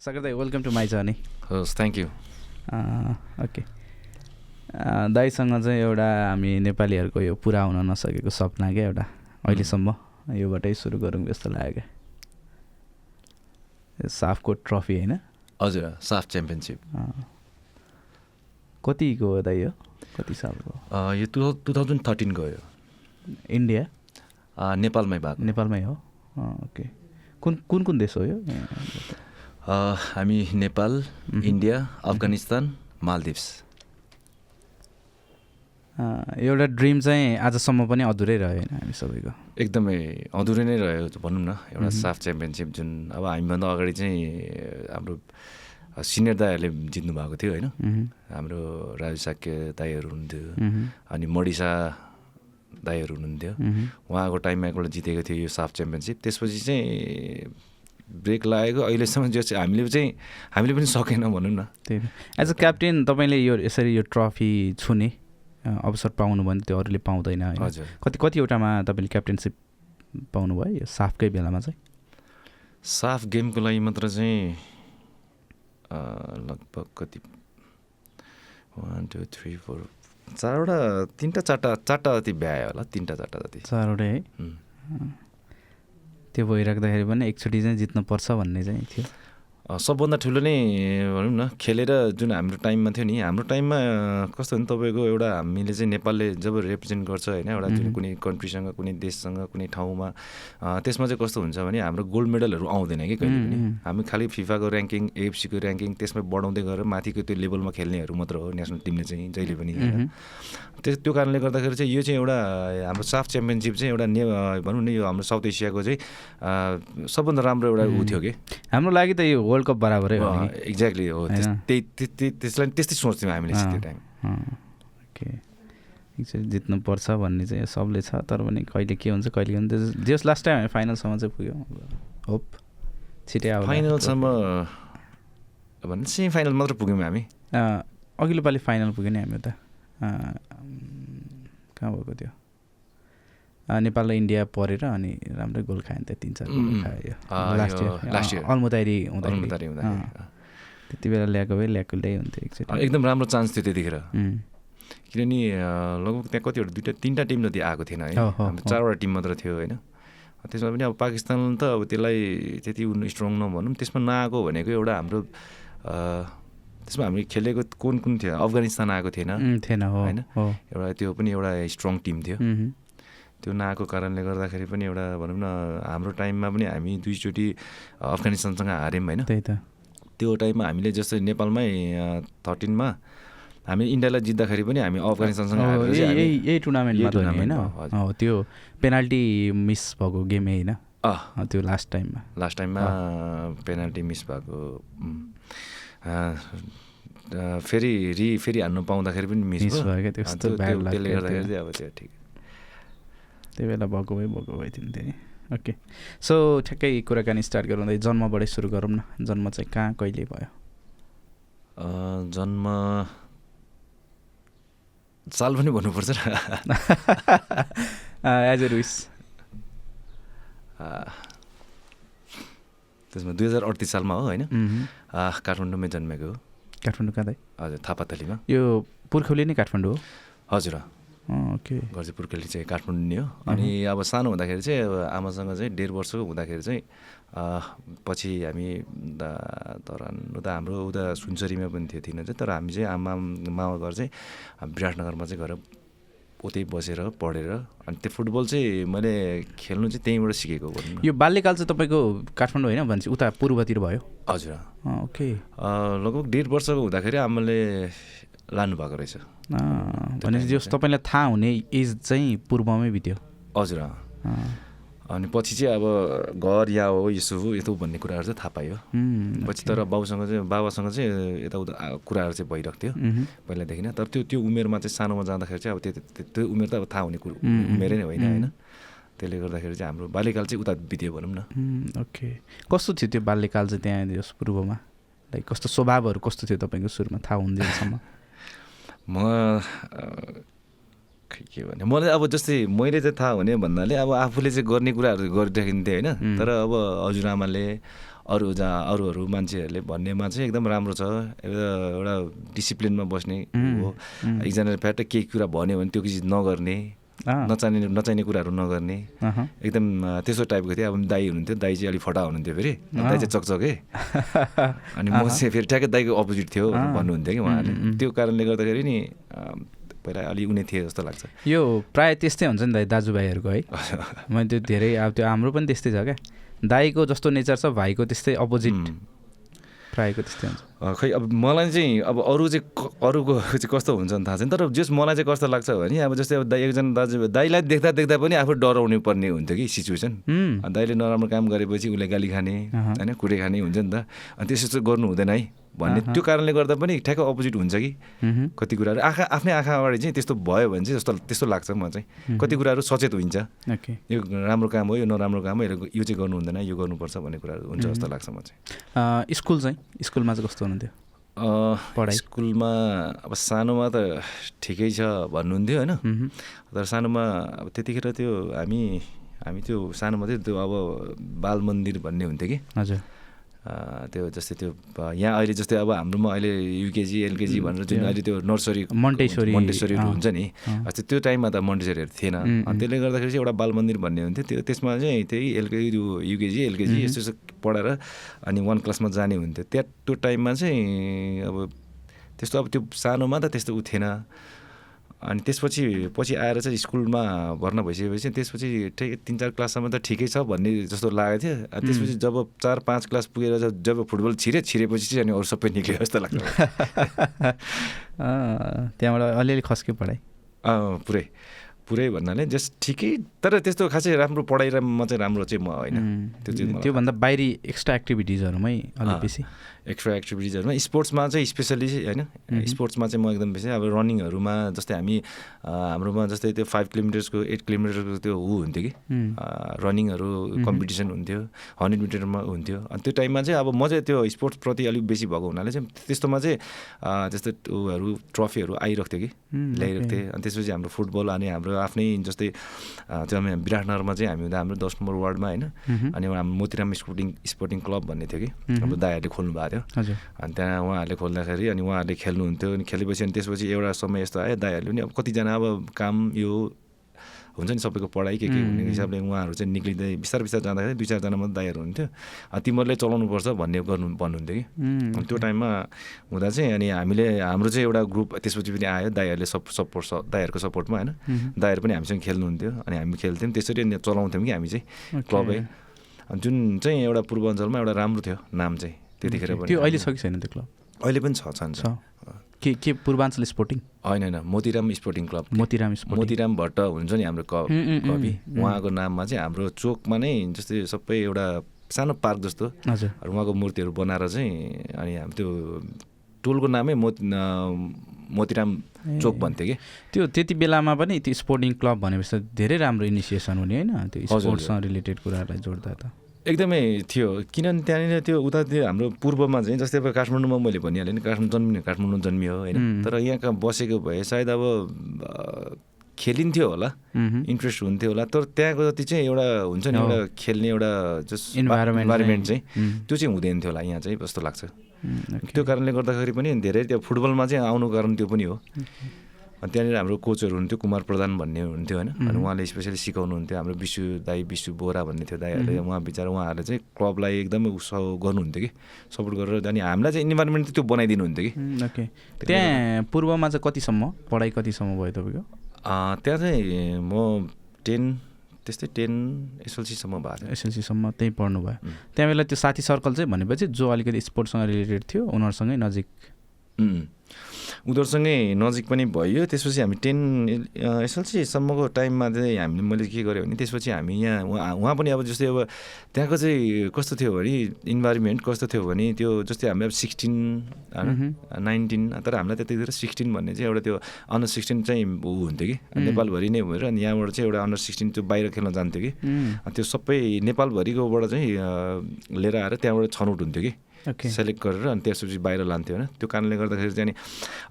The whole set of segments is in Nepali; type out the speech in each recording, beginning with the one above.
सकर दाई वेलकम टु माई जर्नी हस् थ्याङ्क यू ओके दाईसँग चाहिँ एउटा हामी नेपालीहरूको यो पुरा हुन नसकेको सपना क्या एउटा। अहिलेसम्म योबाटै सुरु गरौँ जस्तो लाग्यो। क्या साफको ट्रफी होइन? हजुर साफ च्याम्पियनसिप। कतिको हो दाइ यो? कति सालको यो टु टु थाउजन्ड थर्टिनको हो यो इन्डिया नेपालमै भएको। नेपालमै हो? ओके। कुन कुन कुन देश हो यो? हामी नेपाल। इन्डिया अफगानिस्तान मालदिप्स। एउटा ड्रिम चाहिँ आजसम्म पनि अधुरै रह्यो होइन हामी सबैको। एकदमै अधुरै नै रह्यो भनौँ न एउटा। साफ च्याम्पियनसिप जुन अब हामीभन्दा अगाडि चाहिँ हाम्रो सिनियर दाईहरूले जित्नु भएको थियो होइन। हाम्रो राजु साक्य दाईहरू हुनुहुन्थ्यो अनि मडिसा दाईहरू हुनुहुन्थ्यो। उहाँको टाइममा एकपल्ट जितेको थियो यो साफ च्याम्पियनसिप। त्यसपछि चाहिँ ब्रेक लागेको अहिलेसम्म जो चाहिँ हामीले चाहिँ हामीले पनि सकेनौँ भनौँ न। त्यही एज अ क्याप्टेन तपाईँले यो यसरी यो ट्रफी छुने अवसर पाउनु भने त्यो अरूले पाउँदैन हजुर। कति कतिवटामा तपाईँले क्याप्टेनसिप पाउनुभयो यो साफकै बेलामा चाहिँ? साफ गेमको लागि मात्र चाहिँ लगभग कति वान टू थ्री फोर चारवटा तिनवटा चारवटा चारवटा जति भ्यायो होला तिनवटा चारवटा जति। चारवटै है. त्यो भइराख्दाखेरि पनि एकचोटि चाहिँ जित्नुपर्छ भन्ने चाहिँ थियो। सबभन्दा ठुलो नै भनौँ न खेलेर जुन हाम्रो टाइममा थियो नि हाम्रो टाइममा कस्तो भने तपाईँको एउटा हामीले चाहिँ नेपालले जब रिप्रेजेन्ट गर्छ होइन एउटा जुन। कुनै कन्ट्रीसँग कुनै देशसँग कुनै ठाउँमा त्यसमा चाहिँ कस्तो हुन्छ भने हाम्रो गोल्ड मेडलहरू आउँदैन कि कहिले पनि। हामी खालि फिफाको ऱ्याङ्किङ एएफसीको ऱ्याङ्किङ त्यसमा बढाउँदै गएर माथिको त्यो लेभलमा खेल्नेहरू मात्र हो नेसनल टिमले चाहिँ जहिले पनि? मह्म। त्यो त्यो कारणले गर्दाखेरि चाहिँ यो चाहिँ एउटा हाम्रो साफ च्याम्पियनसिप चाहिँ एउटा ने भनौँ न यो हाम्रो साउथ एसियाको चाहिँ सबभन्दा राम्रो एउटा ऊ थियो कि हाम्रो लागि त यो वर्ल्ड कप बराबरै हो एक्ज्याक्टली हो? त्यही त्यसलाई त्यस्तै सोच्थ्यौँ हामीले त्यो टाइम ओके जित्नुपर्छ भन्ने चाहिँ सबले छ तर पनि कहिले के हुन्छ कहिले के हुन्छ जस लास्ट टाइम हामी फाइनलसम्म चाहिँ पुग्यौँ। होप छिटै आउँला। फाइनलसम्म भने सेमी फाइनल मात्र पुग्यौँ हामी। अघिल्लो पालि फाइनल पुग्यो नि हामी त कहाँ भएको थियो? अँ, नेपाल र इन्डिया परेर अनि राम्रै गोल खायो नि त तिन चार गोल खायो। Last year. अल्मुतारी हुँदाखेरि। त्यति बेला ल्याएको भए ल्याएकोले हुन्थ्यो अँ, एकचोटि एकदम राम्रो चान्स थियो त्यतिखेर। किनभने लगभग त्यहाँ कतिवटा दुइटा तिनवटा टिम जति आएको थिएन है। चारवटा टिम मात्र थियो होइन। त्यसमा पनि अब पाकिस्तान त अब त्यसलाई त्यति स्ट्रङ नभनौँ त्यसमा नआएको भनेको एउटा हाम्रो त्यसमा हामी खेलेको कुन कुन थियो? अफगानिस्तान आएको थिएन। थिएन होइन? एउटा त्यो पनि एउटा स्ट्रङ टिम थियो। त्यो नआएको कारणले गर्दाखेरि पनि एउटा भनौँ न हाम्रो टाइममा पनि हामी दुईचोटि अफगानिस्तानसँग हार्यौँ होइन। त्यही त। त्यो टाइममा हामीले जस्तै नेपालमै थर्टिनमा हामी इन्डियालाई जित्दाखेरि पनि हामी अफगानिस्तानसँग यही टुर्नामेन्टमा होइन। त्यो पेनाल्टी मिस भएको गेमै होइन। त्यो लास्ट टाइममा। लास्ट टाइममा पेनाल्टी मिस भएको फेरि रि फेरि हान्नु पाउँदाखेरि पनि मिस भयो। क्या त्यसले गर्दाखेरि चाहिँ अब त्यो ठिक। त्यही बेला भएको भए भएको भए थियो नि त्यही। ओके सो ठ्याक्कै कुराकानी स्टार्ट गरौँ जन्मबाटै सुरु गरौँ न। जन्म चाहिँ कहाँ कहिले भयो? जन्म साल पनि भन्नुपर्छ र। एज ए रुइस अँ, त्यसमा दुई हजार अडतिस सालमा हो होइन? काठमाडौँमै जन्मेको हो। काठमाडौँ कहाँ हजुर थापाथलीमा यो पुर्खौली नै काठमाडौँ हो? हजुर। अँ, अँ, ओके। घर चाहिँ पुर्खेली चाहिँ काठमाडौँ नै हो। अनि अब सानो हुँदाखेरि चाहिँ अब आमासँग चाहिँ डेढ वर्षको हुँदाखेरि चाहिँ पछि हामी धरान उता हाम्रो उता सुनसरीमा पनि थियो थिएन चाहिँ तर हामी चाहिँ आमा मामा घर चाहिँ विराटनगरमा चाहिँ गएर उतै बसेर पढेर अनि त्यो फुटबल चाहिँ मैले खेल्नु चाहिँ त्यहीँबाट सिकेको भनौँ न यो बाल्यकाल चाहिँ तपाईँको काठमाडौँ होइन भनेपछि उता पूर्वतिर भयो? हजुर। ओके। लगभग डेढ वर्षको हुँदाखेरि आमाले लानुभएको रहेछ। भनेपछि जस तपाईँलाई थाहा हुने एज चाहिँ पूर्वमै बित्यो। हजुर अनि पछि चाहिँ अब घर या हो यसो हो यस्तो भन्ने कुराहरू चाहिँ थाहा पायो। पछि तर बाउसँग चाहिँ बाबासँग चाहिँ यताउता कुराहरू चाहिँ भइरहेको थियो पहिलादेखि नै तर त्यो त्यो उमेरमा चाहिँ सानोमा जाँदाखेरि चाहिँ अब त्यो त्यो- उमेर त अब थाहा हुने कुरो उम्, उमेरै नै होइन. होइन। त्यसले गर्दाखेरि चाहिँ हाम्रो बाल्यकाल चाहिँ उता बित्यो भनौँ न। ओके। कस्तो थियो त्यो बाल्यकाल चाहिँ त्यहाँ यस पूर्वमा? लाइक कस्तो स्वभावहरू कस्तो थियो तपाईँको सुरुमा? थाहा हुँदैसम्म म के भने मलाई अब जस्तै मैले चाहिँ थाहा हुने भन्नाले अब आफूले चाहिँ गर्ने कुराहरू गरिराखिन्थेँ होइन. तर अब हजुरआमाले अरू जहाँ अरूहरू मान्छेहरूले भन्नेमा चाहिँ एकदम राम्रो छ एउटा एउटा डिसिप्लिनमा बस्ने हो एकजनाले फ्याट केही कुरा भन्यो भने त्यो चिज नगर्ने नचाहिने नचाहिने कुराहरू नगर्ने। एकदम त्यस्तो टाइपको थियो अब दाई हुनुहुन्थ्यो दाई चाहिँ अलिक फटा हुनुहुन्थ्यो फेरि दाई चाहिँ चकचके अनि म चाहिँ फेरि ठ्याक्कै दाईको अपोजिट थियो भन्नुहुन्थ्यो कि उहाँले त्यो कारणले गर्दाखेरि नि पहिला अलि उनी थिए जस्तो लाग्छ। यो प्रायः त्यस्तै हुन्छ नि दाइ दाजुभाइहरूको है। मैले त्यो धेरै अब त्यो हाम्रो पनि त्यस्तै छ क्या। दाईको जस्तो नेचर छ भाइको त्यस्तै अपोजिट. प्रायःको त्यस्तै हुन्छ। खै अब मलाई चाहिँ अब अरू चाहिँ अरूको चाहिँ कस्तो हुन्छ भने थाहा छैन। तर जस मलाई चाहिँ कस्तो लाग्छ भने अब जस्तै अब दाइ एकजना दाजु दाइलाई देख्दा देख्दा पनि आफू डराउनु पर्ने हुन्थ्यो कि सिचुएसन। दाइले नराम्रो काम गरेपछि उसले गाली खाने। होइन कुटे खाने हुन्छ नि त। अनि त्यस्तो चाहिँ गर्नु हुँदैन है। भन्ने त्यो कारणले गर्दा पनि ठ्याक्क अपोजिट हुन्छ कि। कति कुराहरू आँखा आफ्नै आँखा अगाडि चाहिँ त्यस्तो भयो भने चाहिँ जस्तो त्यस्तो लाग्छ म चाहिँ। कति कुराहरू सचेत हुन्छ। यो राम्रो काम हो यो नराम्रो काम हो यो यो चाहिँ गर्नु हुँदैन यो गर्नुपर्छ भन्ने कुराहरू हुन्छ जस्तो लाग्छ म चाहिँ। स्कुल चाहिँ स्कुलमा चाहिँ कस्तो हुनुहुन्थ्यो? पढाइ? स्कुलमा अब सानोमा त ठिकै छ भन्नुहुन्थ्यो होइन। तर सानोमा अब त्यतिखेर त्यो हामी हामी त्यो सानोमा चाहिँ त्यो अब बाल मन्दिर भन्ने हुन्थ्यो कि। हजुर। त्यो जस्तै त्यो यहाँ अहिले जस्तै अब हाम्रोमा अहिले युकेजी एलकेजी भनेर जुन अहिले त्यो नर्सरी मोन्टेसरी, मोन्टेसरीहरू अँ, हुन्छ नि त्यो टाइममा त मोन्टेसरीहरू थिएन। त्यसले गर्दाखेरि चाहिँ एउटा बाल मन्दिर भन्ने हुन्थ्यो। त्यो त्यसमा चाहिँ त्यही एलकेजी युकेजी एलकेजी यस्तो यस्तो पढाएर अनि वान क्लासमा जाने हुन्थ्यो। त्यहाँ त्यो टाइममा चाहिँ अब त्यस्तो अब त्यो सानोमा त त्यस्तो उ थिएन। अनि त्यसपछि पछि आएर चाहिँ स्कुलमा भर्ना भइसकेपछि त्यसपछि ठिक तिन चार क्लाससम्म त ठिकै छ भन्ने जस्तो लागेको थियो। अनि त्यसपछि जब चार पाँच क्लास पुगेर जब जब फुटबल छिरे छिरेपछि चाहिँ अनि अरू सबै निक्ल्यो जस्तो लाग्छ त्यहाँबाट अलिअलि खस्क्यो पढाइ। पुरै। पुरै भन्नाले जस्ट ठिकै तर त्यस्तो खासै राम्रो पढाइमा चाहिँ राम्रो चाहिँ म होइन। त्योभन्दा बाहिरी एक्स्ट्रा एक्टिभिटिजहरूमै अलिक। बेसी। एक्स्ट्रा एक्टिभिटिजहरूमा स्पोर्ट्समा चाहिँ स्पेसली होइन स्पोर्ट्समा चाहिँ म एकदम बेसी अब रनिङहरूमा जस्तै हामी हाम्रोमा जस्तै त्यो फाइभ किलोमिटर्सको एट किलोमिटरको त्यो ऊ हुन्थ्यो कि। रनिङहरू कम्पिटिसन हुन्थ्यो हन्ड्रेड मिटरमा हुन्थ्यो। अनि त्यो टाइममा चाहिँ अब म चाहिँ त्यो स्पोर्ट्सप्रति अलिक बेसी भएको हुनाले चाहिँ त्यस्तोमा चाहिँ अ, त्यस्तो उहरू ट्रफीहरू आइरहेको थियो कि। ल्याइरहेको थिएँ। अनि त्यसपछि हाम्रो फुटबल अनि हाम्रो आफ्नै जस्तै त्यो हामी विराटनगरमा चाहिँ हामी हुँदा हाम्रो दस नम्बर वार्डमा होइन। अनि हाम्रो मोतिराम स्पोर्टिङ स्पोर्टिङ क्लब भन्ने थियो कि। हाम्रो दाईहरूले खोल्नु भएको थियो। हजुर। अनि त्यहाँ उहाँहरूले खोल्दाखेरि अनि उहाँहरूले खेल्नुहुन्थ्यो। अनि खेलेपछि अनि त्यसपछि एउटा समय यस्तो आयो दाईहरूले पनि अब कतिजना अब काम यो हुन्छ नि सबैको पढाइ के के हुने हिसाबले उहाँहरू चाहिँ निक्लिँदै बिस्तारै बिस्तारै जाँदाखेरि दुई चारजना मात्रै दाईहरू हुन्थ्यो। अनि तिमीहरूले चलाउनुपर्छ भन्ने गर्नु भन्नुहुन्थ्यो कि। त्यो टाइममा हुँदा चाहिँ अनि हामीले हाम्रो चाहिँ एउटा ग्रुप त्यसपछि पनि आयो दाईहरूले सप सपोर्ट दाईहरूको सपोर्टमा होइन। दाईहरू पनि हामीसँग खेल्नुहुन्थ्यो अनि हामी खेल्थ्यौँ। त्यसरी चलाउँथ्यौँ कि हामी चाहिँ। क्लबै। जुन चाहिँ एउटा पूर्वाञ्चलमा एउटा राम्रो थियो नाम चाहिँ। त्यतिखेर त्यो अहिले छ कि छैन त्यो क्लब? अहिले पनि छ छन् छ। के के पूर्वाञ्चल स्पोर्टिङ होइन होइन मोतिराम स्पोर्टिङ क्लब मोतिराम मोतिराम भट्ट हुन्छ नि हाम्रो कवि। उहाँको नाममा चाहिँ हाम्रो चोकमा नै जस्तै सबै एउटा सानो पार्क जस्तो। हजुर। उहाँको मूर्तिहरू बनाएर चाहिँ अनि हामी त्यो टोलको नामै मोति अँ, मोतिराम चोक भन्थ्यो कि। त्यो त्यति बेलामा पनि त्यो स्पोर्टिङ क्लब भनेपछि धेरै राम्रो इनिसिएसन हुने होइन। त्यो स्पोर्ट्ससँग रिलेटेड कुराहरूलाई जोड्दा त। एकदमै थियो। किनभने त्यहाँनिर त्यो उतातिर हाम्रो पूर्वमा चाहिँ जस्तै अब काठमाडौँमा मैले भनिहालेँ नि काठमाडौँ जन्मिने काठमाडौँ जन्मियो होइन. तर यहाँ बसेको भए सायद अब खेलिन्थ्यो होला इन्ट्रेस्ट हुन्थ्यो होला। तर त्यहाँको जति चाहिँ एउटा हुन्छ नि। एउटा खेल्ने एउटा जस इन्भाइरोमेन्ट चाहिँ, त्यो चाहिँ हुँदैन थियो होला यहाँ चाहिँ जस्तो लाग्छ। त्यो कारणले गर्दाखेरि पनि धेरै त्यो फुटबलमा चाहिँ आउनु कारण त्यो पनि हो। अनि त्यहाँनिर हाम्रो कोचहरू हुन्थ्यो कुमार प्रधान भन्ने हुन्थ्यो होइन। अनि उहाँले स्पेसली सिकाउनुहुन्थ्यो हाम्रो विशु दाई विशु बोरा भन्ने थियो दाईहरूले। उहाँ बिचरा उहाँहरूले चाहिँ क्लबलाई एकदमै उसो गर्नुहुन्थ्यो कि सपोर्ट गरेर। अनि हामीलाई चाहिँ इन्भाइरोमेन्ट त्यो बनाइदिनु हुन्थ्यो कि त्यहाँ पूर्वमा चाहिँ कतिसम्म पढाइ कतिसम्म भयो तपाईँको? त्यहाँ चाहिँ म टेन त्यस्तै टेन एसएलसीसम्म भएको थियो। एसएलसीसम्म त्यहीँ पढ्नु भयो। उम्. त्यहाँ बेला त्यो साथी सर्कल चाहिँ भनेपछि जो अलिकति स्पोर्ट्ससँग रिलेटेड थियो उनीहरूसँगै नजिक. उनीहरूसँगै नजिक पनि भयो। त्यसपछि हामी टेन एसएलसीसम्मको टाइममा चाहिँ हामीले मैले के गरेँ भने त्यसपछि हामी यहाँ उहाँ उहाँ पनि अब जस्तै अब त्यहाँको चाहिँ कस्तो थियो भने इन्भाइरोमेन्ट कस्तो थियो भने त्यो जस्तै हामी अब सिक्सटिन नाइन्टिन तर हामीलाई त्यतिखेर सिक्सटिन भन्ने चाहिँ एउटा त्यो अन्डर सिक्सटिन चाहिँ ऊ हुन्थ्यो कि। नेपालभरि नै भएर अनि यहाँबाट चाहिँ एउटा अन्डर सिक्सटिन त्यो बाहिर खेल्न जान्थ्यो कि। त्यो सबै नेपालभरिकोबाट चाहिँ लिएर आएर त्यहाँबाट छनौट हुन्थ्यो कि। सेलेक्ट गरेर अनि त्यसपछि बाहिर लान्थ्यो होइन। त्यो कारणले गर्दाखेरि चाहिँ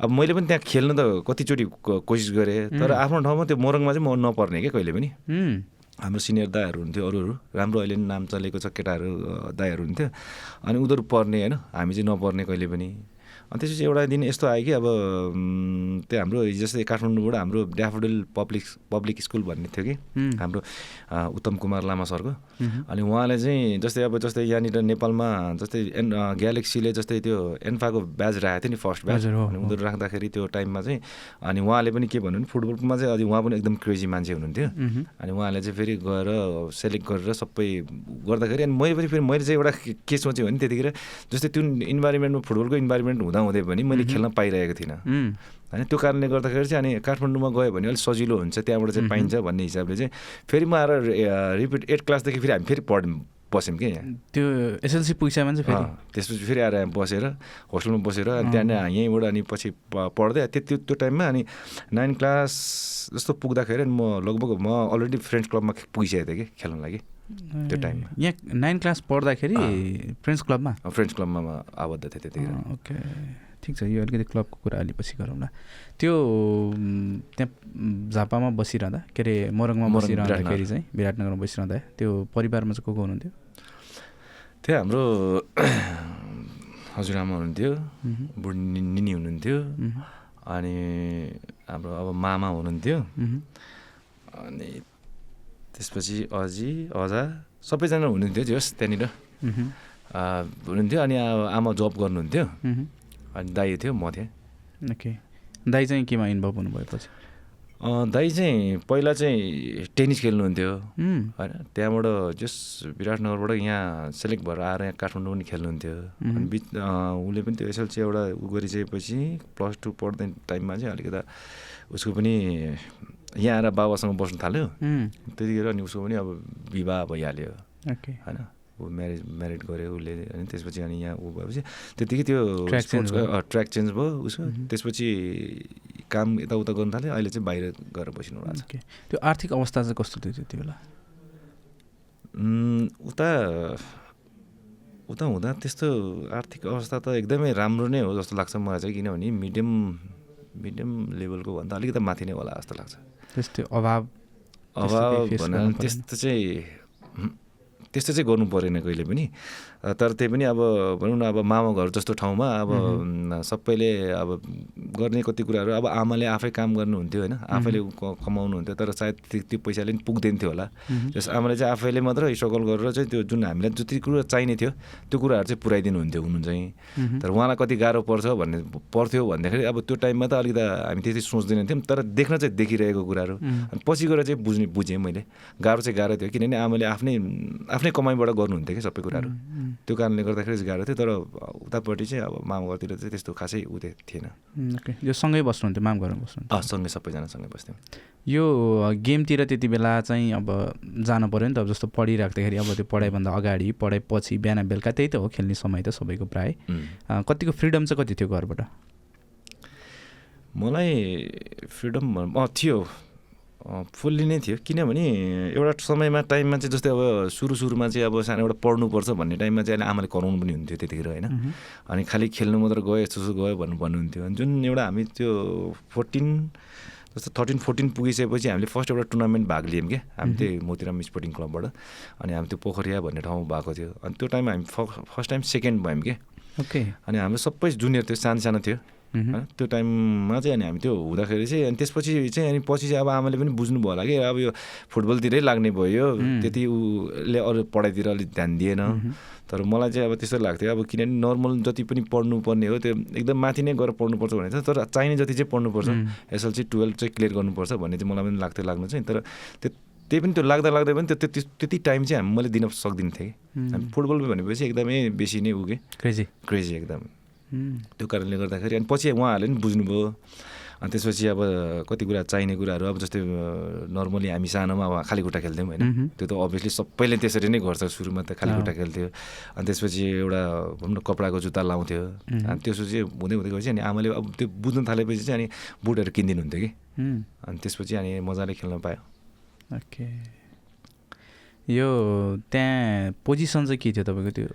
अब मैले पनि त्यहाँ खेल्न त कतिचोटि कोसिस गरेँ तर आफ्नो ठाउँमा त्यो मोरङमा चाहिँ म नपर्ने क्या कहिले पनि। हाम्रो सिनियर दाईहरू हुन्थ्यो अरू अरू राम्रो अहिले नाम चलेको छ केटाहरू दाईहरू हुन्थ्यो। अनि उनीहरू पढ्ने होइन हामी चाहिँ नपढ्ने कहिले पनि। अनि त्यसपछि एउटा दिन यस्तो आयो कि अब त्यो हाम्रो जस्तै काठमाडौँबाट हाम्रो ड्याफोडिल पब्लिक पब्लिक स्कुल भन्ने थियो कि हाम्रो उत्तम कुमार लामा सरको। अनि उहाँले चाहिँ जस्तै अब जस्तै यहाँनिर नेपालमा जस्तै एन ग्यालेक्सीले जस्तै त्यो एन्फाको ब्याज राखेको थियो नि फर्स्ट ब्याज अनि। उनीहरू राख्दाखेरि त्यो टाइममा चाहिँ अनि उहाँले पनि के भन्नु भने फुटबलमा चाहिँ अझै उहाँ पनि एकदम क्रेजी मान्छे हुनुहुन्थ्यो। अनि उहाँले चाहिँ फेरि गएर सेलेक्ट गरेर सबै गर्दाखेरि अनि मैले पनि फेरि मैले चाहिँ एउटा के- सोचेँ भने त्यतिखेर जस्तै त्यो इन्भाइरोमेन्टमा फुटबलको इन्भाइरोमेन्ट हुँदाहुँदै पनि मैले खेल्न पाइरहेको थिइनँ। होइन त्यो कारणले गर्दाखेरि चाहिँ अनि काठमाडौँमा गयो भने अलिक सजिलो हुन्छ त्यहाँबाट चाहिँ पाइन्छ भन्ने हिसाबले चाहिँ फेरि म आएर रिपिट एट क्लासदेखि फेरि हामी फेरि पढ बस्यौँ कि। यहाँ त्यो एसएलसी पुगिसक्यो भने चाहिँ फेरि। त्यसपछि फेरि आएर यहाँ बसेर होस्टेलमा बसेर अनि त्यहाँनिर यहीँबाट अनि पछि पढ्दै त्यो त्यो टाइममा अनि नाइन क्लास जस्तो पुग्दाखेरि म लगभग म अलरेडी फ्रेन्ड्स क्लबमा पुगिसकेको थिएँ कि खेल्न लागि। त्यो टाइममा। यहाँ नाइन क्लास पढ्दाखेरि फ्रेन्ड्स क्लबमा? फ्रेन्ड्स क्लबमा म आबद्ध थिएँ त्यतिखेर ओके। ठिक छ यो अलिकति क्लबको कुरा अलि पछि गरौँला। त्यो त्यहाँ झापामा बसिरहँदा के अरे मोरङमा मोरङ, बसिरहँदाखेरि चाहिँ विराटनगरमा बसिरहँदा त्यो परिवारमा चाहिँ को को हुनुहुन्थ्यो? त्यो हाम्रो हजुरआमा हुनुहुन्थ्यो बुढी निनी हुनुहुन्थ्यो अनि हाम्रो अब मामा हुनुहुन्थ्यो। अनि त्यसपछि अजी अजा सबैजना हुनुहुन्थ्यो जस त्यहाँनिर। हुनुहुन्थ्यो अनि आमा जब गर्नुहुन्थ्यो। अनि दाई थियो म थिएँ। ओके। दाइ चाहिँ केमा इन्भल्भ हुनुभयो पछि अँ, दाई चाहिँ पहिला चाहिँ टेनिस खेल्नुहुन्थ्यो। होइन त्यहाँबाट जस विराटनगरबाट यहाँ सेलेक्ट भएर आएर यहाँ काठमाडौँ पनि खेल्नुहुन्थ्यो। अनि बिच उसले पनि त्यो एसएलसी एउटा उ गरिसकेपछि प्लस टू पढ्ने टाइममा चाहिँ अलिकति उसको पनि यहाँ आएर बाबासँग बस्नु थाल्यो। त्यतिखेर अनि उसको पनि अब विवाह भइहाल्यो। होइन? ऊ म्यारेज म्यारिड गऱ्यो उसले अनि त्यसपछि अनि यहाँ ऊ भएपछि त्यत्तिकै त्यो ट्र्याक चेन्ज भयो। उसको। त्यसपछि काम यताउता गर्नु थाल्यो। अहिले चाहिँ बाहिर गएर बसिनु भएको छ। त्यो आर्थिक अवस्था चाहिँ कस्तो थियो त्यति बेला? उता उता हुँदा त्यस्तो आर्थिक अवस्था त एकदमै राम्रो नै हो जस्तो लाग्छ मलाई चाहिँ किनभने मिडियम मिडियम लेभलको भन्दा अलिकति माथि नै होला जस्तो लाग्छ। त्यस्तो अभाव अभाव? त्यस्तो चाहिँ त्यस्तो चाहिँ गर्नु परेन कहिले पनि तर त्यही पनि अब भनौँ न अब मामा घर जस्तो ठाउँमा अब सबैले अब गर्ने कति कुराहरू अब आमाले आफै काम गर्नुहुन्थ्यो होइन आफैले क- कमाउनुहुन्थ्यो तर सायद त्यो पैसाले पनि पुग्दैन थियो होला जस आमाले चाहिँ आफैले मात्र स्ट्रगल गरेर चाहिँ त्यो जुन हामीलाई जति कुरो चाहिने थियो त्यो कुराहरू चाहिँ पुऱ्याइदिनु हुन्थ्यो हुनु चाहिँ तर उहाँलाई कति गाह्रो पर्छ भन्ने पर्थ्यो भन्दाखेरि अब त्यो टाइममा त अलिकति हामी त्यति सोच्दैन थियौँ तर देख्न चाहिँ देखिरहेको कुराहरू। अनि पछि गएर चाहिँ बुझ्ने बुझेँ मैले। गाह्रो चाहिँ गाह्रो थियो किनभने आमाले आफ्नै आफ्नै कमाइबाट गर्नुहुन्थ्यो कि सबै कुराहरू। त्यो कारणले गर्दाखेरि चाहिँ गाह्रो थियो तर उतापट्टि चाहिँ अब मामा घरतिर चाहिँ त्यस्तो खासै उ त्यो थिएन ओके। यो सँगै बस्नुहुन्थ्यो माम घरमा बस्नुहुन्थ्यो सँगै सबैजना सँगै बस्थ्यौँ। यो गेमतिर त्यति बेला चाहिँ अब जानु पऱ्यो नि त अब जस्तो पढिराख्दाखेरि अब त्यो पढाइभन्दा अगाडि पढाइपछि बिहान बेलुका त्यही त हो खेल्ने समय त सबैको प्रायः। कतिको फ्रिडम चाहिँ कति थियो घरबाट? मलाई फ्रिडम थियो। फुल्ली नै थियो। किनभने एउटा समयमा टाइममा चाहिँ जस्तै अब सुरु सुरुमा चाहिँ अब सानो एउटा पढ्नुपर्छ भन्ने टाइममा चाहिँ अहिले आमाले कराउनु पनि हुन्थ्यो त्यतिखेर होइन? अनि खालि खेल्नु मात्र गयो यस्तो यस्तो गयो भन्नु भन्नुहुन्थ्यो। अनि जुन एउटा हामी त्यो फोर्टिन जस्तो थर्टिन फोर्टिन पुगिसकेपछि हामीले फर्स्ट एउटा टुर्नामेन्ट भाग लियौँ क्या। हामी। त्यही मोतिराम स्पोर्टिङ क्लबबाट। अनि हामी त्यो पोखरिया भन्ने ठाउँमा भएको थियो। अनि त्यो टाइममा हामी फर्स्ट टाइम सेकेन्ड भयौँ क्या। ओके। अनि हाम्रो सबै जुनियर थियो सानो सानो थियो। होइन त्यो टाइममा चाहिँ अनि हामी त्यो हुँदाखेरि चाहिँ अनि त्यसपछि चाहिँ अनि पछि चाहिँ अब आमाले पनि बुझ्नुभयो होला कि अब यो फुटबलतिरै लाग्ने भयो. त्यति उसले अरू पढाइतिर अलिक ध्यान दिएन। तर मलाई चाहिँ अब त्यस्तो लाग्थ्यो। अब किनभने नर्मल जति पनि पढ्नुपर्ने हो त्यो एकदम माथि नै गएर पढ्नुपर्छ भने चाहिँ तर चाहिने जति चाहिँ पढ्नुपर्छ. एसएलसी टुवेल्भ चाहिँ क्लियर गर्नुपर्छ भन्ने चाहिँ मलाई पनि लाग्थ्यो लाग्नु चाहिँ। तर त्यो त्यही पनि त्यो लाग्दा लाग्दै पनि त्यो त्यति त्यति टाइम चाहिँ हामी मैले दिन सक्दिनँ थिएँ। फुटबल भनेपछि एकदमै बेसी नै उगे। क्रेजी क्रेजी एकदम। त्यो कारणले गर्दाखेरि अनि पछि उहाँहरूले पनि बुझ्नुभयो। अनि त्यसपछि अब कति कुरा चाहिने कुराहरू अब जस्तै नर्मली हामी सानोमा अब खाली खुट्टा खेल्थ्यौँ होइन। त्यो त अभियसली सबैले त्यसरी नै गर्छ सुरुमा त खाली। खुट्टा खेल्थ्यो। अनि त्यसपछि एउटा भनौँ न कपडाको जुत्ता लाउँथ्यो। अनि त्यसपछि हुँदै हुँदै गएपछि अनि आमाले अब त्यो बुझ्न थालेपछि चाहिँ अनि बुटहरू किनिदिनु हुन्थ्यो कि अनि त्यसपछि अनि मजाले खेल्न पायो। ओके। यो त्यहाँ पोजिसन चाहिँ के थियो तपाईँको त्यो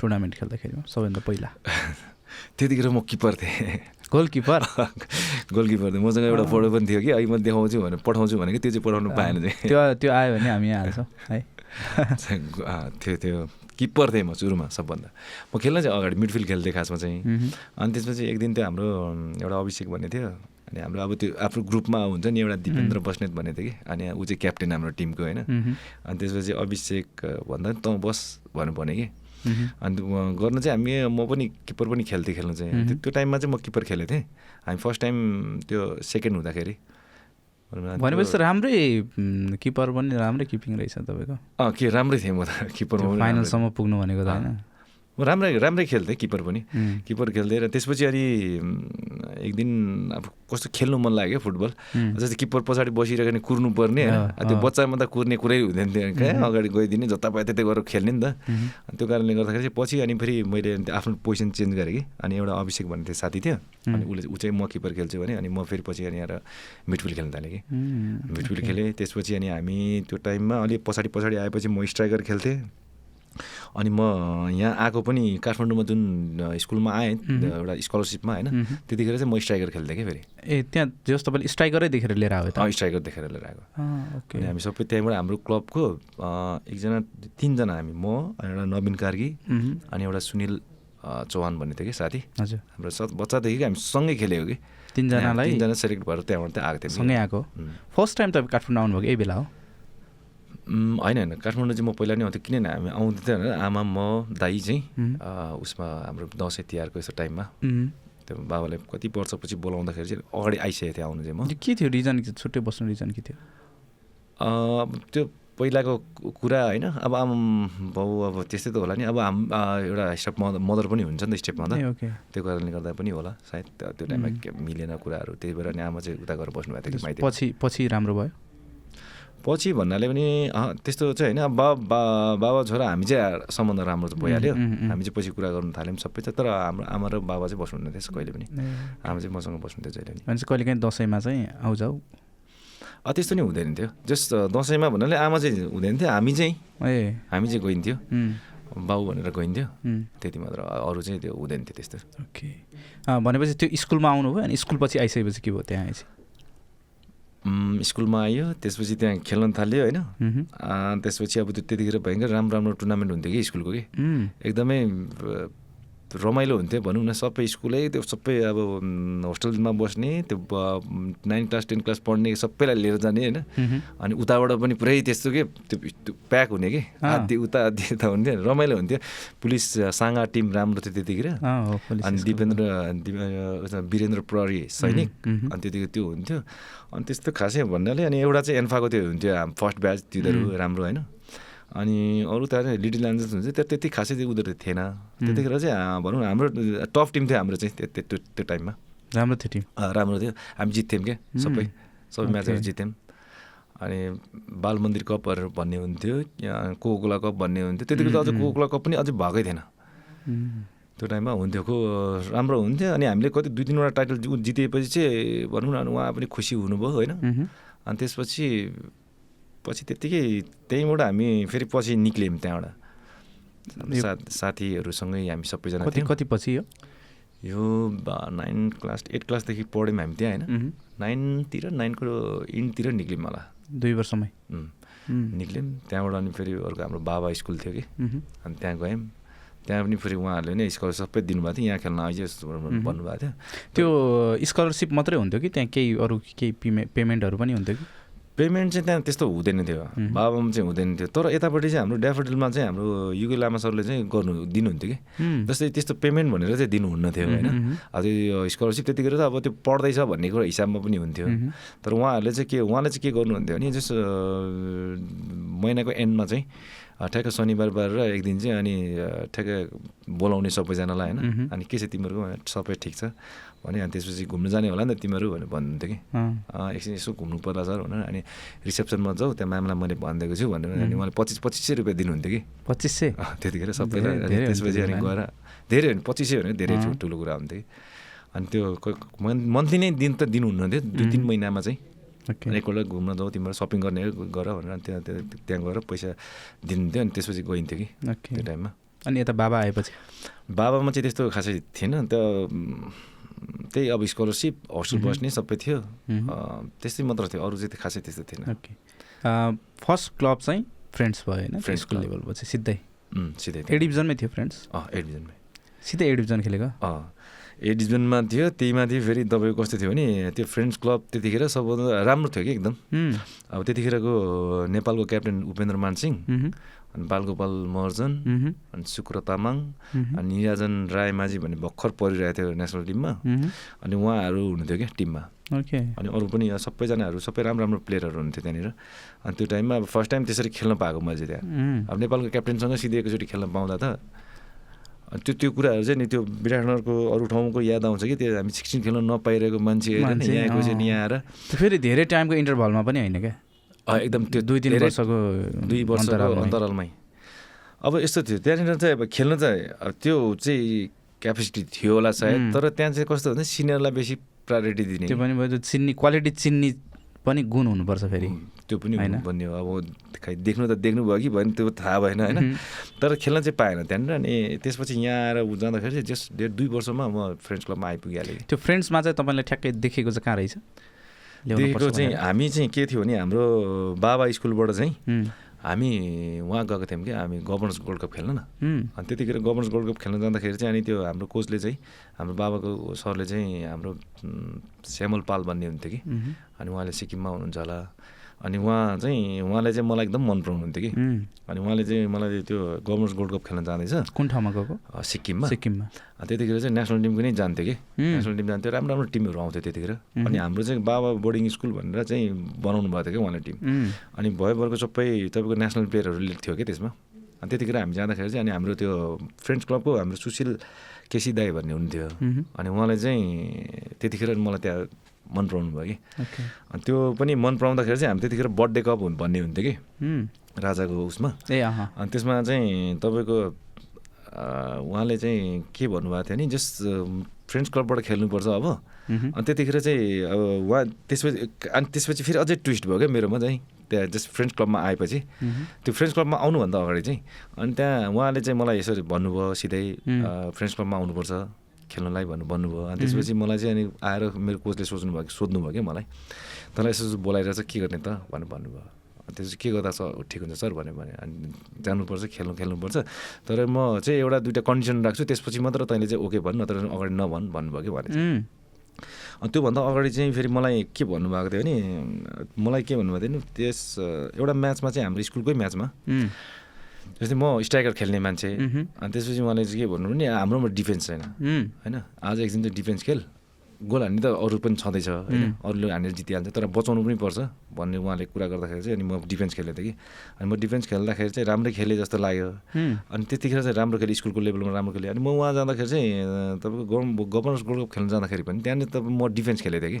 टुर्नामेन्ट खेल्दाखेरिमा सबैभन्दा पहिला। त्यतिखेर म किपर थिएँ। गोलकिपर? गोलकिपर थियो मसँग एउटा फोटो पनि थियो कि अहिले म देखाउँछु भने पठाउँछु भनेको त्यो चाहिँ पठाउनु पाएन त्यो त्यो आयो भने हामी यहाँ हाल्छौँ है। थियो त्यो किप्पर थिएँ म सुरुमा सबभन्दा। म खेल्न चाहिँ अगाडि मिडफिल्ड खेल्थेँ खासमा चाहिँ। अनि त्यसपछि एक दिन त्यो हाम्रो एउटा अभिषेक भन्ने थियो। अनि हाम्रो अब त्यो आफ्नो ग्रुपमा हुन्छ नि एउटा दिपेन्द्र बस्नेत भन्ने थियो कि। अनि ऊ चाहिँ क्याप्टेन हाम्रो टिमको होइन। अनि त्यसपछि अभिषेक भन्दा तँ बस भनेर भने कि। अनि त्यो गर्न चाहिँ हामी म पनि किप्पर पनि खेल्थेँ खेल्न चाहिँ। मह्म। त्यो- त्यो टाइममा चाहिँ म किप्पर खेलेको थिएँ। हामी फर्स्ट टाइम त्यो सेकेन्ड हुँदाखेरि। भनेपछि राम्रै किपर पनि राम्रै किपिङ रहेछ तपाईँको। अँ के राम्रै थिएँ म त। राम्रै फाइनलसम्म पुग्नु भनेको त। होइन। राम्रै राम्रै खेल्थेँ किप्पर पनि। उम्, किप्पर खेल्दै र त्यसपछि अनि एक दिन अब कस्तो खेल्नु मन लाग्यो फुटबल। जस्तै किप्पर पछाडि बसिरहेको नि कुर्नु पर्ने होइन अँ, अब त्यो। बच्चामा त कुर्ने कुरै हुँदैन थियो कहाँ अगाडि गइदिने जता पायो त्यतै गरेर खेल्ने नि त। त्यो कारणले गर्दाखेरि चाहिँ पछि अनि फेरि मैले आफ्नो पोजिसन चेन्ज गरेँ कि। अनि एउटा अभिषेक भन्ने थियो साथी थियो। अनि उसले ऊ चाहिँ म किपर खेल्छु भने अनि म फेरि पछि अनि आएर मिडफिल्ड खेल्न थालेँ कि। मिडफिल्ड खेलेँ त्यसपछि अनि हामी त्यो टाइममा अलिक पछाडि पछाडि आएपछि म स्ट्राइकर खेल्थेँ। अनि म यहाँ आएको पनि काठमाडौँमा जुन स्कुलमा आएँ एउटा स्कलरसिपमा होइन। त्यतिखेर चाहिँ म स्ट्राइकर खेल्थेँ कि फेरि। ए त्यहाँ जस तपाईँले स्ट्राइकरै देखेर लिएर आयो त? स्ट्राइकर देखेर लिएर आएको। अनि हामी सबै त्यहाँबाट हाम्रो क्लबको एकजना तिनजना हामी म एउटा नवीन कार्की। अनि एउटा सुनिल चौहान भन्ने थियो कि साथी। हजुर। हाम्रो स बच्चादेखि हामी सँगै खेलेको कि। तिनजनालाई तिनजना सेलेक्ट भएर त्यहाँबाट चाहिँ आएको थियो सँगै आएको। फर्स्ट टाइम तपाईँ काठमाडौँ आउनुभएको यही बेला हो? होइन होइन। काठमाडौँ चाहिँ म पहिला नै आउँथेँ। किनभने हामी आउँदै थियो भनेर आमा म दाई चाहिँ उसमा हाम्रो दसैँ तिहारको यस्तो टाइममा। त्यो बाबाले कति वर्षपछि बोलाउँदाखेरि चाहिँ अगाडि आइसकेको थियो आउनु चाहिँ म। के थियो? रिजन छुट्टै बस्नु रिजन के थियो? त्यो पहिलाको कुरा होइन। अब आमा बाउ अब त्यस्तै त होला नि। अब हाम एउटा स्टेप मदर मदर पनि हुन्छ नि त स्टेप मदर त्यो कारणले गर्दा पनि होला। सायद त्यो टाइममा मिलेन कुराहरू। त्यही भएर नि आमा चाहिँ उता गएर बस्नुभएको थियो पछि पछि राम्रो भयो। पछि भन्नाले पनि त्यस्तो चाहिँ होइन। बा बा बाबा छोरा हामी चाहिँ सम्बन्ध राम्रो चाहिँ भइहाल्यो। हामी चाहिँ पछि कुरा गर्नु थाल्यौँ सबै चाहिँ तर हाम्रो आमा र बाबा चाहिँ बस्नुहुन्न थियो कहिले पनि। आमा चाहिँ मसँग बस्नुहुन्थ्यो जहिले नि भने चाहिँ कहिले काहीँ दसैँमा चाहिँ आउ जाऊ अँ, त्यस्तो नि हुँदैन थियो। जस्ट दसैँमा भन्नाले आमा चाहिँ हुँदैन थियो। हामी चाहिँ। ए। हामी चाहिँ गइन्थ्यो। बाउ भनेर गइन्थ्यो। त्यति मात्र। अरू चाहिँ त्यो हुँदैन थियो त्यस्तो। ओके। भनेपछि त्यो स्कुलमा आउनुभयो अनि स्कुल पछि आइसकेपछि के भयो? त्यहाँ आएपछि। स्कुलमा आयो त्यसपछि त्यहाँ खेल्न थाल्यो होइन? त्यसपछि अब त्यो त्यतिखेर भयङ्कर राम्रो राम्रो टुर्नामेन्ट हुन्थ्यो कि स्कुलको कि? एकदमै रमाइलो हुन्थ्यो भनौँ न सबै स्कुलै त्यो सबै अब होस्टेलमा बस्ने त्यो नाइन क्लास टेन क्लास पढ्ने सबैलाई लिएर जाने होइन। अनि उताबाट पनि पुरै त्यस्तो के त्यो प्याक हुने कि। आधी उता आधी यता हुन्थ्यो रमाइलो हुन्थ्यो पुलिस साँगा टिम राम्रो थियो त्यतिखेर अनि। दिपेन्द्र वीरेन्द्र प्रहरी सैनिक। अनि त्यतिको त्यो हुन्थ्यो अनि त्यस्तो खासै भन्नाले अनि एउटा चाहिँ एन्फाको त्यो हुन्थ्यो फर्स्ट ब्याच तिनीहरू राम्रो होइन अनि अरू त लिटिल एन्जल्स हुन्छ त्यो त्यति खासै त्यो उनीहरू थिएन त्यतिखेर चाहिँ भनौँ न हाम्रो टफ टिम थियो हाम्रो चाहिँ त्यो त्यो टाइममा राम्रो थियो टिम राम्रो थियो हामी जित्थ्यौँ क्या सबै सबै म्याचहरू। जित्यौँ अनि बाल मन्दिर कपहरू भन्ने हुन्थ्यो कोकोला कप भन्ने हुन्थ्यो त्यतिखेर त अझ कोकोला कप पनि अझै भएकै थिएन त्यो टाइममा हुन्थ्यो को राम्रो हुन्थ्यो अनि हामीले कति दुई तिनवटा टाइटल जितेपछि चाहिँ भनौँ न उहाँ पनि खुसी हुनुभयो होइन। अनि त्यसपछि पछि त्यत्तिकै त्यहीँबाट हामी फेरि पछि निक्ल्यौँ त्यहाँबाट। यो- साथ साथीहरूसँगै हामी सबैजना कति थियौँ। कति पछि यो? बा- नाइन क्लास एट क्लासदेखि पढ्यौँ हामी त्यहाँ होइन। नाइनतिर नाइनको इन्डतिर निक्ल्यौँ होला दुई वर्षमै? निक्ल्यौँ। त्यहाँबाट अनि फेरि अर्को हाम्रो बाबा स्कुल थियो कि। अनि त्यहाँ गयौँ। त्यहाँ पनि फेरि उहाँहरूले नै स्कलर सबै दिनुभएको थियो। यहाँ खेल्न आइज भन्नुभएको थियो। त्यो स्कलरसिप मात्रै हुन्थ्यो कि त्यहाँ केही अरू केही पेमे पेमेन्टहरू पनि हुन्थ्यो कि? पेमेन्ट चाहिँ त्यहाँ त्यस्तो हुँदैन थियो। बाबामा चाहिँ हुँदैन थियो तर यतापट्टि चाहिँ हाम्रो ड्याफोडिलमा चाहिँ हाम्रो युके लामा सरले चाहिँ गर्नु दिनुहुन्थ्यो कि जस्तै त्यस्तो पेमेन्ट भनेर चाहिँ दिनुहुन्न थियो होइन। अब त्यो स्कलरसिप त्यतिखेर त अब त्यो पढ्दैछ भन्ने कुरो हिसाबमा पनि हुन्थ्यो। तर उहाँहरूले चाहिँ के उहाँले चाहिँ के गर्नुहुन्थ्यो भने जस्तो महिनाको एन्डमा चाहिँ ठ्याक्क शनिबार बार र एक दिन चाहिँ अनि ठ्याक्क बोलाउने सबैजनालाई होइन। अनि के छ तिमीहरूको सबै ठिक छ भने अनि त्यसपछि घुम्नु जाने होला नि त तिमीहरू भनेर भन्नुहुन्थ्यो कि। एकछिन यसो घुम्नु पर्ला सर भनेर अनि रिसेप्सनमा जाऊ त्यहाँ म्यामलाई मैले भनिदिएको छु भनेर अनि उहाँले पच्चिस पच्चिस सय रुपियाँ दिनुहुन्थ्यो कि। पच्चिस सय? त्यतिखेर सबैलाई त्यसपछि अनि गएर धेरै होइन पच्चिस सय भने धेरै अँ। ठुलो ठुलो कुरा हुन्थ्यो कि। अनि त्यो मन्थली नै दिन त दिनुहुन्न थियो दुई तिन महिनामा चाहिँ। एकपल्ट घुम्न जाउँ तिम्रो सपिङ गर्ने गर भनेर त्यहाँ त्यहाँ गएर पैसा दिनुहुन्थ्यो अनि त्यसपछि गइन्थ्यो कि। त्यो टाइममा। अनि यता बाबा आएपछि? बाबामा चाहिँ त्यस्तो खासै थिएन त्यो त्यही अब स्कलरसिप हस्टेल। बस्ने सबै थियो। अ, त्यस्तै मात्र थियो अरू चाहिँ खासै त्यस्तो थिएन। फर्स्ट क्लब चाहिँ फ्रेन्ड्स भयो होइन? School club। लेभलपछि सिधै। सिधै ए डिभिजनमै थियो फ्रेन्ड्स अँ ए डिभिजनमै सिधै ए डिभिजन खेलेको? अँ ए डिभिजनमा थियो त्यहीमा थियो फेरि तपाईँको कस्तो थियो भने त्यो फ्रेन्ड्स क्लब त्यतिखेर सबभन्दा राम्रो थियो कि एकदम। अब त्यतिखेरको नेपालको क्याप्टेन उपेन्द्र मानसिंह अनि बालगोपाल महर्जन अनि शुक्र तामाङ अनि निराजन राय माझी भन्ने भर्खर परिरहेको थियो नेसनल टिममा। अनि उहाँहरू हुनुहुन्थ्यो क्या टिममा। ओके। अनि अरू पनि सबैजनाहरू सबै राम्रो राम्रो प्लेयरहरू हुन्थ्यो त्यहाँनिर। अनि त्यो टाइममा अब फर्स्ट टाइम त्यसरी खेल्न पाएको मैले त्यहाँ। अब नेपालको क्याप्टेनसँग सिधै एकैचोटि खेल्न पाउँदा त। त्यो त्यो कुराहरू चाहिँ नि त्यो विराटनगरको अरू ठाउँको याद आउँछ कि त्यो हामी सिक्सटिन खेल्न नपाइरहेको मान्छे न, यहाँ आएपछि आएर फेरि धेरै टाइमको इन्टरभलमा पनि होइन क्या? एकदम त्यो दुई तिन वर्षको दुई वर्षको अन्तरालमै। अब यस्तो थियो त्यहाँनिर चाहिँ अब खेल्न चाहिँ त्यो चाहिँ क्यापेसिटी थियो होला सायद। तर त्यहाँ चाहिँ कस्तो हुन्छ सिनियरलाई बेसी प्रायोरिटी दिने त्यो पनि भयो चिन्नी क्वालिटी चिन्नी पनि गुण हुनुपर्छ फेरि त्यो पनि होइन? भन्ने हो अब खै देख्नु त देख्नु भयो कि भयो त्यो थाहा भएन होइन। तर खेल्न चाहिँ पाएन त्यहाँनिर अनि त्यसपछि यहाँ आएर ऊ जाँदाखेरि चाहिँ जस्ट डेढ दुई वर्षमा म फ्रेन्ड्स क्लबमा आइपुगिहालेँ त्यो फ्रेन्ड्समा चाहिँ तपाईँले ठ्याक्कै देखेको चाहिँ कहाँ रहेछ देखेको चाहिँ। हामी चाहिँ के थियो भने हाम्रो बाबा स्कुलबाट चाहिँ हामी उहाँ गएको थियौँ कि हामी गभर्नर्स गोल्ड कप खेल्न न। अनि त्यतिखेर गभर्नर्स गोल्ड कप खेल्न जाँदाखेरि चाहिँ अनि त्यो हाम्रो कोचले चाहिँ हाम्रो बाबाको सरले चाहिँ हाम्रो श्यामल पाल भन्ने हुन्थ्यो कि। अनि उहाँले सिक्किममा हुनुहुन्छ होला। अनि उहाँ चाहिँ उहाँले चाहिँ मलाई एकदम मन पराउनुहुन्थ्यो कि। अनि उहाँले चाहिँ मलाई त्यो गभर्नर्स गोल्ड कप खेल्न जाँदैछ। कुन ठाउँमा गएको? सिक्किममा। सिक्किममा। त्यतिखेर चाहिँ नेसनल टिमको नै जान्थ्यो कि। नेसनल टिम जान्थ्यो राम्रो राम्रो टिमहरू आउँथ्यो त्यतिखेर। अनि हाम्रो चाहिँ बाबा बोर्डिङ स्कुल भनेर चाहिँ बनाउनु भएको थियो क्या उहाँले टिम। अनि भयोभरको सबै तपाईँको नेसनल प्लेयरहरू थियो क्या त्यसमा। अनि त्यतिखेर हामी जाँदाखेरि चाहिँ अनि हाम्रो त्यो फ्रेन्ड्स क्लबको हाम्रो सुशील केसी दाई भन्ने हुन्थ्यो अनि उहाँले चाहिँ त्यतिखेर मलाई त्यहाँ मन पराउनु भयो कि। अनि त्यो पनि मन पराउँदाखेरि चाहिँ हामी त्यतिखेर बर्थडे कप भन्ने हुन्थ्यो कि। राजाको उसमा। ए अनि त्यसमा चाहिँ तपाईँको उहाँले चाहिँ के भन्नुभएको थियो नि जस्ट फ्रेन्ड्स क्लबबाट खेल्नुपर्छ अब। अनि त्यतिखेर चाहिँ अब उहाँ त्यसपछि अनि त्यसपछि फेरि अझै ट्विस्ट भयो क्या मेरोमा चाहिँ। त्यहाँ जस्ट फ्रेन्ड्स क्लबमा आएपछि। त्यो फ्रेन्ड्स क्लबमा आउनुभन्दा अगाडि चाहिँ। अनि त्यहाँ उहाँले चाहिँ मलाई यसरी भन्नुभयो सिधै फ्रेन्ड्स क्लबमा आउनुपर्छ। खेल्नलाई भन्नु भन्नुभयो। अनि त्यसपछि मलाई चाहिँ अनि आएर मेरो कोचले सोच्नु भयो कि सोध्नु भयो कि मलाई तँलाई यसो चाहिँ के गर्ने त? भनेर भन्नुभयो। त्यसपछि के गर्दा सर ठिक हुन्छ सर भन्यो। भने अनि जानुपर्छ खेल्नु खेल्नुपर्छ। तर म चाहिँ एउटा दुइटा कन्डिसन राख्छु त्यसपछि मात्र तैँले चाहिँ ओके भन्नु नत्र अगाडि नभन् भन्नुभयो कि भने अनि त्योभन्दा अगाडि चाहिँ फेरि मलाई के भन्नुभएको थियो भने मलाई के भन्नुभएको थियो नि त्यस एउटा म्याचमा चाहिँ हाम्रो स्कुलकै म्याचमा जस्तै म स्ट्राइकर खेल्ने मान्छे अनि त्यसपछि उहाँले चाहिँ के भन्नु भने हाम्रोमा डिफेन्स छैन। होइन आज एकछिन चाहिँ डिफेन्स खेल। गोल हान्ने त अरू पनि छँदैछ होइन. अरूले हानेर जितिहाल्छ तर बचाउनु पनि पर्छ भन्ने उहाँले कुरा गर्दाखेरि चाहिँ अनि म डिफेन्स खेलेको थिएँ कि। अनि म डिफेन्स खेल्दाखेरि चाहिँ राम्रै खेलेँ जस्तो लाग्यो। अनि त्यतिखेर चाहिँ राम्रो खेलेँ स्कुलको लेभलमा राम्रो खेलेँ। अनि म उहाँ जाँदाखेरि चाहिँ तपाईँको गभर्न गभर्नर्स गोल्ड कप खेल्न जाँदाखेरि पनि त्यहाँनिर त म डिफेन्स खेलेको थिएँ कि।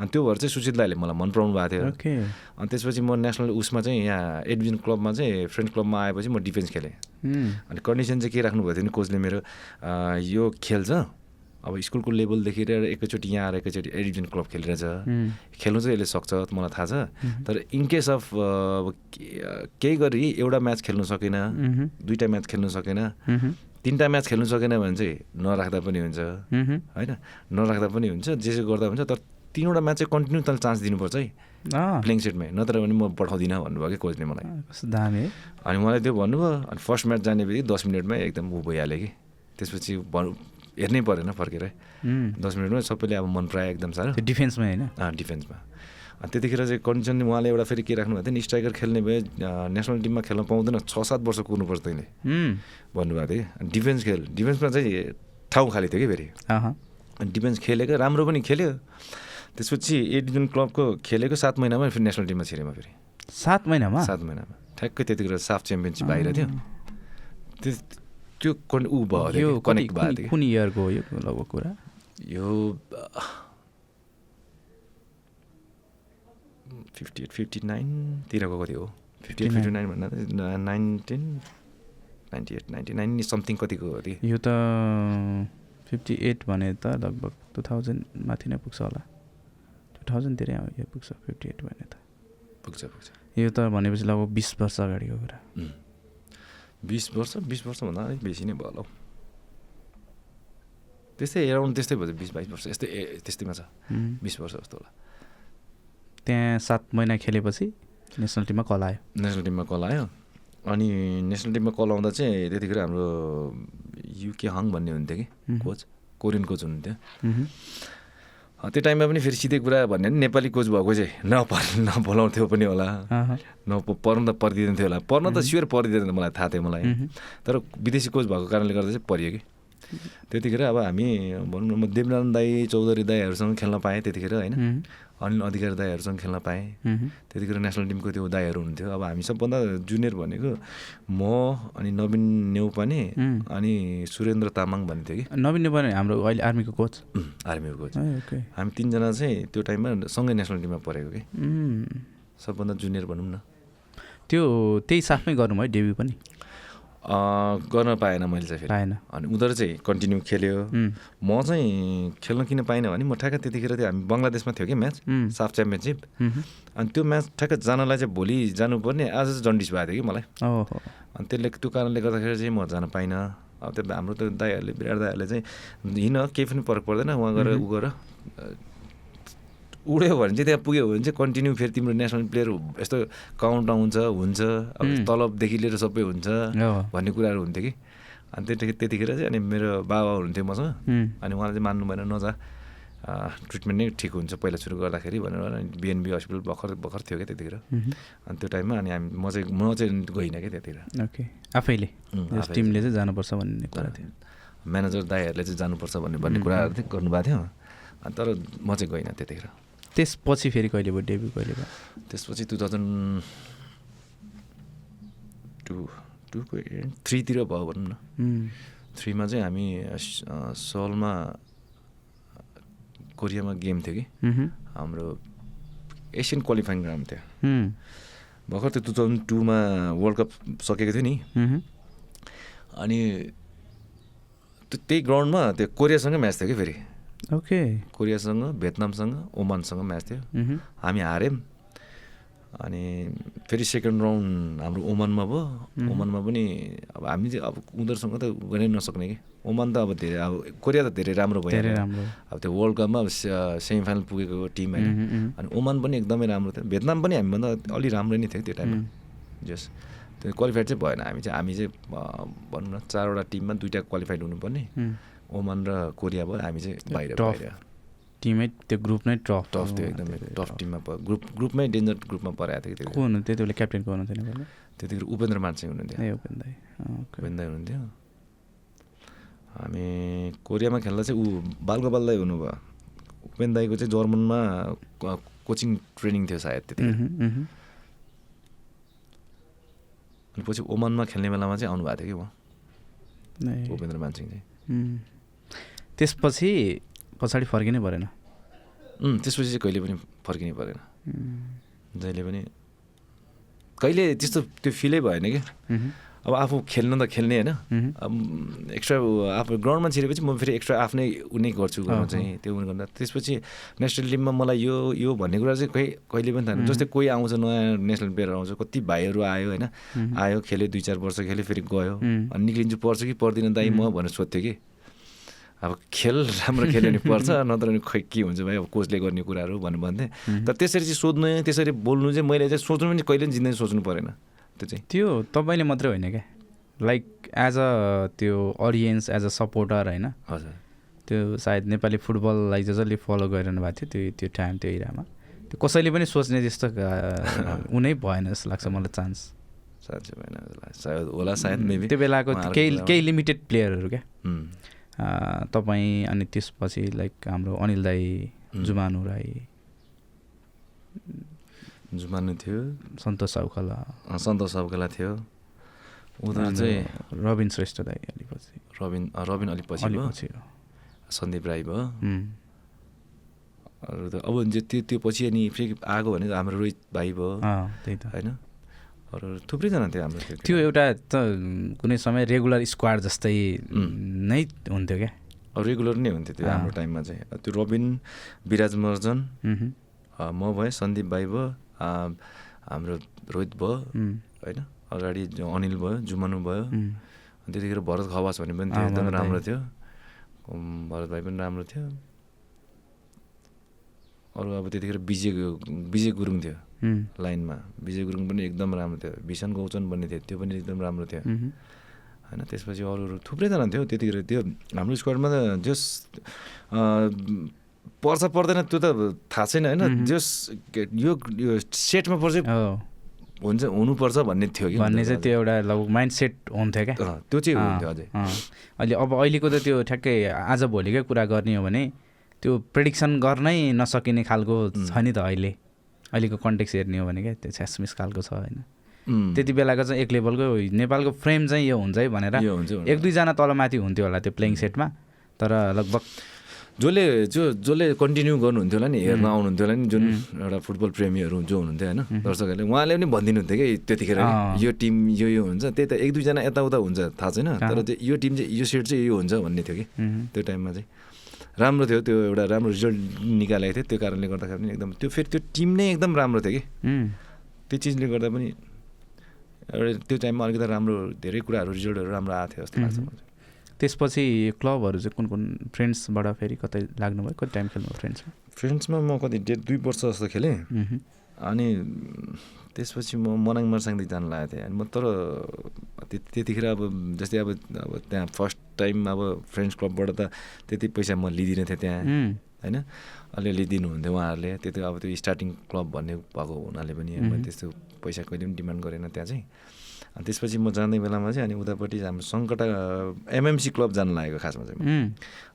अनि त्यो भएर चाहिँ सुशील दाईले मलाई मन पराउनु भएको थियो। अनि त्यसपछि म नेसनल उसमा चाहिँ यहाँ एडमिसन क्लबमा चाहिँ फ्रेन्ड्स क्लबमा आएपछि म डिफेन्स खेलेँ। अनि कन्डिसन चाहिँ के राख्नुभएको थियो नि कोचले मेरो यो खेल्छ अब स्कुलको लेभलदेखि लिएर एकैचोटि यहाँ आएर एकैचोटि एडिभिजन क्लब खेलिरहेछ। खेल्नु चाहिँ यसले सक्छ मलाई थाहा छ। तर इन केस अफ अब केही गरी एउटा म्याच खेल्नु सकेन दुईवटा म्याच खेल्नु सकेन तिनवटा म्याच खेल्नु सकेन भने चाहिँ नराख्दा पनि हुन्छ। होइन? नराख्दा पनि हुन्छ जे जे गर्दा हुन्छ तर तिनवटा म्याच चाहिँ कन्टिन्यू तैँले चान्स दिनुपर्छ है। अँ, प्लेइङ सेटमै नत्र भने म पठाउँदिनँ भन्नुभयो कि कोचले मलाई। अनि मलाई त्यो भन्नुभयो अनि फर्स्ट म्याच जाने बित्तिकै दस मिनटमै एकदम ऊ भइहाल्यो कि। त्यसपछि भन् हेर्नै परेन फर्केर। दस मिनटमै सबैले अब मन परायो एकदम साह्रो। डिफेन्समै होइन? डिफेन्समा। त्यतिखेर चाहिँ कन्डिसन उहाँले एउटा फेरि के राख्नुभएको थियो नि स्ट्राइकर खेल्ने भए नेसनल टिममा खेल्न पाउँदैन छ सात वर्ष कुर्नुपर्छ तैँले। भन्नुभएको थियो। अनि डिफेन्स खेल डिफेन्समा चाहिँ ठाउँ खाली थियो कि फेरि। अनि डिफेन्स खेलेको राम्रो पनि खेल्यो। त्यसपछि ए डिभिजन क्लबको खेलेको सात महिनामा फेरि नेसनल टिममा छिरेमा फेरि। सात महिनामा? सात महिनामा। ठ्याक्कै त्यतिखेर साफ च्याम्पियनसिप बाहिर थियो। त्यो त्यो कन् ऊ भयो यो कनेक्ट भएको कुन- इयरको हो यो लगभग कुरा। यो फिफ्टी एट फिफ्टी नाइनतिरको कति हो? फिफ्टी एट 59 फिफ्टी नाइन भन्दा nineteen ninety eight ninety nine something कतिको हो यो त फिफ्टी एट भने त लगभग टु थाउजन्ड माथि नै पुग्छ होला। टु थाउजन्डतिरै यो पुग्छ फिफ्टी एट भने त। पुग्छ पुग्छ। यो त भनेपछि लगभग बिस वर्ष अगाडिको कुरा. बिस वर्ष बिस वर्षभन्दा अलिक बेसी नै भयो होला हौ। त्यस्तै एराउन्ड त्यस्तै भयो बिस बाइस वर्ष यस्तै त्यस्तैमा छ। बिस वर्ष जस्तो होला। त्यहाँ सात महिना खेलेपछि नेसनल टिममा कल आयो। नेसनल टिममा कल आयो। अनि नेसनल टिममा कल आउँदा चाहिँ त्यतिखेर हाम्रो युके हङ भन्ने हुन्थ्यो कि। कोच कोरियन कोच हुनुहुन्थ्यो। त्यो टाइममा पनि फेरि सिधै कुरा भन्यो भने नेपाली कोच भएको चाहिँ नपर नबोलाउँथ्यो पनि होला। नप पर्न त परिदिँदैन थियो होला पर्न त स्योर परिदिँदैन मलाई थाहा थियो मलाई। तर विदेशी कोच भएको कारणले गर्दा चाहिँ परियो कि त्यतिखेर अब हामी भनौँ न म देवनारायण दाई चौधरी दाईहरूसँग खेल्न पाएँ त्यतिखेर होइन। अनिल अधिकारी दाईहरूसँग खेल्न पाएँ। त्यतिखेर नेसनल टिमको त्यो दाईहरू हुनुहुन्थ्यो। अब हामी सबभन्दा जुनियर भनेको म अनि नवीन नेउपाने। अनि सुरेन्द्र तामाङ भन्ने थियो कि। नवीन नेपाल हाम्रो अहिले आर्मीको कोच। आर्मीको कोच। हामी तिनजना चाहिँ त्यो टाइममा सँगै नेसनल टिममा परेको कि। सबभन्दा जुनियर भनौँ न। त्यो त्यही साथमै गर्नु भयो डेब्यु पनि। गर्न पाएन मैले चाहिँ फेरि। पाएन। अनि उनीहरू चाहिँ कन्टिन्यू खेल्यो। म चाहिँ खेल्न किन पाइनँ भने म ठ्याक्क त्यतिखेर त्यो हामी बङ्गलादेशमा थियो कि म्याच साफ च्याम्पियनसिप। अनि त्यो म्याच ठ्याक्क जानलाई चाहिँ भोलि जानुपर्ने आज चाहिँ जन्डिस भएको थियो कि मलाई। अनि त्यसले त्यो कारणले गर्दाखेरि चाहिँ म जान पाइनँ। अब त्यो हाम्रो त्यो दाईहरूले विराट दाईहरूले चाहिँ हिँड केही पनि फरक पर्दैन उहाँ गएर ऊ गर। उड्यो भने चाहिँ त्यहाँ पुग्यो भने चाहिँ कन्टिन्यू फेरि तिम्रो नेसनल प्लेयर यस्तो काउन्ट आउँछ हुन्छ अब. तलबदेखि लिएर सबै हुन्छ। भन्ने कुराहरू हुन्थ्यो कि। अनि त्यतिखेर त्यतिखेर चाहिँ अनि मेरो बाबा हुनुहुन्थ्यो मसँग। अनि उहाँले चाहिँ मान्नु भएन नजा। ट्रिटमेन्ट नै ठिक हुन्छ पहिला सुरु गर्दाखेरि भनेर अनि बिएनबी हस्पिटल भर्खर भर्खर थियो क्या त्यतिखेर। अनि त्यो टाइममा अनि हामी म चाहिँ म चाहिँ गइनँ क्या त्यतिखेर। ओके। आफैले। टिमले चाहिँ जानुपर्छ भन्ने कुरा थियो। म्यानेजर दाईहरूले चाहिँ जानुपर्छ भन्ने भन्ने कुराहरू चाहिँ गर्नुभएको थियो। अनि तर म चाहिँ गइनँ त्यतिखेर। त्यसपछि फेरि कहिले भयो डेब्यु कहिले भयो? त्यसपछि टु थाउजन्ड टु टूको थ्रीतिर भयो भनौँ न। थ्रीमा चाहिँ हामी सलमा कोरियामा गेम थियो कि। हाम्रो एसियन क्वालिफाइङ ग्राउन्ड थियो। भर्खर त्यो टु थाउजन्ड टूमा वर्ल्ड कप सकेको थियो नि। अनि त्यो त्यही ग्राउन्डमा त्यो कोरियासँग म्याच थियो कि फेरि? ओके। कोरियासँग भियतनामसँग ओमानसँग म्याच थियो। हामी हार्यौँ अनि फेरि सेकेन्ड राउन्ड हाम्रो ओमानमा भयो। ओमानमा पनि अब हामी चाहिँ अब उनीहरूसँग त गर्नै नसक्ने कि। ओमान त अब धेरै अब कोरिया त धेरै राम्रो भयो। अब त्यो वर्ल्ड कपमा अब सेमी फाइनल पुगेको टिम होइन। अनि ओमान पनि एकदमै राम्रो थियो। भियतनाम पनि हामीभन्दा अलि राम्रो नै थियो त्यो टाइममा जस त्यो क्वालिफाइड चाहिँ भएन। हामी चाहिँ हामी चाहिँ भनौँ न चारवटा टिममा दुइटा क्वालिफाइड हुनुपर्ने। ओमान र कोरिया भयो हामी चाहिँ बाहिर टिमै त्यो ग्रुप नै टफ टफ थियो एकदमै टफ टिममा ग्रुप ग्रुपमै डेन्जर ग्रुपमा परेको थियो कि को त्यतिखेर। हुनु त्यति बेला क्याप्टेन को हुनुहुन्थ्यो नेपालमा त्यतिखेर उपेन्द्र मानसिंह हुनुहुन्थ्यो। ए। उपेन्द्र हुनुहुन्थ्यो। हामी कोरियामा खेल्दा चाहिँ ऊ बालगोपाल दाई हुनुभयो। उपेन्द्र दाईको चाहिँ जर्मनमा कोचिङ ट्रेनिङ थियो सायद त्यतिखेर। मह्म। अनि पछि ओमानमा खेल्ने बेलामा चाहिँ आउनुभएको थियो कि उहाँ उपेन्द्र मानसिंह चाहिँ। त्यसपछि पछाडि फर्किनै परेन। त्यसपछि चाहिँ कहिले पनि फर्किनै परेन। जहिले पनि कहिले त्यस्तो त्यो फिलै भएन कि? मह्म, अब आफू खेल्न त खेल्ने होइन। अब एक्स्ट्रा आफू ग्राउन्डमा छिरेपछि म फेरि एक्स्ट्रा आफ्नै उनी गर्छु गर्नु चाहिँ त्यो उनी गर्दा। त्यसपछि नेसनल टिममा मलाई यो यो भन्ने कुरा चाहिँ कहीँ कहिले पनि थाहा। जस्तै कोही आउँछ नयाँ नेसनल प्लेयर आउँछ कति भाइहरू आयो होइन। आयो खेल्यो दुई चार वर्ष खेल्यो फेरि गयो। अनि निक्लिन्छु पर्छ कि पर्दिनँ दाइ म भनेर सोध्थ्यो कि। अब खेल राम्रो खेल्यो भने पर्छ नत्र भने खै के हुन्छ भाइ? अब कोचले गर्ने कुराहरू भन्नु भन्थेँ। तर त्यसरी चाहिँ सोध्नु त्यसरी बोल्नु चाहिँ मैले चाहिँ सोच्नु पनि कहिले पनि जिन्दगी सोच्नु परेन। त्यो चाहिँ। त्यो तपाईँले मात्रै होइन क्या? लाइक एज अ त्यो अडियन्स एज अ सपोर्टर होइन? हजुर। त्यो सायद नेपाली फुटबललाई जसले फलो गरिरहनु भएको थियो त्यो त्यो टाइम त्यो इरामा त्यो कसैले पनि सोच्ने जस्तो उनै भएन जस्तो लाग्छ मलाई चान्स साँच्चै भएन। सायद होला सायद मेबी त्यो बेलाको केही। केही लिमिटेड प्लेयरहरू क्या? तपाईँ अनि त्यसपछि लाइक हाम्रो अनिल दाई। जुमानु राई। जुमानु थियो। सन्तोष साउखला अँ, सन्तोष सबकेला थियो। उनीहरू चाहिँ रबिन श्रेष्ठ दाई अलिपछि। रबिन रबिन अलिक पछि। सन्दीप राई भयो। अरू त अब त्यो त्यो पछि अनि फेरि आएको भनेको हाम्रो रोहित भाइ भयो। त्यही त। होइन? अरू थुप्रैजना थियो हाम्रो त्यो एउटा त कुनै समय रेगुलर स्क्वाड जस्तै. नै हुन्थ्यो क्या। रेगुलर नै हुन्थ्यो त्यो। हाम्रो टाइममा चाहिँ। त्यो रबिन विराज अँ, म भएँ सन्दीप भाइ भयो हाम्रो रोहित भयो होइन? अगाडि अनिल भयो जुमनु भयो। त्यतिखेर भरत खवास भन्ने पनि थियो एकदमै राम्रो। थियो। भरत भाइ पनि राम्रो थियो। अरू अब त्यतिखेर विजय विजय गुरुङ थियो। लाइनमा। विजय गुरुङ पनि एकदम राम्रो थियो। भीषण गौचन भन्ने थियो। त्यो पनि एकदम राम्रो थियो। होइन त्यसपछि अरू अरू थुप्रैजना थियो त्यतिखेर। त्यो हाम्रो स्क्वाडमा त जस पर्छ पर्दैन त्यो त थाहा छैन। होइन। जस यो यो सेटमा पर्छ हो। हुन्छ हुनुपर्छ भन्ने थियो कि भन्ने चाहिँ त्यो एउटा लगभग माइन्ड सेट हुन्थ्यो क्या। त्यो चाहिँ हुन्थ्यो अझै। अहिले अब अहिलेको त त्यो ठ्याक्कै आज भोलिकै कुरा गर्ने हो भने त्यो प्रेडिक्सन गर्नै नसकिने खालको. छ नि त अहिले। अहिलेको कन्टेक्स हेर्ने हो भने क्या त्यो छ्यासमिस खालको छ होइन त्यति बेलाको चाहिँ एक लेभलको नेपालको फ्रेम चाहिँ यो हुन्छ है भनेर एक दुईजना तलमाथि हुन्थ्यो होला त्यो प्लेइङ सेटमा तर लगभग जसले जो जसले कन्टिन्यू गर्नुहुन्थ्यो होला नि हेर्न. आउनुहुन्थ्यो होला नि जुन. एउटा फुटबल प्रेमीहरू जो हुनुहुन्थ्यो होइन. दर्शकहरूले उहाँले पनि भनिदिनुहुन्थ्यो कि त्यतिखेर कि अँ। यो टिम यो यो हुन्छ त्यही त एक दुईजना यताउता हुन्छ थाहा छैन? तर त्यो यो टिम चाहिँ यो सेट चाहिँ यो हुन्छ भन्ने थियो कि त्यो टाइममा चाहिँ राम्रो थियो त्यो एउटा राम्रो रिजल्ट निकालेको थियो त्यो कारणले गर्दाखेरि पनि एकदम त्यो फेरि त्यो टिम नै एकदम राम्रो थियो कि। त्यो चिजले गर्दा पनि एउटा त्यो टाइममा अलिकति राम्रो धेरै कुराहरू रिजल्टहरू राम्रो आएको थियो जस्तो लाग्छ। त्यसपछि क्लबहरू चाहिँ कुन कुन फ्रेन्ड्सबाट फेरि कतै लाग्नुभयो? कति टाइम खेल्नुभयो फ्रेन्ड्समा फ्रेन्ड्समा म कति डेढ दुई वर्ष जस्तो खेलेँ। अनि त्यसपछि म मनाङ मर्साङदेखि जानु लागेको थिएँ। अनि म तर त्यति त्यतिखेर अब जस्तै अब अब त्यहाँ फर्स्ट टाइम अब फ्रेन्ड्स क्लबबाट त त्यति पैसा म लिँदिनँ थिएँ त्यहाँ। होइन? अलिअलि दिनुहुन्थ्यो उहाँहरूले। त्यति अब त्यो स्टार्टिङ क्लब भन्ने भएको हुनाले पनि त्यस्तो पैसा कहिले पनि डिमान्ड गरेन त्यहाँ चाहिँ। अनि त्यसपछि म जाँदै बेलामा चाहिँ अनि उतापट्टि हाम्रो सङ्कटा एमएमसी क्लब जानु लागेको खासमा चाहिँ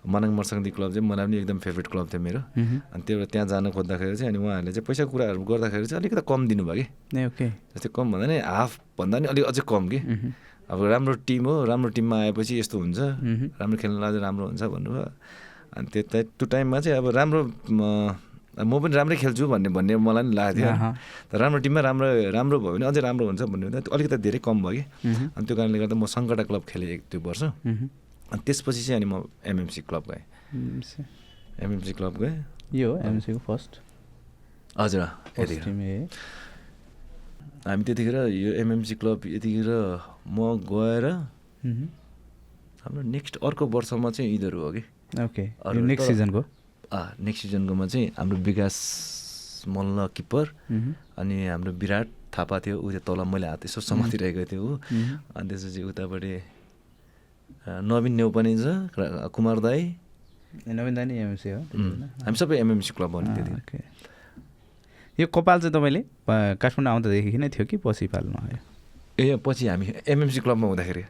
मनाङ मर्साङदी क्लब चाहिँ मलाई पनि एकदम फेभरेट क्लब थियो मेरो। अनि त्यो त्यहाँ जान खोज्दाखेरि चाहिँ अनि उहाँहरूले चाहिँ पैसा कुराहरू गर्दाखेरि चाहिँ अलिकति कम दिनुभयो कि। जस्तै कम भन्दा नि हाफ भन्दा नि अलिक अझै कम कि। अब राम्रो टिम हो राम्रो टिममा आएपछि यस्तो हुन्छ। राम्रो खेल्न अझै राम्रो हुन्छ भन्नुभयो। अनि त्यो त्यो टाइममा चाहिँ अब राम्रो म पनि राम्रै खेल्छु भन्ने भन्ने मलाई पनि लागेको थियो अहँ, तर राम्रो टिममा राम्रो राम्रो भयो भने अझै राम्रो हुन्छ भन्ने हुँदा त्यो अलिकति धेरै कम भयो कि। अनि त्यो कारणले गर्दा म सङ्कटा क्लब खेलेँ एक दुई वर्ष। अनि त्यसपछि चाहिँ अनि म एमएमसी क्लब गएँ। एमएमसी। क्लब गएँ। यो हो एमसीको फर्स्ट। हजुर फर्स्ट यतिखेर टिम ए हामी त्यतिखेर यो एमएमसी क्लब यतिखेर म गएर हाम्रो नेक्स्ट अर्को वर्षमा चाहिँ यिनीहरू हो कि? ओके नेक्स्ट सिजनको नेक्स्ट सिजनकोमा चाहिँ हाम्रो विकास मल्ल किप्पर अनि हाम्रो विराट थापा थियो ऊ त्यो तल मैले हात यसो समातिरहेको थियो हो अनि त्यसपछि उतापट्टि नवीन नेउ पनि छ कुमार दाई। नवीन दानी एमसी हो उम्, हामी सबै एमएमसी क्लब हो नि अँ, त्यति ओके यो कपाल चाहिँ तपाईँले काठमाडौँ आउँदादेखि नै थियो कि पछि पाल्नु आयो? ए पछि हामी एमएमसी क्लबमा हुँदाखेरि।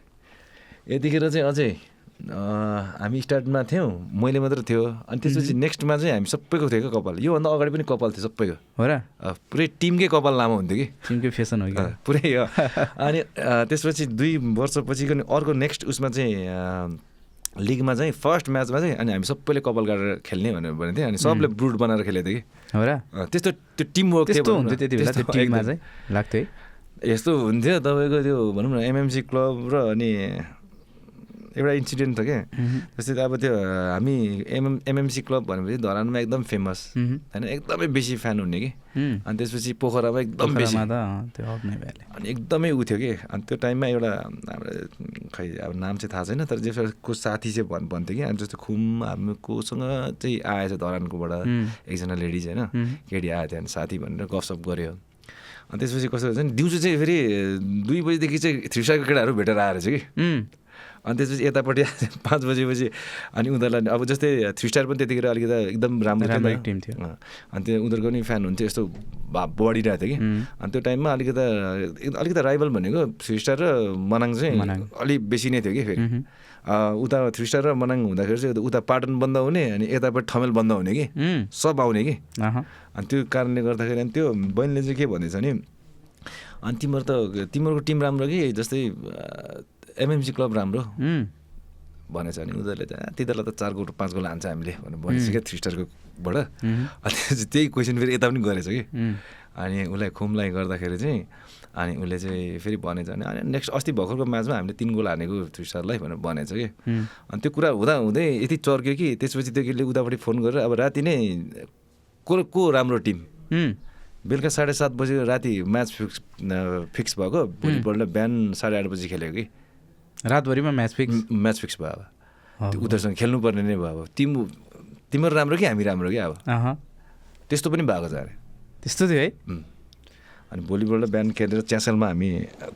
यतिखेर चाहिँ अझै हामी स्टार्टमा थियौँ मैले मात्र थियो। अनि त्यसपछि नेक्स्टमा चाहिँ हामी सबैको थियो क्या कपाल। योभन्दा अगाडि पनि कपाल थियो सबैको। हो र? पुरै टिमकै कपाल लामो हुन्थ्यो कि। टिमकै फेसन हो कि? पुरै अनि त्यसपछि दुई वर्षपछि अर्को नेक्स्ट उसमा चाहिँ लिगमा चाहिँ फर्स्ट म्याचमा चाहिँ अनि हामी सबैले कपाल काटेर खेल्ने भनेर भनेको थियो। अनि सबले ब्रुड बनाएर खेलेको थियो कि? हो र? त्यस्तो त्यो टिमवर्क थियो त्यस्तो। हुन्थ्यो त्यति बेला त्यो टिममा। चाहिँ लाग्थ्यो है। यस्तो हुन्थ्यो तपाईँको त्यो भनौँ न एमएमसी क्लब र अनि एउटा इन्सिडेन्ट छ क्या। मह्म, जस्तै अब त्यो हामी एमएम एमएमसी क्लब भनेपछि धरानमा एकदम फेमस मह्म, होइन एकदमै बेसी फ्यान हुने कि। उम्, अनि त्यसपछि पोखरामा एकदम बेसी। अनि एकदमै उ थियो कि। अनि त्यो टाइममा एउटा हाम्रो खै अब नाम चाहिँ थाहा छैन तर जस्तो को साथी चाहिँ भन् भन्थ्यो कि। अनि जस्तो खुम हामी कोसँग चाहिँ आएछ धरानकोबाट। उम्, एकजना लेडिज होइन। उम्, केटी आएको थियो अनि साथी भनेर गफसप गऱ्यो अनि त्यसपछि कस्तो हुन्छ नि दिउँसो चाहिँ फेरि दुई बजीदेखि चाहिँ थ्री स्टारको केटाहरू भेटेर आएर चाहिँ कि। उम्, अनि त्यसपछि यतापट्टि पाँच बजेपछि अनि उनीहरूलाई अब जस्तै थ्री स्टार पनि त्यतिखेर अलिकति एकदम राम्रो। टिम थियो। अनि त्यो उनीहरूको पनि फ्यान हुन्थ्यो यस्तो बढिरहेको थियो कि। अनि त्यो टाइममा अलिकति अलिकति राइभल भनेको थ्री स्टार र मनाङ चाहिँ। अलिक बेसी नै थियो कि फेरि। उता थ्री स्टार र मनाङ हुँदाखेरि चाहिँ उता पाटन बन्द हुने अनि यतापट्टि ठमेल बन्द हुने कि। सब आउने कि। अनि त्यो कारणले गर्दाखेरि अनि त्यो बहिनीले चाहिँ के भन्दैछ नि अनि तिम्रो त तिमीहरूको टिम राम्रो कि जस्तै एमएमसी क्लब राम्रो। भनेछ अनि उनीहरूले "आ, तिनीहरूलाई त चार गोल पाँच गोल हान्छ हामीले भनेर भनेछ क्या थ्री स्टारकोबाट अनि त्यही क्वेसन फेरि यता पनि गरेछ कि। अनि उसलाई खुमलाई गर्दाखेरि चाहिँ अनि उसले चाहिँ फेरि भनेछ भने अनि नेक्स्ट अस्ति भर्खरको म्याचमा हामीले तिन गोल हानेको थ्री स्टारलाई भनेर भनेछ कि। अनि त्यो कुरा हुँदा हुँदै यति चर्क्यो कि त्यसपछि त्यो केटीले उतापट्टि फोन गरेर अब राति नै को को राम्रो टिम? बेलुका साढे सात बजी राति म्याच फिक्स फिक्स भएको। भोलिपल्ट बिहान साढे आठ बजी खेलेको कि। रातभरिमा म्याच फिक्स म्याच फिक्स भयो अब। उनीहरूसँग खेल्नुपर्ने नै भयो अब। तिम तिमीहरू राम्रो कि हामी राम्रो कि अब? त्यस्तो पनि भएको छ अरे। त्यस्तो थियो है. अनि भोलिबल र बिहान खेलेर च्यासलमा हामी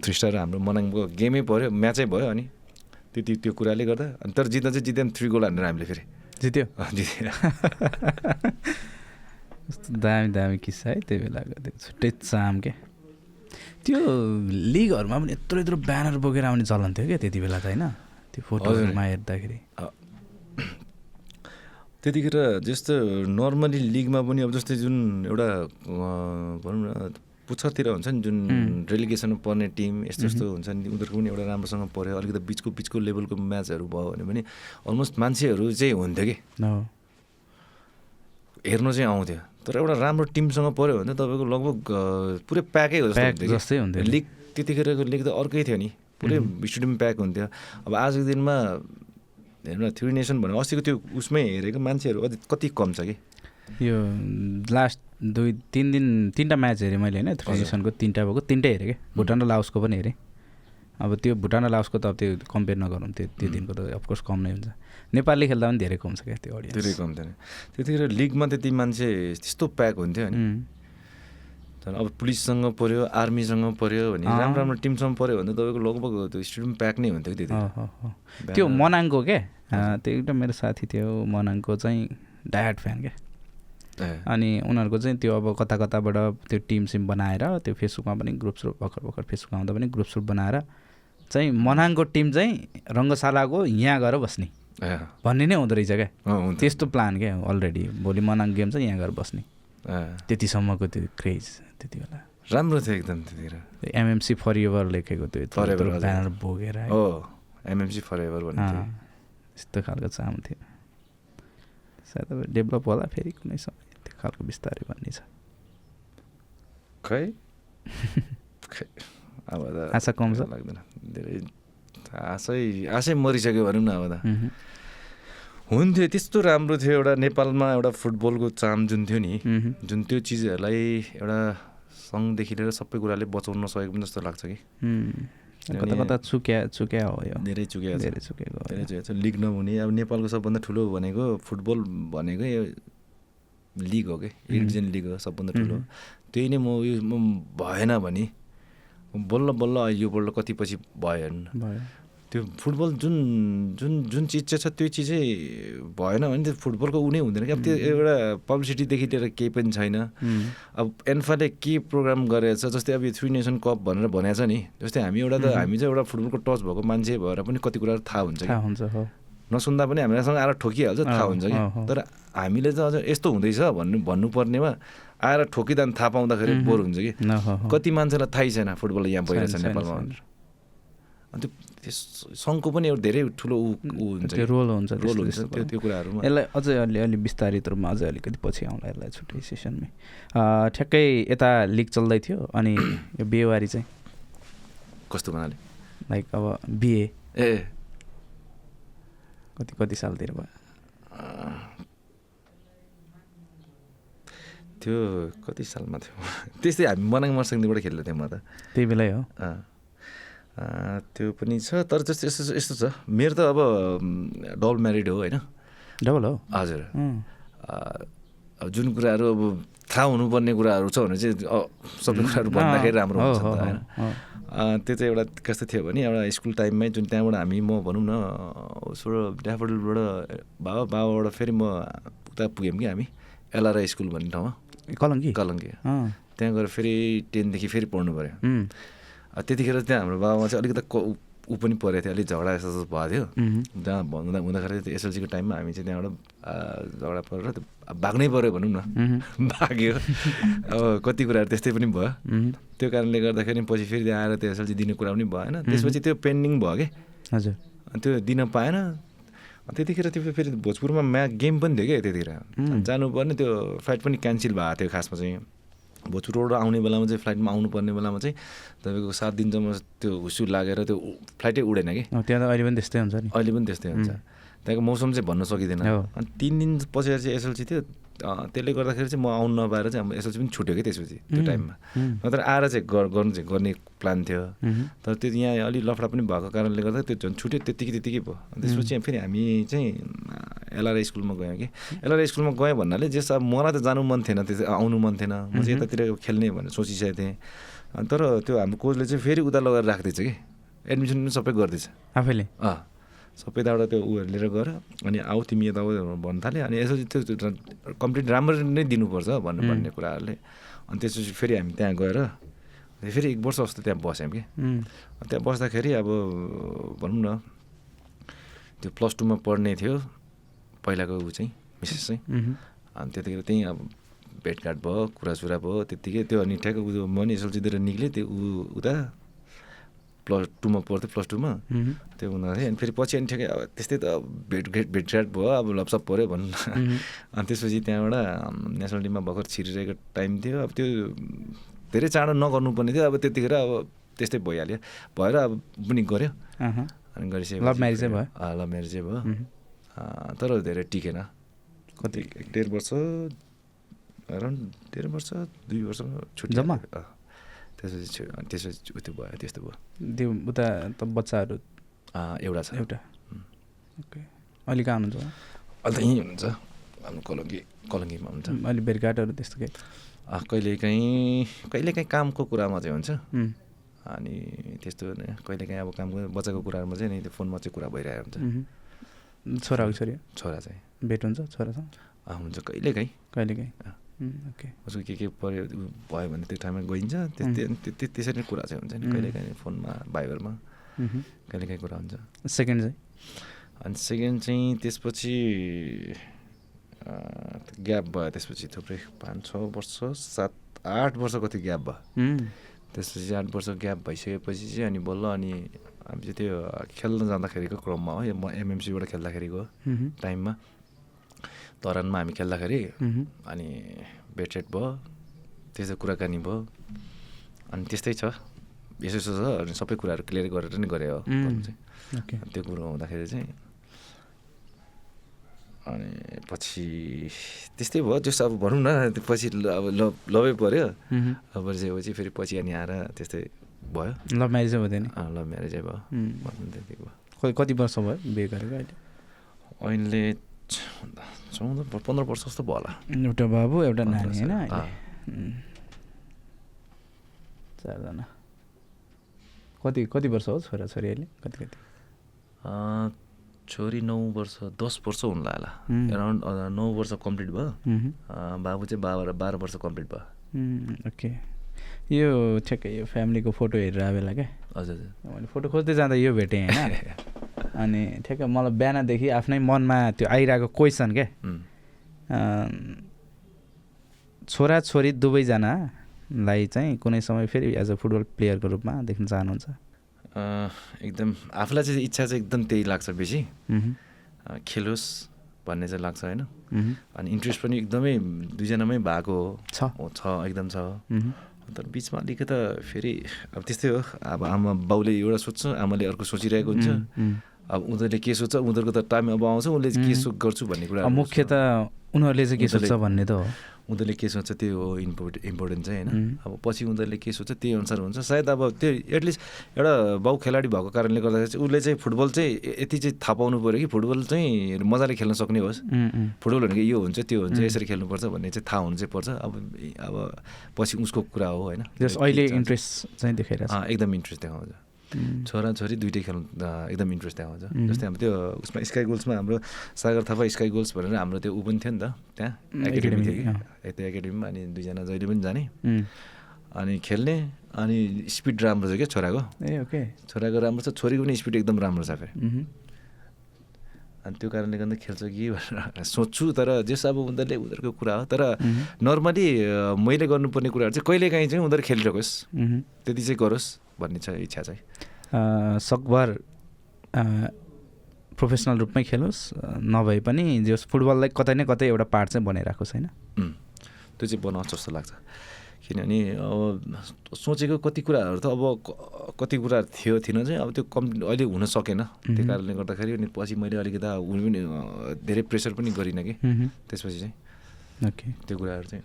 थ्री स्टार हाम्रो मनाङको गेमै पऱ्यो म्याचै भयो अनि त्यति त्यो कुराले गर्दा। अनि तर जित्दा चाहिँ जित्दैन थ्री गोल हानेर हामीले फेरि। जित्यो? कस्तो दामी दामी किस्सा है त्यो त्यो छुट्टै चाम क्या त्यो लिगहरूमा पनि यत्रो यत्रो ब्यानर बोकेर आउने चलन थियो क्या त्यति बेला त होइन? त्यो फोटोहरूमा हेर्दाखेरि। त्यतिखेर जस्तो नर्मली लिगमा पनि अब जस्तै जुन एउटा भनौँ न पुच्छरतिर हुन्छ नि जुन. रेलिगेसनमा पर्ने टिम यस्तो यस्तो हुन्छ नि उनीहरूको पनि एउटा राम्रोसँग पऱ्यो। अलिकति बिचको बिचको लेभलको म्याचहरू भयो भने पनि अलमोस्ट मान्छेहरू चाहिँ हुन्थ्यो कि। हेर्नु चाहिँ आउँथ्यो। तर एउटा राम्रो टिमसँग पऱ्यो भने त तपाईँको लगभग पुरै प्याकै हो जस्तो जस्तै हुन्थ्यो। लिग त्यतिखेरको लिग त अर्कै थियो नि। पुरै स्टेडियम प्याक हुन्थ्यो। अब आजको दिनमा हेर्नु न थ्री नेसन भने अस्तिको त्यो उसमै हेरेको मान्छेहरू अझै कति कम छ कि? यो लास्ट दुई तिन दिन तिनवटा म्याच हेरेँ मैले होइन। ट्रेडिसनको तिनवटा भएको तिनवटै हेरेँ क्या भुटान र लाओसको पनि हेरेँ। अब त्यो भुटान र लाओसको त अब त्यो कम्पेयर नगरौँ त्यो त्यो दिनको त अफकोर्स कम नै हुन्छ। नेपालले खेल्दा पनि धेरै कम छ क्या त्यो धेरै अडियन्स कम थियो नि त्यतिखेर लिगमा त्यति मान्छे त्यस्तो प्याक हुन्थ्यो नि। तर अब पुलिससँग पऱ्यो आर्मीसँग पऱ्यो भने। राम्रो राम्रो टिमसँग पऱ्यो भने त तपाईँको लगभग त्यो स्टेडियम प्याक नै हुन्थ्यो त्यति। त्यो मनाङको क्या त्यो एउटा मेरो साथी थियो मनाङको चाहिँ डायट फ्यान क्या अनि उनीहरूको चाहिँ त्यो अब कता कताबाट त्यो टिम सिम बनाएर त्यो फेसबुकमा पनि ग्रुप स्रुप भर्खर भर्खर फेसबुकमा आउँदा पनि ग्रुप स्रुप बनाएर चाहिँ मनाङको टिम चाहिँ रङ्गशालाको यहाँ गएर बस्ने। भन्ने नै हुँदो रहेछ क्या। त्यस्तो प्लान क्या अलरेडी भोलि मनाङ गेम चाहिँ यहाँ गएर बस्ने। त्यतिसम्मको त्यो क्रेज त्यति बेला। राम्रो थियो एकदम त्यतिखेर। एमएमसी फर एभर लेखेको त्यो। ब्यानर बोकेर एमएमसी फर एभर भन्ने यस्तो खालको चाम थियो। सायद अब डेभलप होला फेरि कुनै समय। त्यो खालको बिस्तारै भन्ने छ। खै? अब त आशा कम छ? लाग्दैन धेरै आशै आशै मरिसक्यो भनौँ न अब त हुन्थ्यो त्यस्तो राम्रो थियो एउटा नेपालमा एउटा फुटबलको चाम जुन थियो नि। जुन त्यो चिजहरूलाई एउटा सङ्घदेखि लिएर सबै कुराले बचाउन सकेको पनि जस्तो लाग्छ कि कता कता चुक्या चुक्या हो यो धेरै चुकेको छ धेरै चुकेको धेरै यो। चुकेको छ लिग नहुने अब नेपालको सबभन्दा ठुलो भनेको फुटबल भनेकै यो लिग हो कि. डिभिजन लिग हो सबभन्दा ठुलो. त्यही नै म यो म भएन भने बल्ल बल्ल यो बल्ल कति पछि भयो त्यो फुटबल जुन जुन जुन चिज चाहिँ छ त्यो चिज भएन भने त्यो फुटबलको ऊ नै हुँदैन। कि अब त्यो एउटा पब्लिसिटीदेखि लिएर केही पनि छैन। अब एन्फाले के प्रोग्राम गरेको छ जस्तै अब यो थ्री नेसन कप भनेर भनेको छ नि जस्तै हामी एउटा त हामी चाहिँ एउटा फुटबलको टच भएको मान्छे भएर पनि कति कुराहरू थाहा हुन्छ कि। थाहा हुन्छ नसुन्दा पनि हामीसँग आएर ठोकिहाल्छ थाहा हुन्छ कि। तर हामीले चाहिँ अझ यस्तो हुँदैछ भन्नु भन्नुपर्नेमा आएर ठोकिँदा पनि थाहा पाउँदाखेरि। बोर हुन्छ कि। कति मान्छेलाई थाहै छैन फुटबल यहाँ भइरहेछ नेपालमा। भनेर। अनि त्यो सङ्घको पनि एउटा धेरै ठुलो ऊ हुन्छ। रोल हुन्छ रोल हुन्छ त्यो त्यो कुराहरूमा। यसलाई अझै अलि अलि विस्तारित रूपमा अझै अलिकति पछि आउँला यसलाई छुट्टै सेसनमै। ठ्याक्कै यता लिग चल्दै थियो अनि यो बिहेवारी चाहिँ? कस्तो भन्नाले लाइक अब बिए ए। कति कति सालतिर भयो? त्यो कति सालमा थियो? त्यस्तै हामी मनाङ मर्सिङदेखिबाट खेल्दै थियौँ म त। त्यही बेलै हो। त्यो पनि छ तर जस्तो यस्तो यस्तो छ। मेरो त अब डबल म्यारिड हो होइन? डबल हो? हजुर। जुन कुराहरू अब थाहा हुनुपर्ने कुराहरू छ भने चाहिँ सबै कुराहरू भन्दाखेरि राम्रो हुन्छ होइन? त्यो चाहिँ एउटा कस्तो थियो भने एउटा स्कुल टाइममै जुन त्यहाँबाट हामी म भनौँ न उसबाट ड्याफोडिलबाट बाबा बाबाबाट फेरि म उता पुग्यौँ कि हामी एलआरआई स्कुल भन्ने ठाउँमा। कलङ्की? कलङ्की। त्यहाँ गएर फेरि टेनदेखि फेरि पढ्नु पऱ्यो त्यतिखेर त्यहाँ हाम्रो बाबामा चाहिँ अलिकति ऊ- पनि परेको थियो अलिक झगडा जस्तो जस्तो भएको थियो। जहाँ भन्दा हुँदाखेरि त्यो एसएलसीको टाइममा हामी चाहिँ त्यहाँबाट झगडा परेर त्यो भाग्नै पऱ्यो भनौँ न। भाग्यो। अब कति कुराहरू त्यस्तै पनि भयो। त्यो कारणले गर्दाखेरि पछि फेरि त्यहाँ आएर त्यो एसएलसी दिने कुरा पनि भएन। त्यसपछि त्यो पेन्डिङ भयो कि? हजुर। त्यो दिन पाएन। त्यतिखेर त्यो फेरि भोजपुरमा म्या गेम पनि थियो क्या त्यतिखेर. जानुपर्ने त्यो फ्लाइट पनि क्यान्सल भएको थियो खासमा चाहिँ। भोजपुरबाट आउने बेलामा चाहिँ फ्लाइटमा आउनुपर्ने बेलामा चाहिँ तपाईँको सात दिनसम्म त्यो हुसु लागेर त्यो फ्लाइटै उडेन कि। त्यहाँ त अहिले पनि त्यस्तै हुन्छ नि। अहिले पनि त्यस्तै हुन्छ। त्यहाँको मौसम चाहिँ भन्न सकिँदैन। अनि तिन दिन पछाडि चाहिँ एसएलसी थियो त्यसले गर्दाखेरि चाहिँ म आउनु नपाएर चाहिँ हाम्रो एसएलसी पनि छुट्यो कि त्यसपछि त्यो टाइममा। नत्र आएर चाहिँ गर- गर्नु चाहिँ गर्ने प्लान थियो। तर त्यो यहाँ अलि लफडा पनि भएको कारणले गर्दा त्यो झन् छुट्यो त्यत्तिकै त्यत्तिकै भयो। त्यसपछि फेरि हामी चाहिँ एलआरआई स्कुलमा गयौँ कि। एलआरआई स्कुलमा गएँ भन्नाले जस अब मलाई त जानु मन थिएन त्यो आउनु मन थिएन। म चाहिँ यतातिर खेल्ने भनेर सोचिसकेको थिएँ। तर त्यो हाम्रो कोचले चाहिँ फेरि उता लगेर राख्दैछ कि। एडमिसन पनि सबै गर्दैछ। आफैले? अँ। सबै यताबाट त्यो उयोहरू लिएर गएर अनि आऊ तिमी यता भन्नु थाल्यो अनि यसो त्यो त्यो कम्प्लिट राम्रो नै दिनुपर्छ भन्नु भन्ने कुराहरूले। अनि त्यसपछि फेरि हामी त्यहाँ गएर फेरि एक वर्ष जस्तो त्यहाँ बस्यौँ कि। त्यहाँ बस्दाखेरि अब भनौँ न त्यो प्लस टूमा पढ्ने थियो पहिलाको ऊ चाहिँ मिसेस चाहिँ। अनि त्यतिखेर त्यहीँ अब भेटघाट भयो कुरासुरा भयो त्यत्तिकै त्यो अनि ठ्याक्क उ म नि एसएलसीतिर निक्लेँ त्यो ऊ उता प्लस टूमा पढ्थ्यो प्लस टूमा? त्यो हुँदाखेरि अनि फेरि पछि अनि ठ्याक्कै अब त्यस्तै त अब भेटघाट भेटघाट भयो। अब लपसप पऱ्यो भनौँ न। उम्, अनि त्यसपछि त्यहाँबाट नेसनल टिममा भर्खर छिरिरहेको टाइम थियो। अब त्यो धेरै चाँडो नगर्नुपर्ने थियो। अब त्यतिखेर अब त्यस्तै भइहाल्यो। भएर अब पनि गऱ्यो। अनि गरिसकेपछि लभ म्यारेजै भयो? लभ म्यारेजै भयो। तर धेरै टिकेन। कति? डेढ वर्ष अराउन्ड डेढ वर्ष दुई वर्ष छुट्टी जम्मा? त्यसपछि त्यसपछि उत्यो भयो त्यस्तो भयो। त्यो उता त बच्चाहरू एउटा छ। एउटा। ओके। अहिले कहाँ हुनुहुन्छ? अहिले त यहीँ हुनुहुन्छ। हाम्रो कलङ्गी कलङ्गीमा हुन्छ अहिले भेटघाटहरू त्यस्तो केही? अँ, कहिलेकाहीँ कहिलेकाहीँ कामको कुरामा चाहिँ हुन्छ। अनि त्यस्तो कहिलेकाहीँ अब कामको बच्चाको कुराहरूमा चाहिँ नि त्यो फोनमा चाहिँ कुरा भइरहेको हुन्छ। उम्, छोरा? कि छोरी चाहिँ। भेट हुन्छ छोरासँग? हुन्छ कहिलेकाहीँ। कहिलेकाहीँ? उसको के के पऱ्यो भयो भने त्यो ठाउँमा गइन्छ। त्यस्तै त्यो- त्यो- त्यसरी नै कुरा चाहिँ हुन्छ नि उम्. कहिलेकाहीँ फोनमा भाइबरमा उम्, कहिलेकाहीँ कुरा हुन्छ। सेकेन्ड चाहिँ? अनि सेकेन्ड चाहिँ त्यसपछि ग्याप भयो त्यसपछि थुप्रै पाँच छ वर्ष सात आठ वर्ष कति ग्याप भयो। त्यसपछि आठ वर्ष ग्याप भइसकेपछि चाहिँ अनि बल्ल अनि हामी चाहिँ त्यो खेल्न जाँदाखेरिको क्रममा हो यो म एमएमसीबाट खेल्दाखेरिको टाइममा। तरानमा हामी खेल्दाखेरि अनि भेटसेट भयो त्यस्तो कुराकानी भयो अनि त्यस्तै छ। यसो यसो छ अनि सबै कुराहरू क्लियर गरेर नै गरे हो चाहिँ। त्यो कुरो हुँदाखेरि चाहिँ अनि पछि त्यस्तै भयो। जस्तो अब भनौँ न पछि ल- अब लभ लभै पऱ्यो अब परिसकेपछि फेरि पछि अनि आएर त्यस्तै भयो। लभ म्यारेजै हुँदैन लभ म्यारेजै भयो। भन्नु त्यति भयो। कति कति वर्ष भयो बिहे गरेको अहिले? अहिले चौध पन्ध्र वर्ष जस्तो भयो होला। एउटा बाबु एउटा नानी होइन चारजना। कति कति वर्ष हो छोरा छोरी अहिले कति? कति छोरी नौ वर्ष दस वर्ष हुनु होला. एराउन्ड नौ वर्ष कम्प्लिट भयो। बाबु चाहिँ बाह्र बाह्र वर्ष कम्प्लिट भयो। ओके। यो ठ्याक्कै यो फ्यामिलीको फोटो हेरेर आएको बेला क्या? हजुर हजुर। मैले फोटो खोज्दै जाँदा यो भेटेँ होइन। अनि ठ्याक्कै मलाई बिहानदेखि आफ्नै मनमा त्यो आइरहेको क्वेसन क्या छोरा छोरी दुवैजनालाई चाहिँ कुनै समय फेरि एज अ फुटबल प्लेयरको रूपमा देख्न चाहनुहुन्छ? एकदम आफूलाई चाहिँ इच्छा चाहिँ एकदम त्यही लाग्छ बेसी। खेलोस् भन्ने चाहिँ लाग्छ होइन? अनि इन्ट्रेस्ट पनि एकदमै दुईजनामै भएको हो छ छ एकदम छ। तर बिचमा अलिकति फेरि अब त्यस्तै हो। अब आमा बाउले एउटा सोध्छ आमाले अर्को सोचिरहेको हुन्छ। अब उनीहरूले के सोध्छ उनीहरूको त टाइम अब आउँछ उसले के उम्. सो गर्छु भन्ने कुरा मुख्य त उनीहरूले चाहिँ के सोच्छ भन्ने त हो। उनीहरूले के सोच्छ त्यो हो इम्पोर्ट इम्पोर्टेन्ट चाहिँ होइन. अब पछि उनीहरूले के सोच्छ त्यही अनुसार हुन्छ। सायद अब त्यो एटलिस्ट एउटा बाउ खेलाडी भएको कारणले गर्दाखेरि चाहिँ उसले चाहिँ फुटबल चाहिँ यति चाहिँ थाहा पाउनु पऱ्यो कि फुटबल चाहिँ मजाले खेल्न सक्ने होस्। फुटबल भनेको यो हुन्छ त्यो हुन्छ. यसरी खेल्नुपर्छ भन्ने चाहिँ थाहा हुनु चाहिँ पर्छ। अब अब पछि उसको कुरा हो होइन। अहिले इन्ट्रेस्ट चाहिँ देखाइरहेको छ अँ, एकदम इन्ट्रेस्ट देखाउँछ। छोरा छोरी दुइटै खेल्नु एकदम इन्ट्रेस्ट देखाउँछ उम्. जस्तै हाम्रो त्यो उसमा स्काई गोल्समा हाम्रो सागर थापा स्काई गोल्स भनेर हाम्रो त्यो ऊ पनि थियो नि त त्यहाँ एकाडेमी थियो कि? त्यो एकाडेमीमा अनि दुईजना जहिले पनि जाने। अनि खेल्ने अनि स्पिड राम्रो छ क्या छोराको। ए ओके। छोराको राम्रो छ छोरीको पनि स्पिड एकदम राम्रो छ फेरि। अनि त्यो कारणले गर्दा खेल्छ कि भनेर सोध्छु तर जस अब उनीहरूले उनीहरूको कुरा हो। तर नर्मली मैले गर्नुपर्ने कुराहरू चाहिँ कहिलेकाहीँ चाहिँ उनीहरू खेलिरहोस्। त्यति चाहिँ गरोस् भन्ने छ इच्छा चाहिँ। सकभर प्रोफेसनल रूपमै खेलोस् नभए पनि जस फुटबललाई कतै न कतै एउटा पार्ट चाहिँ बनाइरहेको छैन त्यो चाहिँ बनाउँछ जस्तो लाग्छ। किनभने अब सोचेको कति कुराहरू त अब कति कुरा थियो थिएन चाहिँ अब त्यो कम् अहिले हुन सकेन। त्यो कारणले गर्दाखेरि अनि पछि मैले अलिकति उनी पनि धेरै प्रेसर पनि गरिनँ कि। त्यसपछि चाहिँ ओके। त्यो कुराहरू चाहिँ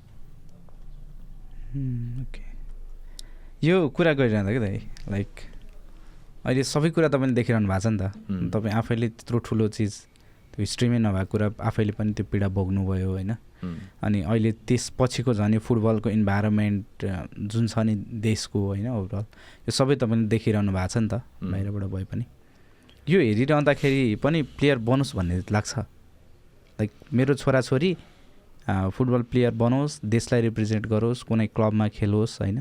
ओके। यो कुरा गरिरहँदा कि दाइ? लाइक अहिले सबै कुरा तपाईँले देखिरहनु भएको छ नि त। तपाईँ आफैले त्यत्रो ठुलो चिज त्यो हिस्ट्रीमै नभएको कुरा आफैले पनि त्यो पीडा भोग्नुभयो होइन। अनि अहिले त्यसपछिको झन् फुटबलको इन्भाइरोमेन्ट जुन छ नि देशको होइन ओभरअल यो सबै तपाईँले देखिरहनु भएको छ नि त बाहिरबाट भए पनि। यो हेरिरहँदाखेरि पनि प्लेयर बनोस् भन्ने लाग्छ। लाइक मेरो छोराछोरी फुटबल प्लेयर बनोस् देशलाई रिप्रेजेन्ट गरोस् कुनै क्लबमा खेलोस् होइन।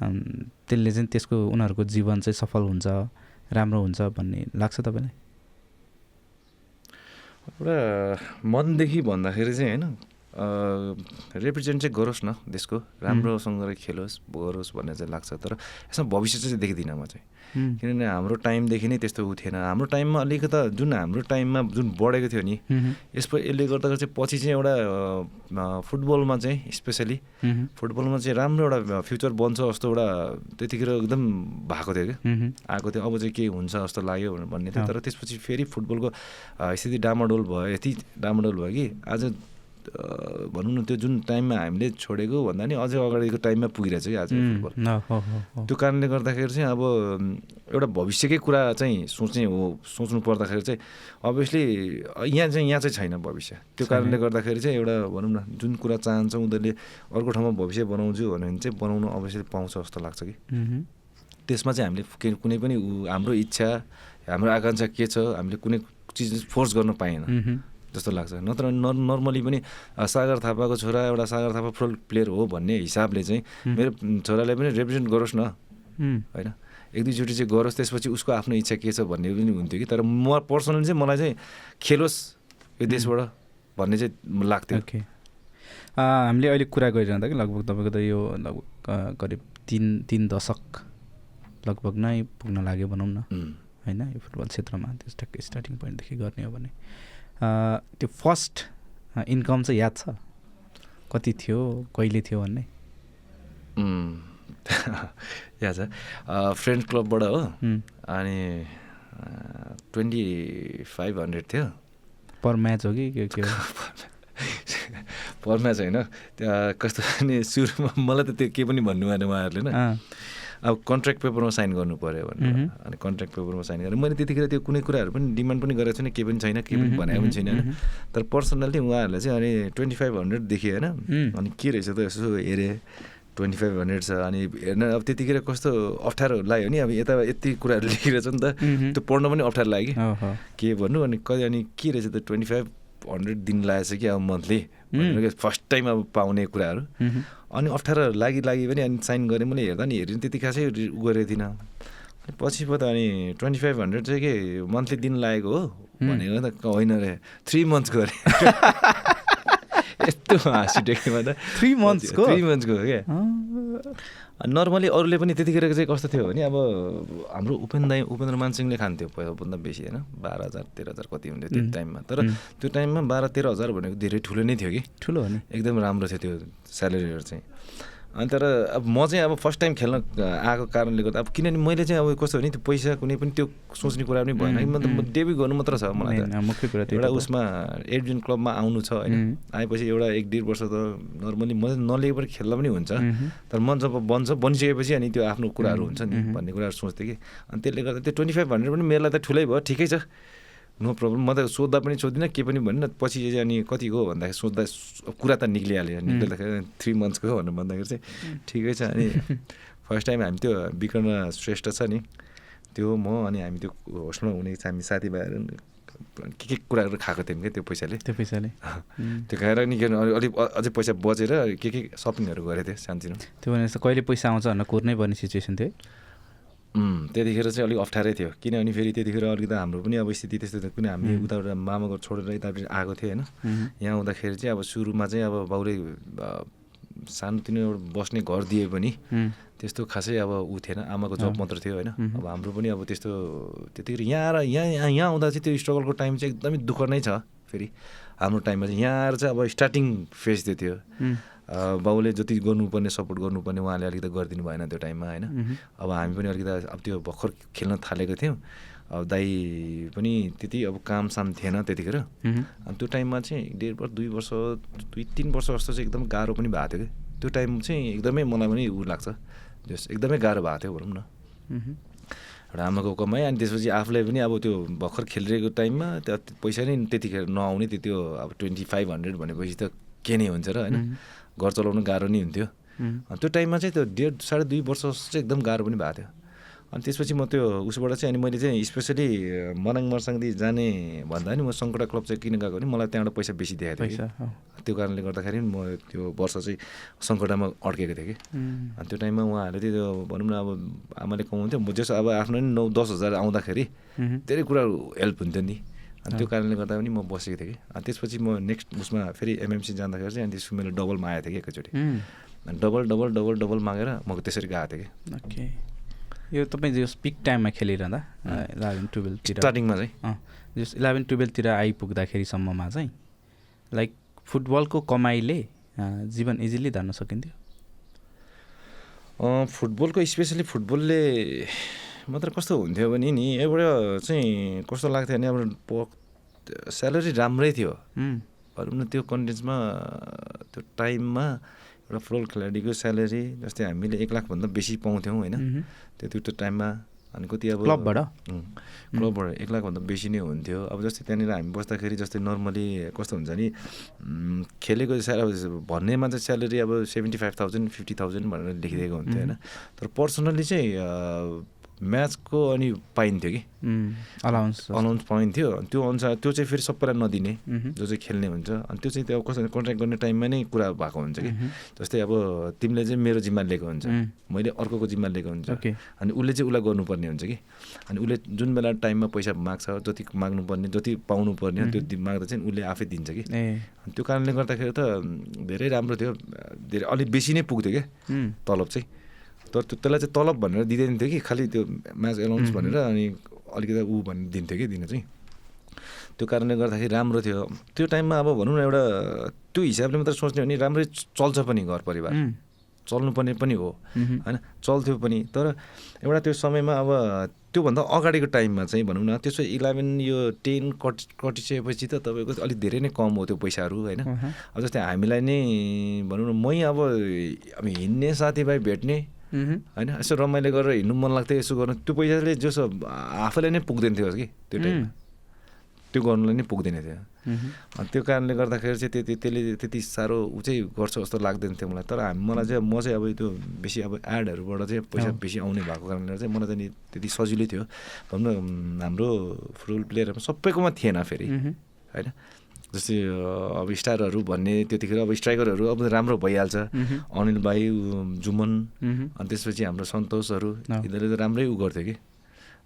त्यसले चाहिँ त्यसको उनीहरूको जीवन चाहिँ सफल हुन्छ राम्रो हुन्छ भन्ने लाग्छ तपाईँलाई? एउटा मनदेखि भन्दाखेरि चाहिँ होइन रिप्रेजेन्ट चाहिँ गरोस् न देशको। राम्रोसँगले खेलोस् गरोस् भन्ने चाहिँ लाग्छ। तर यसमा भविष्य चाहिँ देख्दिनँ म चाहिँ। किनभने हाम्रो टाइमदेखि नै त्यस्तो उ थिएन। हाम्रो टाइममा अलिकति जुन हाम्रो टाइममा जुन बढेको थियो नि यसको यसले गर्दा चाहिँ पछि चाहिँ एउटा फुटबलमा चाहिँ स्पेसली फुटबलमा चाहिँ राम्रो एउटा फ्युचर बन्छ जस्तो एउटा त्यतिखेर एकदम भएको थियो कि आएको थियो अब चाहिँ के हुन्छ जस्तो लाग्यो भन्ने थियो। तर त्यसपछि फेरि फुटबलको स्थिति डामाडोल भयो। यति डामाडोल भयो कि आज भनौँ न त्यो जुन टाइममा हामीले छोडेको भन्दा नि अझै अगाडिको टाइममा पुगिरहेछ कि आज फुटबल। त्यो कारणले गर्दाखेरि चाहिँ अब एउटा भविष्यकै कुरा चाहिँ सोच्ने हो सोच्नु पर्दाखेरि चाहिँ अभियसली यहाँ चाहिँ यहाँ चाहिँ छैन भविष्य। त्यो कारणले गर्दाखेरि चाहिँ एउटा भनौँ न जुन कुरा चाहन्छ उनीहरूले अर्को ठाउँमा भविष्य बनाउँछु भन्यो भने चाहिँ बनाउनु अवश्य पाउँछ जस्तो लाग्छ कि। त्यसमा चाहिँ हामीले कुनै पनि हाम्रो इच्छा हाम्रो आकाङ्क्षा के छ हामीले कुनै चिज फोर्स गर्न पाएन। जस्तो लाग्छ। नत्र नर्मली पनि सागर थापाको छोरा एउटा सागर थापा फुटबल प्लेयर हो भन्ने हिसाबले चाहिँ मेरो छोरालाई पनि रिप्रेजेन्ट गरोस् न। होइन? एक दुईचोटि चाहिँ गरोस् त्यसपछि उसको आफ्नो इच्छा के छ भन्ने पनि हुन्थ्यो कि। तर म पर्सनली चाहिँ मलाई चाहिँ खेलोस् यो देशबाट भन्ने चाहिँ लाग्थ्यो। ओके। हामीले अहिले कुरा गरिरहँदा कि लगभग तपाईँको त यो लगभग करिब तिन तिन दशक लगभग नै पुग्न लाग्यो भनौँ न। होइन यो फुटबल क्षेत्रमा त्यस ठ्याक्कै स्टार्टिङ पोइन्टदेखि गर्ने हो भने। त्यो फर्स्ट इन्कम चाहिँ याद छ? कति थियो? कहिले थियो भन्ने? याद छ। फ्रेन्ड क्लबबाट हो। अनि ट्वेन्टी फाइभ हन्ड्रेड थियो। पर म्याच हो कि के के पर म्याच होइन। त्यहाँ कस्तो नि सुरुमा मलाई त त्यो के पनि भन्नु भएन उहाँहरूले होइन अब कन्ट्र्याक्ट पेपरमा साइन गर्नु पऱ्यो भनेर। अनि कन्ट्र्याक्ट पेपरमा साइन गरेर मैले त्यतिखेर त्यो कुनै कुराहरू पनि डिमान्ड पनि गरेको छैन केही पनि छैन केही पनि भनेको पनि छैन। होइन तर पर्सनल्ली उहाँहरूले चाहिँ अनि ट्वेन्टी फाइभ हन्ड्रेड देखियो होइन। अनि के रहेछ त यसो हेरेँ। ट्वेन्टी फाइभ हन्ड्रेड छ। अनि हेर्न अब त्यतिखेर कस्तो अप्ठ्यारो लाग्यो नि। अब यता यति कुराहरू लेखिरहेछ नि त। त्यो पढ्न पनि अप्ठ्यारो लाग्यो। कि के भन्नु? अनि कति अनि के रहेछ त ट्वेन्टी फाइभ हन्ड्रेड दिन लागेछ कि अब मन्थली फर्स्ट टाइम अब पाउने कुराहरू। अनि अप्ठ्यारो लागि लागि पनि अनि साइन गरेँ मैले हेर्दा नि हेरेँ त्यति खासै उ गरेको थिइनँ। अनि पछि पो त अनि ट्वेन्टी फाइभ हन्ड्रेड चाहिँ के मन्थली दिन लागेको हो भनेको त होइन रे थ्री मन्थ्स गरेँ। यस्तो हाँसी टेकेमा त। थ्री मन्थ्सको थ्री मन्थ्सको क्या? नर्मली अरूले पनि त्यतिखेर चाहिँ कस्तो थियो भने अब हाम्रो उपेन्द्र दाई उपेन्द्र मानसिंहले खान्थ्यो पहिलाभन्दा बेसी होइन? बाह्र हजार तेह्र हजार कति हुन्थ्यो त्यो टाइममा। तर त्यो टाइममा बाह्र तेह्र हजार भनेको धेरै ठुलो नै थियो कि। ठुलो हो नि। एकदम राम्रो थियो त्यो स्यालेरीहरू चाहिँ। अनि तर अब म चाहिँ अब फर्स्ट टाइम खेल्न आएको कारणले गर्दा अब किनभने मैले चाहिँ अब कस्तो हो नि त्यो पैसा कुनै पनि त्यो सोच्ने कुरा पनि भएन। कि मतलब डेब्यु गर्नु मात्र छ मलाई त। एउटा उसमा एडिजन क्लबमा आउनु छ होइन। आएपछि एउटा एक डेढ वर्ष त नर्मली म नलिएको पनि खेल्दा पनि हुन्छ। तर मन जब बन्छ बनिसकेपछि अनि त्यो आफ्नो कुराहरू हुन्छ नि भन्ने कुराहरू सोच्थेँ कि। अनि त्यसले गर्दा त्यो ट्वेन्टी फाइभ हन्ड्रेड पनि मेरोलाई त ठुलै भयो ठिकै छ। No problem. म त सोद्धा पनि सोध्दिनँ के पनि भन्नु। पछि अनि कति हो भन्दाखेरि सोद्धा कुरा त निक्लिहाल्यो। निक्लिँदाखेरि थ्री मन्थ्सको हो भनेर भन्दाखेरि चाहिँ ठिकै छ। अनि फर्स्ट टाइम हामी त्यो विकर्ण श्रेष्ठ छ नि। त्यो म अनि हामी त्यो होस्टमा हुने हामी साथीभाइहरू के के कुराहरू खाएको थियौँ क्या त्यो पैसाले। त्यो पैसाले। त्यो खाएर निकै अलिक अझै पैसा बचेर के के सपिङहरू गरेको थियो सानोतिनो। त्यो भने कहिले पैसा आउँछ भनेर कुर्नै पर्ने सिचुएसन थियो त्यतिखेर चाहिँ अलिक अप्ठ्यारै थियो। किनभने फेरि त्यतिखेर अलिकति हाम्रो पनि अब स्थिति त्यस्तो थियो किन हामी उताबाट मामाको छोडेर यतापट्टि आएको थियो होइन। यहाँ आउँदाखेरि चाहिँ अब सुरुमा चाहिँ अब बाउले सानोतिनो एउटा बस्ने घर दिए पनि त्यस्तो खासै अब ऊ थिएन आमाको जब मात्र थियो होइन। अब हाम्रो पनि अब त्यस्तो त्यतिखेर यहाँ आएर यहाँ यहाँ आउँदा चाहिँ त्यो स्ट्रगलको टाइम चाहिँ एकदमै दुःख नै छ फेरि। हाम्रो टाइममा चाहिँ यहाँ आएर चाहिँ अब स्टार्टिङ फेज त्यो थियो। बाउले जति गर्नुपर्ने सपोर्ट गर्नुपर्ने उहाँले अलिकति गरिदिनु भएन त्यो टाइममा होइन? अब हामी पनि अलिकति अब त्यो भर्खर खेल्न थालेको थियौँ। अब दाई पनि त्यति अब काम साम थिएन त्यतिखेर। अनि त्यो टाइममा चाहिँ डेढ वर्ष दुई वर्ष दुई तिन वर्ष जस्तो चाहिँ एकदम गाह्रो पनि भएको थियो कि। त्यो टाइम चाहिँ एकदमै मलाई पनि ऊ लाग्छ। जस एकदमै गाह्रो भएको थियो भनौँ न। एउटा आमाको कमाइ अनि त्यसपछि आफूलाई पनि अब त्यो भर्खर खेलिरहेको टाइममा त्यो पैसा नै त्यतिखेर नआउने त्यो त्यो अब ट्वेन्टी फाइभ हन्ड्रेड भनेपछि त के नै हुन्छ र होइन? घर चलाउनु गाह्रो नै हुन्थ्यो। त्यो टाइममा चाहिँ त्यो डेढ साढे दुई वर्ष चाहिँ एकदम गाह्रो पनि भएको थियो। अनि त्यसपछि म त्यो उसबाट चाहिँ अनि मैले चाहिँ स्पेसली मनाङ मर्साङदी जाने भन्दा नि म सङ्कटा क्लब चाहिँ किन गएको भने मलाई त्यहाँबाट पैसा बेसी दिएको थियो त्यो कारणले गर्दाखेरि म त्यो वर्ष चाहिँ सङ्कटामा अड्केको थिएँ कि। अनि त्यो टाइममा उहाँहरूले त्यो भनौँ न अब आमाले कमाउँथ्यो म जस अब आफ्नो नि नौ दस हजार आउँदाखेरि धेरै कुराहरू हेल्प हुन्थ्यो नि। अनि त्यो कारणले गर्दा पनि म बसेको थिएँ कि। अनि त्यसपछि म नेक्स्ट उसमा फेरि एमएमसी जाँदाखेरि चाहिँ अनि त्यसको मैले डबल मागेको थिएँ कि एकैचोटि। अनि डबल डबल डबल डबल मागेर म त्यसरी गएको थिएँ कि। यो तपाईँ जस पिक टाइममा खेलिरहँदा इलेभेन टुवेल्भतिर स्टार्टिङमा चाहिँ। जस इलेभेन टुवेल्भतिर आइपुग्दाखेरिसम्ममा चाहिँ लाइक फुटबलको कमाइले जीवन इजिली धान्न सकिन्थ्यो? फुटबलको स्पेसली फुटबलले मात्र कस्तो हुन्थ्यो भने नि एउटा चाहिँ कस्तो लाग्थ्यो भने अब स्यालेरी राम्रै थियो। भनौँ न त्यो कन्टेन्समा त्यो टाइममा एउटा फुटबल खेलाडीको स्यालेरी जस्तै हामीले एक लाखभन्दा बेसी पाउँथ्यौँ होइन? त्यो त्यो टाइममा अनि कति अब क्लबबाट? क्लबबाट एक लाखभन्दा बेसी नै हुन्थ्यो। अब जस्तै त्यहाँनिर हामी बस्दाखेरि जस्तै नर्मली कस्तो हुन्छ नि खेलेको अब भन्नेमा चाहिँ स्यालेरी अब seventy five thousand fifty thousand भनेर लेखिदिएको हुन्थ्यो होइन? तर पर्सनल्ली चाहिँ म्याचको अनि पाइन्थ्यो कि? अलाउन्स अलाउन्स पाइन्थ्यो। त्यो अनुसार त्यो चाहिँ फेरि सबैलाई नदिने जो चाहिँ खेल्ने हुन्छ। अनि त्यो चाहिँ त्यो कसरी कन्ट्र्याक्ट गर्ने टाइममा नै कुरा भएको हुन्छ कि? जस्तै अब तिमीले चाहिँ मेरो जिम्मा लिएको हुन्छ। मैले अर्कोको जिम्मा लिएको हुन्छ। अनि उसले चाहिँ उसलाई गर्नुपर्ने हुन्छ कि? अनि उसले जुन बेला टाइममा पैसा माग्छ जति माग्नुपर्ने जति पाउनु पर्ने त्यो माग्दा चाहिँ उसले आफै दिन्छ कि? त्यो कारणले गर्दाखेरि त धेरै राम्रो थियो। धेरै अलिक बेसी नै पुग्थ्यो क्या? तलब चाहिँ। तर त्यो त्यसलाई चाहिँ तलब भनेर दिँदैन थियो कि खालि त्यो म्याच एलाउन्स भनेर अनि अलिकति ऊ भन्ने दिन्थ्यो कि दिन चाहिँ। त्यो कारणले गर्दाखेरि राम्रो थियो। त्यो टाइममा अब भनौँ न एउटा त्यो हिसाबले मात्रै सोच्ने हो भने राम्रै चल्छ पनि घर परिवार। चल्नुपर्ने पनि हो। होइन चल्थ्यो पनि। तर एउटा त्यो समयमा अब त्योभन्दा अगाडिको टाइममा चाहिँ भनौँ न त्यसो इलेभेन यो टेन कटि कटिसकेपछि त तपाईँको अलिक धेरै नै कम हो त्यो पैसाहरू होइन। अब जस्तै हामीलाई नै भनौँ न मै अब अब हिँड्ने साथीभाइ भेट्ने होइन? यसो रमाइलो गरेर हिँड्नु मन लाग्थ्यो यसो गर्नु। त्यो पैसाले जसो आफैलाई नै पुग्दैन थियो कि त्यो टाइममा। त्यो गर्नुलाई नै पुग्दैन थियो। त्यो कारणले गर्दाखेरि चाहिँ त्यति त्यसले त्यति साह्रो ऊ चाहिँ गर्छ जस्तो लाग्दैन थियो मलाई। तर हामी मलाई चाहिँ म चाहिँ अब त्यो बेसी अब एडहरूबाट चाहिँ पैसा बेसी आउने भएको कारणले चाहिँ मलाई चाहिँ त्यति सजिलै थियो। भनौँ न हाम्रो फुटबल प्लेयरहरू सबैकोमा थिएन फेरि। होइन? जस्तै अब स्टारहरू भन्ने त्यतिखेर अब स्ट्राइकरहरू अब राम्रो भइहाल्छ। अनिल भाइ जुमन अनि त्यसपछि हाम्रो सन्तोषहरू यिनीहरूले त राम्रै उ गर्थ्यो कि?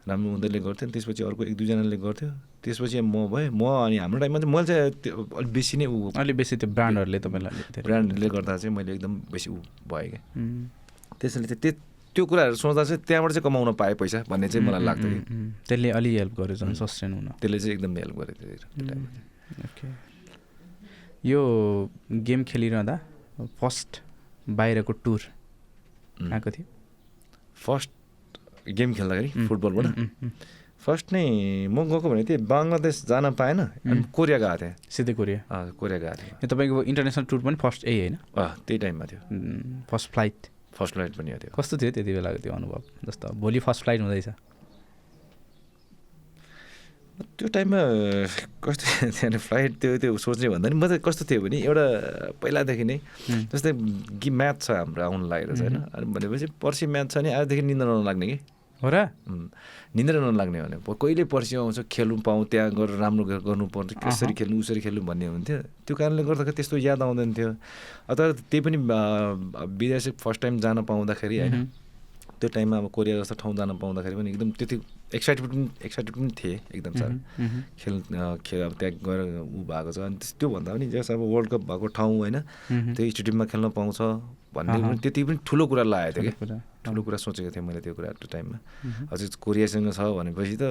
राम्रो उनीहरूले गर्थ्यो त्यसपछि अर्को एक दुईजनाले गर्थ्यो। त्यसपछि म भएँ म अनि हाम्रो टाइममा चाहिँ मैले चाहिँ त्यो अलिक बेसी नै ऊ अलिक बेसी त्यो ब्रान्डहरूले तपाईँलाई ब्रान्डहरूले गर्दा चाहिँ मैले एकदम बेसी ऊ भएँ क्या। त्यसैले चाहिँ त्यो त्यो कुराहरू सोच्दा चाहिँ त्यहाँबाट चाहिँ कमाउन पाएँ पैसा भन्ने चाहिँ मलाई लाग्थ्यो कि। त्यसले अलि हेल्प गर्यो झन् सस्टेन हुन। त्यसले चाहिँ एकदम हेल्प थियो। त्यो टाइममा। ओके यो गेम खेलिरहँदा फर्स्ट बाहिरको टुर आएको थियो? फर्स्ट गेम खेल्दाखेरि फुटबलबाट? फर्स्ट नै म गएको भनेको थिएँ बङ्गलादेश जान पाएन कोरिया गएको थिएँ। सिधै कोरिया? कोरिया गएको थिएँ। यो तपाईँको इन्टरनेसनल टुर पनि फर्स्ट यही होइन? त्यही टाइममा थियो। First flight. फर्स्ट फ्लाइट पनि थियो कस्तो थियो त्यति बेलाको त्यो अनुभव? जस्तो भोलि फर्स्ट फ्लाइट हुँदैछ। त्यो टाइममा कस्तो त्यहाँनिर फ्लाइट त्यो त्यो सोच्ने भन्दा नि म त कस्तो थियो भने एउटा पहिलादेखि नै जस्तै कि म्याच छ हाम्रो आउनु लागेको छ होइन? अनि भनेपछि पर्सि म्याच छ भने आजदेखि निन्द्रा नलाग्ने कि? हो र? निन्द्रा नलाग्ने भने कहिले पर्सि आउँछ खेल्नु पाऊँ त्यहाँ गएर राम्रो गर्नुपर्छ कसरी खेल्नु उसरी खेल्नु भन्ने हुन्थ्यो। त्यो कारणले गर्दाखेरि त्यस्तो याद आउँदैन थियो। अथवा त्यही पनि विदेश फर्स्ट टाइम जान पाउँदाखेरि होइन? त्यो टाइममा अब कोरिया जस्तो ठाउँ जान पाउँदाखेरि पनि एकदम त्यति एक्साइटेड पनि एक्साइटेड पनि थिएँ एकदम साह्रो खेल खेल अब त्यहाँ गएर ऊ भएको छ। अनि त्योभन्दा पनि जस अब वर्ल्ड कप भएको ठाउँ होइन त्यो स्टेडियममा खेल्न पाउँछ भन्ने पनि त्यति पनि ठुलो कुरा लागेको थियो कि ठुलो कुरा सोचेको थिएँ मैले त्यो कुरा त्यो टाइममा। अझै कोरियासँग छ भनेपछि त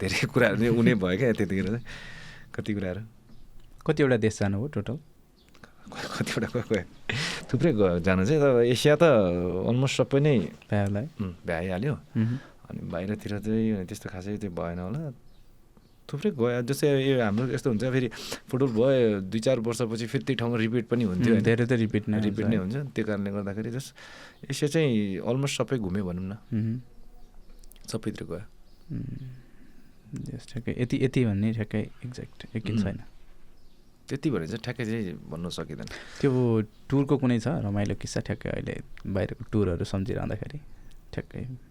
धेरै कुराहरू नै उनी भयो क्या त्यतिखेर चाहिँ कति कुराहरू? कतिवटा देश जानुभयो टोटल? कतिवटा गयो थुप्रै गयो जानु चाहिँ तर एसिया त अलमोस्ट सबै नै है भ्याइहाल्यो। अनि बाहिरतिर चाहिँ त्यस्तो खासै त्यो भएन होला। थुप्रै गयो। जस्तै यो हाम्रो यस्तो हुन्छ फेरि फुटबल भयो दुई चार वर्षपछि फेरि त्यही ठाउँमा रिपिट पनि हुन्थ्यो? धेरै त रिपिट नै रिपिट नै हुन्छ। त्यो कारणले गर्दाखेरि जस एसिया चाहिँ अलमोस्ट सबै घुम्यो भनौँ न। सबैतिर गयो। ठ्याक्कै। यति यति भन्ने ठ्याक्कै एक्ज्याक्ट यकिन। छैन। त्यति भने चाहिँ ठ्याक्कै चाहिँ भन्नु सकिँदैन। त्यो टुरको कुनै छ? रमाइलो किस्सा ठ्याक्कै अहिले बाहिरको टुरहरू सम्झिरहँदाखेरि ठ्याक्कै।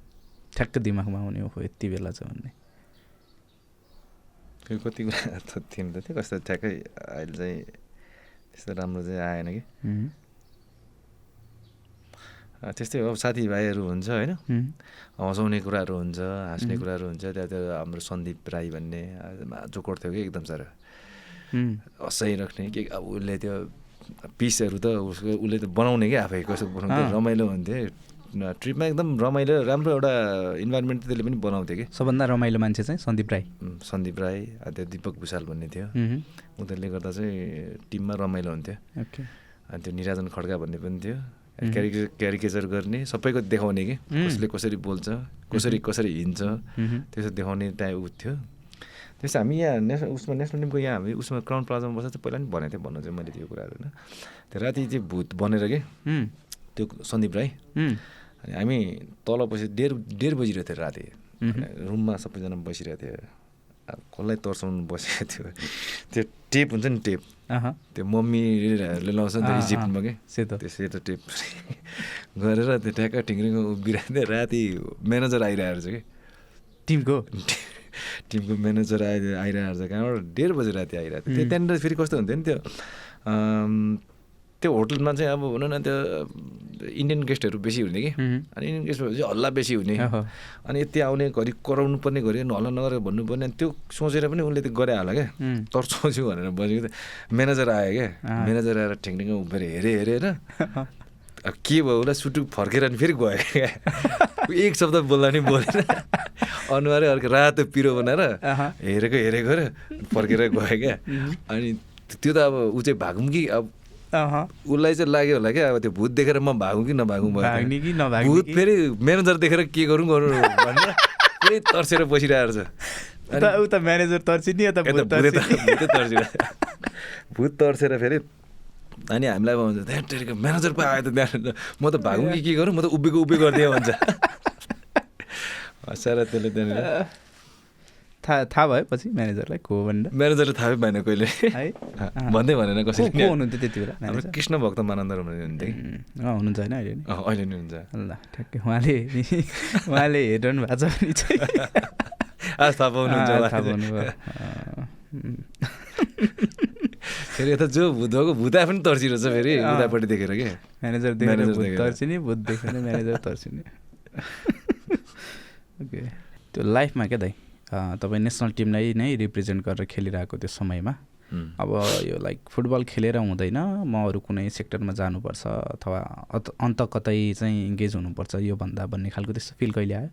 ठ्याक्क दिमागमा आउने हो यति बेला छ भन्ने। त्यो कति कुरा त थिएन त थियो कस्तो ठ्याक्कै अहिले चाहिँ त्यस्तो राम्रो चाहिँ आएन कि। त्यस्तै हो अब साथीभाइहरू हुन्छ होइन। हँसाउने कुराहरू हुन्छ हाँस्ने. कुराहरू हुन्छ त्यहाँ त्यो हाम्रो सन्दीप राई भन्ने जोकोड थियो कि एकदम साह्रो। हँसाइराख्ने के अब उसले त्यो पिसहरू त उसको उसले त बनाउने क्या आफै कसो बनाउँथ्यो। रमाइलो हुन्थ्यो। ट्रिपमा एकदम रमाइलो राम्रो एउटा इन्भाइरोमेन्ट त्यसले पनि बनाउँथ्यो कि। सबभन्दा रमाइलो मान्छे चाहिँ सन्दीप राई। सन्दीप राई त्यो दिपक भुषाल भन्ने थियो। उनीहरूले गर्दा चाहिँ टिममा रमाइलो हुन्थ्यो। अनि त्यो निराजन खड्का भन्ने पनि थियो. क्यारिके क्यारिकेचर गर्ने सबैको देखाउने कि. कसले कसरी बोल्छ कसरी कसरी हिँड्छ। त्यसो देखाउने टाइप उ थियो। त्यस्तो हामी यहाँ नेसनल उसमा नेसनल टिमको यहाँ हामी उसमा क्राउन प्लाजामा बस्दा चाहिँ पहिला पनि भनेको थिएँ भन्नु चाहिँ मैले त्यो कुराहरू होइन। त्यो राति चाहिँ भूत बनेर के त्यो सन्दीप राई। अनि हामी तल पछि डेढ डेढ बजिरहेको थियो राति। रुममा सबैजना बसिरहेको थियो। कसलाई तर्साउनु बसेको थियो? त्यो टेप हुन्छ नि टेप। त्यो मम्मीहरूले लाउँछ नि त अँ, अँ, इजिप्टमा के? सेतो त्यो सेतो टेप गरेर त्यो ट्याक्क टिङ्रिङको उभिरहेको थियो। राति म्यानेजर आइरहेको छ कि? टिमको? टिमको म्यानेजर आइ आइरहेको छ कहाँबाट डेढ बजी राति आइरहेको थियो। त्यो. त्यहाँनिर फेरि कस्तो हुन्थ्यो नि त्यो? त्यो होटलमा चाहिँ अब भनौँ न त्यो इन्डियन गेस्टहरू बेसी हुने कि। अनि इन्डियन गेस्ट भएपछि हल्ला बेसी हुने। अनि यति आउने घरि कराउनु पर्ने घरि हल्ला नगरेर भन्नुपर्ने अनि त्यो सोचेर पनि उसले त्यो गरे होला क्या उम्, तर्साउँछु भनेर बसेको म्यानेजर आयो क्या। म्यानेजर आएर ठिङठिङ उभिएर हेरे हेरेर अब के भयो उसलाई सुटुक फर्केर अनि फेरि गयो क्या। एक शब्द बोल्दा नि बोलेन। अनुहारै अर्को रातो पिरो बनाएर। हेरेको हेरेको र फर्केर गयो क्या. अनि त्यो त अब ऊ चाहिँ भागौँ कि? अब उसलाई चाहिँ लाग्यो होला क्या अब त्यो भूत देखेर म भागौँ कि नभागौँ भयो भाग्ने कि नभाग्ने भूत? फेरि म्यानेजर देखेर के गरौँ गरौँ भनेर फेरि तर्सेर बसिरहेको छ उता म्यानेजर तर्सिने यता भूत तर्सेर फेरि अनि हामीलाई भन्छ त्यहाँ टेरेको म्यानेजर पो आयो त त्यहाँ म त भागौँ कि के गरौँ? म त उभिएको उभि गरिदिएँ भन्छ। हँसाएर त्यसले त्यहाँनिर थाहा थाहा भयो पछि म्यानेजरलाई को भनेर म्यानेजरले थाहै पाएन कहिले। है? भन्दै भनेन को कसैले। को हुनुहुन्थ्यो त्यति बेला हाम्रो कृष्ण भक्त मानन्द हुनुहुन्थ्यो अँ, हुनुहुन्छ होइन अहिले नि। अहिले नि हुन्छ। ल ठ्याक्कै। उहाँले उहाँले हेरिरहनु भएको छ भने चाहिँ। आज थाहा पाउनुहुन्छ फेरि यता जो भूत भएको भूता पनि तर्सिरहेछ फेरि। उतापट्टि देखेर के? म्यानेजर देखेर। तर्सिने भूत देखेर म्यानेजर तर्सिने। ओके। त्यो लाइफमा क्या दाइ? तपाईँ नेसनल टिमलाई नै रिप्रेजेन्ट गरेर खेलिरहेको त्यो समयमा. अब यो लाइक फुटबल खेलेर हुँदैन म अरू कुनै सेक्टरमा जानुपर्छ अथवा अन्त कतै चाहिँ इङ्गेज हुनुपर्छ यो भन्दा भन्ने खालको त्यस्तो फिल कहिले आयो?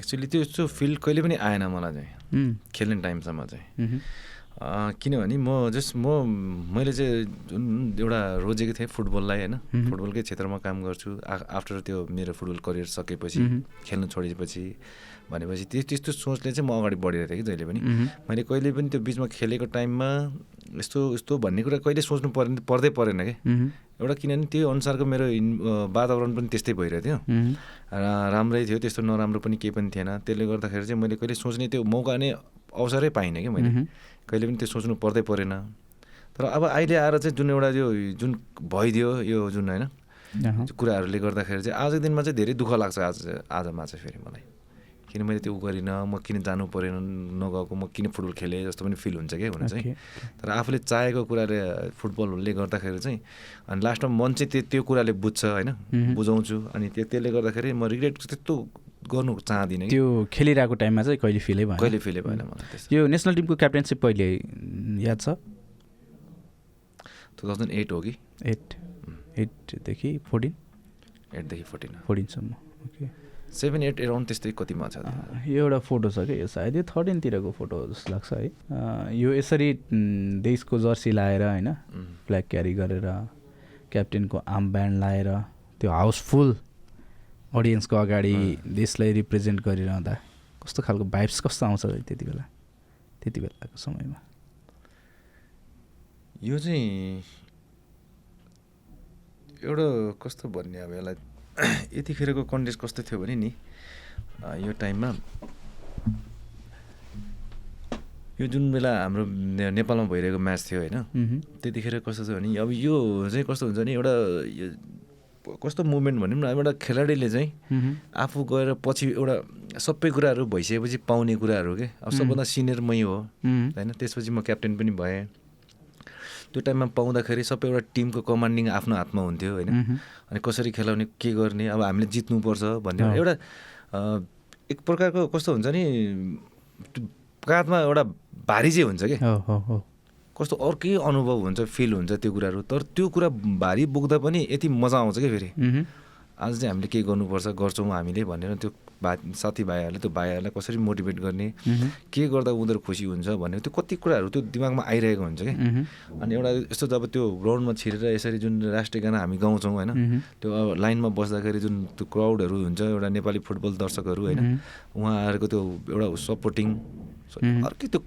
एक्चुली त्यो त्यो फिल कहिले पनि आएन मलाई चाहिँ। खेल्ने टाइमसम्म चाहिँ। किनभने म जस्ट म मैले चाहिँ जुन एउटा रोजेको थिएँ फुटबललाई होइन। फुटबलकै क्षेत्रमा काम गर्छु। आफ्टर त्यो मेरो फुटबल करियर सकेपछि। खेल्नु छोडेपछि। भनेपछि त्यो त्यस्तो सोचले चाहिँ म अगाडि बढिरहेको थिएँ कि जहिले पनि। मैले कहिले पनि त्यो बिचमा खेलेको टाइममा यस्तो यस्तो भन्ने कुरा कहिले सोच्नु पर्ने पर्दै परेन कि। एउटा किनभने त्यही अनुसारको मेरो वातावरण पनि त्यस्तै भइरहेको थियो। रा- राम्रै थियो त्यस्तो नराम्रो पनि केही पनि थिएन। त्यसले गर्दाखेरि चाहिँ मैले कहिले सोच्ने त्यो मौका नै अवसरै पाइनँ कि मैले। कहिले पनि त्यो सोच्नु पर्दै परेन। तर अब अहिले आएर चाहिँ जुन एउटा यो जुन भइदियो यो जुन होइन कुराहरूले गर्दाखेरि चाहिँ आजको दिनमा चाहिँ धेरै दुःख लाग्छ आज आजमा चाहिँ फेरि मलाई। किन मैले त्यो गरिनँ म किन जानु परेन नगएको म किन फुटबल खेलेँ जस्तो पनि फिल हुन्छ क्या हुन चाहिँ। तर आफूले चाहेको कुराले फुटबलले गर्दाखेरि चाहिँ अनि लास्टमा मन चाहिँ त्यो त्यो कुराले बुझ्छ होइन। बुझाउँछु अनि त्यो त्यसले गर्दाखेरि म रिग्रेट त्यस्तो गर्नु चाहदिनँ त्यो खेलिरहेको टाइममा चाहिँ कहिले फिलै भएन? कहिले फिलै भएन मलाई यो नेसनल टिमको क्याप्टेनसिप कहिले याद छ? टु थाउजन्ड एट हो कि? एट एटदेखि फोर्टिन एटदेखि फोर्टिन फोर्टिनसम्म ओके सेभेन एट एराउन्ड त्यस्तै कतिमा छ यो एउटा फोटो छ क्या यो सायद यो थर्टिनतिरको फोटो जस्तो लाग्छ है। यो यसरी देशको जर्सी लाएर होइन फ्ल्याग क्यारी गरेर क्याप्टेनको आर्म ब्यान्ड लाएर त्यो हाउसफुल अडियन्सको अगाडि देशलाई रिप्रेजेन्ट गरिरहँदा कस्तो खालको भाइब्स कस्तो आउँछ त्यति बेला? त्यति बेलाको समयमा। यो चाहिँ एउटा कस्तो भन्ने अब यसलाई यतिखेरको कन्टेस्ट कस्तो थियो भने नि यो टाइममा यो जुन बेला हाम्रो नेपालमा भइरहेको म्याच थियो होइन। त्यतिखेर कस्तो थियो भने अब यो चाहिँ कस्तो हुन्छ नि एउटा यो कस्तो मुभमेन्ट भनौँ न एउटा खेलाडीले चाहिँ। आफू गएर पछि एउटा सबै कुराहरू भइसकेपछि पाउने कुराहरू के अब सबभन्दा सिनियर मै हो। होइन त्यसपछि म क्याप्टेन पनि भएँ त्यो टाइममा पाउँदाखेरि सबै एउटा टिमको कमान्डिङ आफ्नो हातमा हुन्थ्यो होइन। अनि कसरी खेलाउने के गर्ने अब हामीले जित्नुपर्छ भन्ने। एउटा एक प्रकारको कस्तो हुन्छ नि काँधमा एउटा भारी चाहिँ हुन्छ कि कस्तो अर्कै अनुभव हुन्छ फिल हुन्छ त्यो कुराहरू तर त्यो कुरा भारी बोक्दा पनि यति मजा आउँछ क्या फेरि। आज चाहिँ हामीले के गर्नुपर्छ गर्छौँ हामीले भनेर त्यो भा साथीभाइहरूले त्यो भाइहरूलाई कसरी मोटिभेट गर्ने। के गर्दा उनीहरू खुसी हुन्छ भन्ने त्यो कति कुराहरू त्यो दिमागमा आइरहेको हुन्छ कि। अनि एउटा यस्तो जब त्यो ग्राउन्डमा छिरेर यसरी जुन राष्ट्रिय गाना हामी गाउँछौँ होइन। त्यो अब लाइनमा बस्दाखेरि जुन त्यो क्राउडहरू हुन्छ एउटा नेपाली फुटबल दर्शकहरू होइन। उहाँहरूको त्यो एउटा सपोर्टिङ। अर्कै त्यो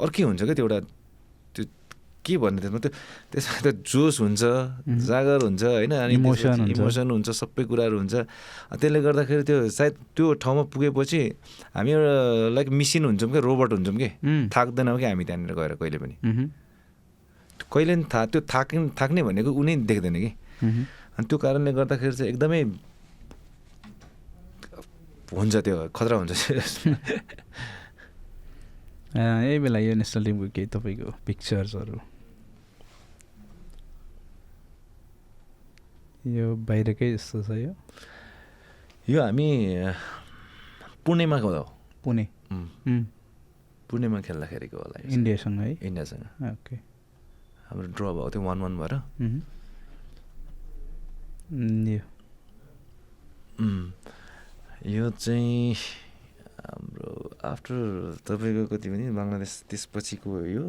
अर्कै हुन्छ क्या त्यो एउटा के भन्ने त्यसमा त्यो त्यसमा त्यो जोस हुन्छ जागर हुन्छ होइन? अनि। इमोसन हुन्छ। सबै कुराहरू हुन्छ। त्यसले गर्दाखेरि त्यो सायद त्यो ठाउँमा पुगेपछि हामी एउटा लाइक मिसिन हुन्छौँ क्या रोबोट हुन्छौँ कि। थाक्दैनौँ कि हामी त्यहाँनिर गएर कहिले पनि। कहिले पनि था त्यो थाक्ने थाक्ने भनेको उनी देख्दैन कि। अनि त्यो कारणले गर्दाखेरि चाहिँ एकदमै हुन्छ त्यो खतरा हुन्छ। यही बेला यो नेसनल टिमको केही तपाईँको पिक्चर्सहरू यो बाहिरकै जस्तो छ यो? यो हामी पुणेमा हो पुणे। पुणेमा खेल्दाखेरिको होला। इन्डियासँग है? इन्डियासँग। ओके। हाम्रो ड्र भएको थियो वान वान भएर। यो। चाहिँ हाम्रो आफ्टर तपाईँको कति भने बङ्गलादेश त्यसपछिको यो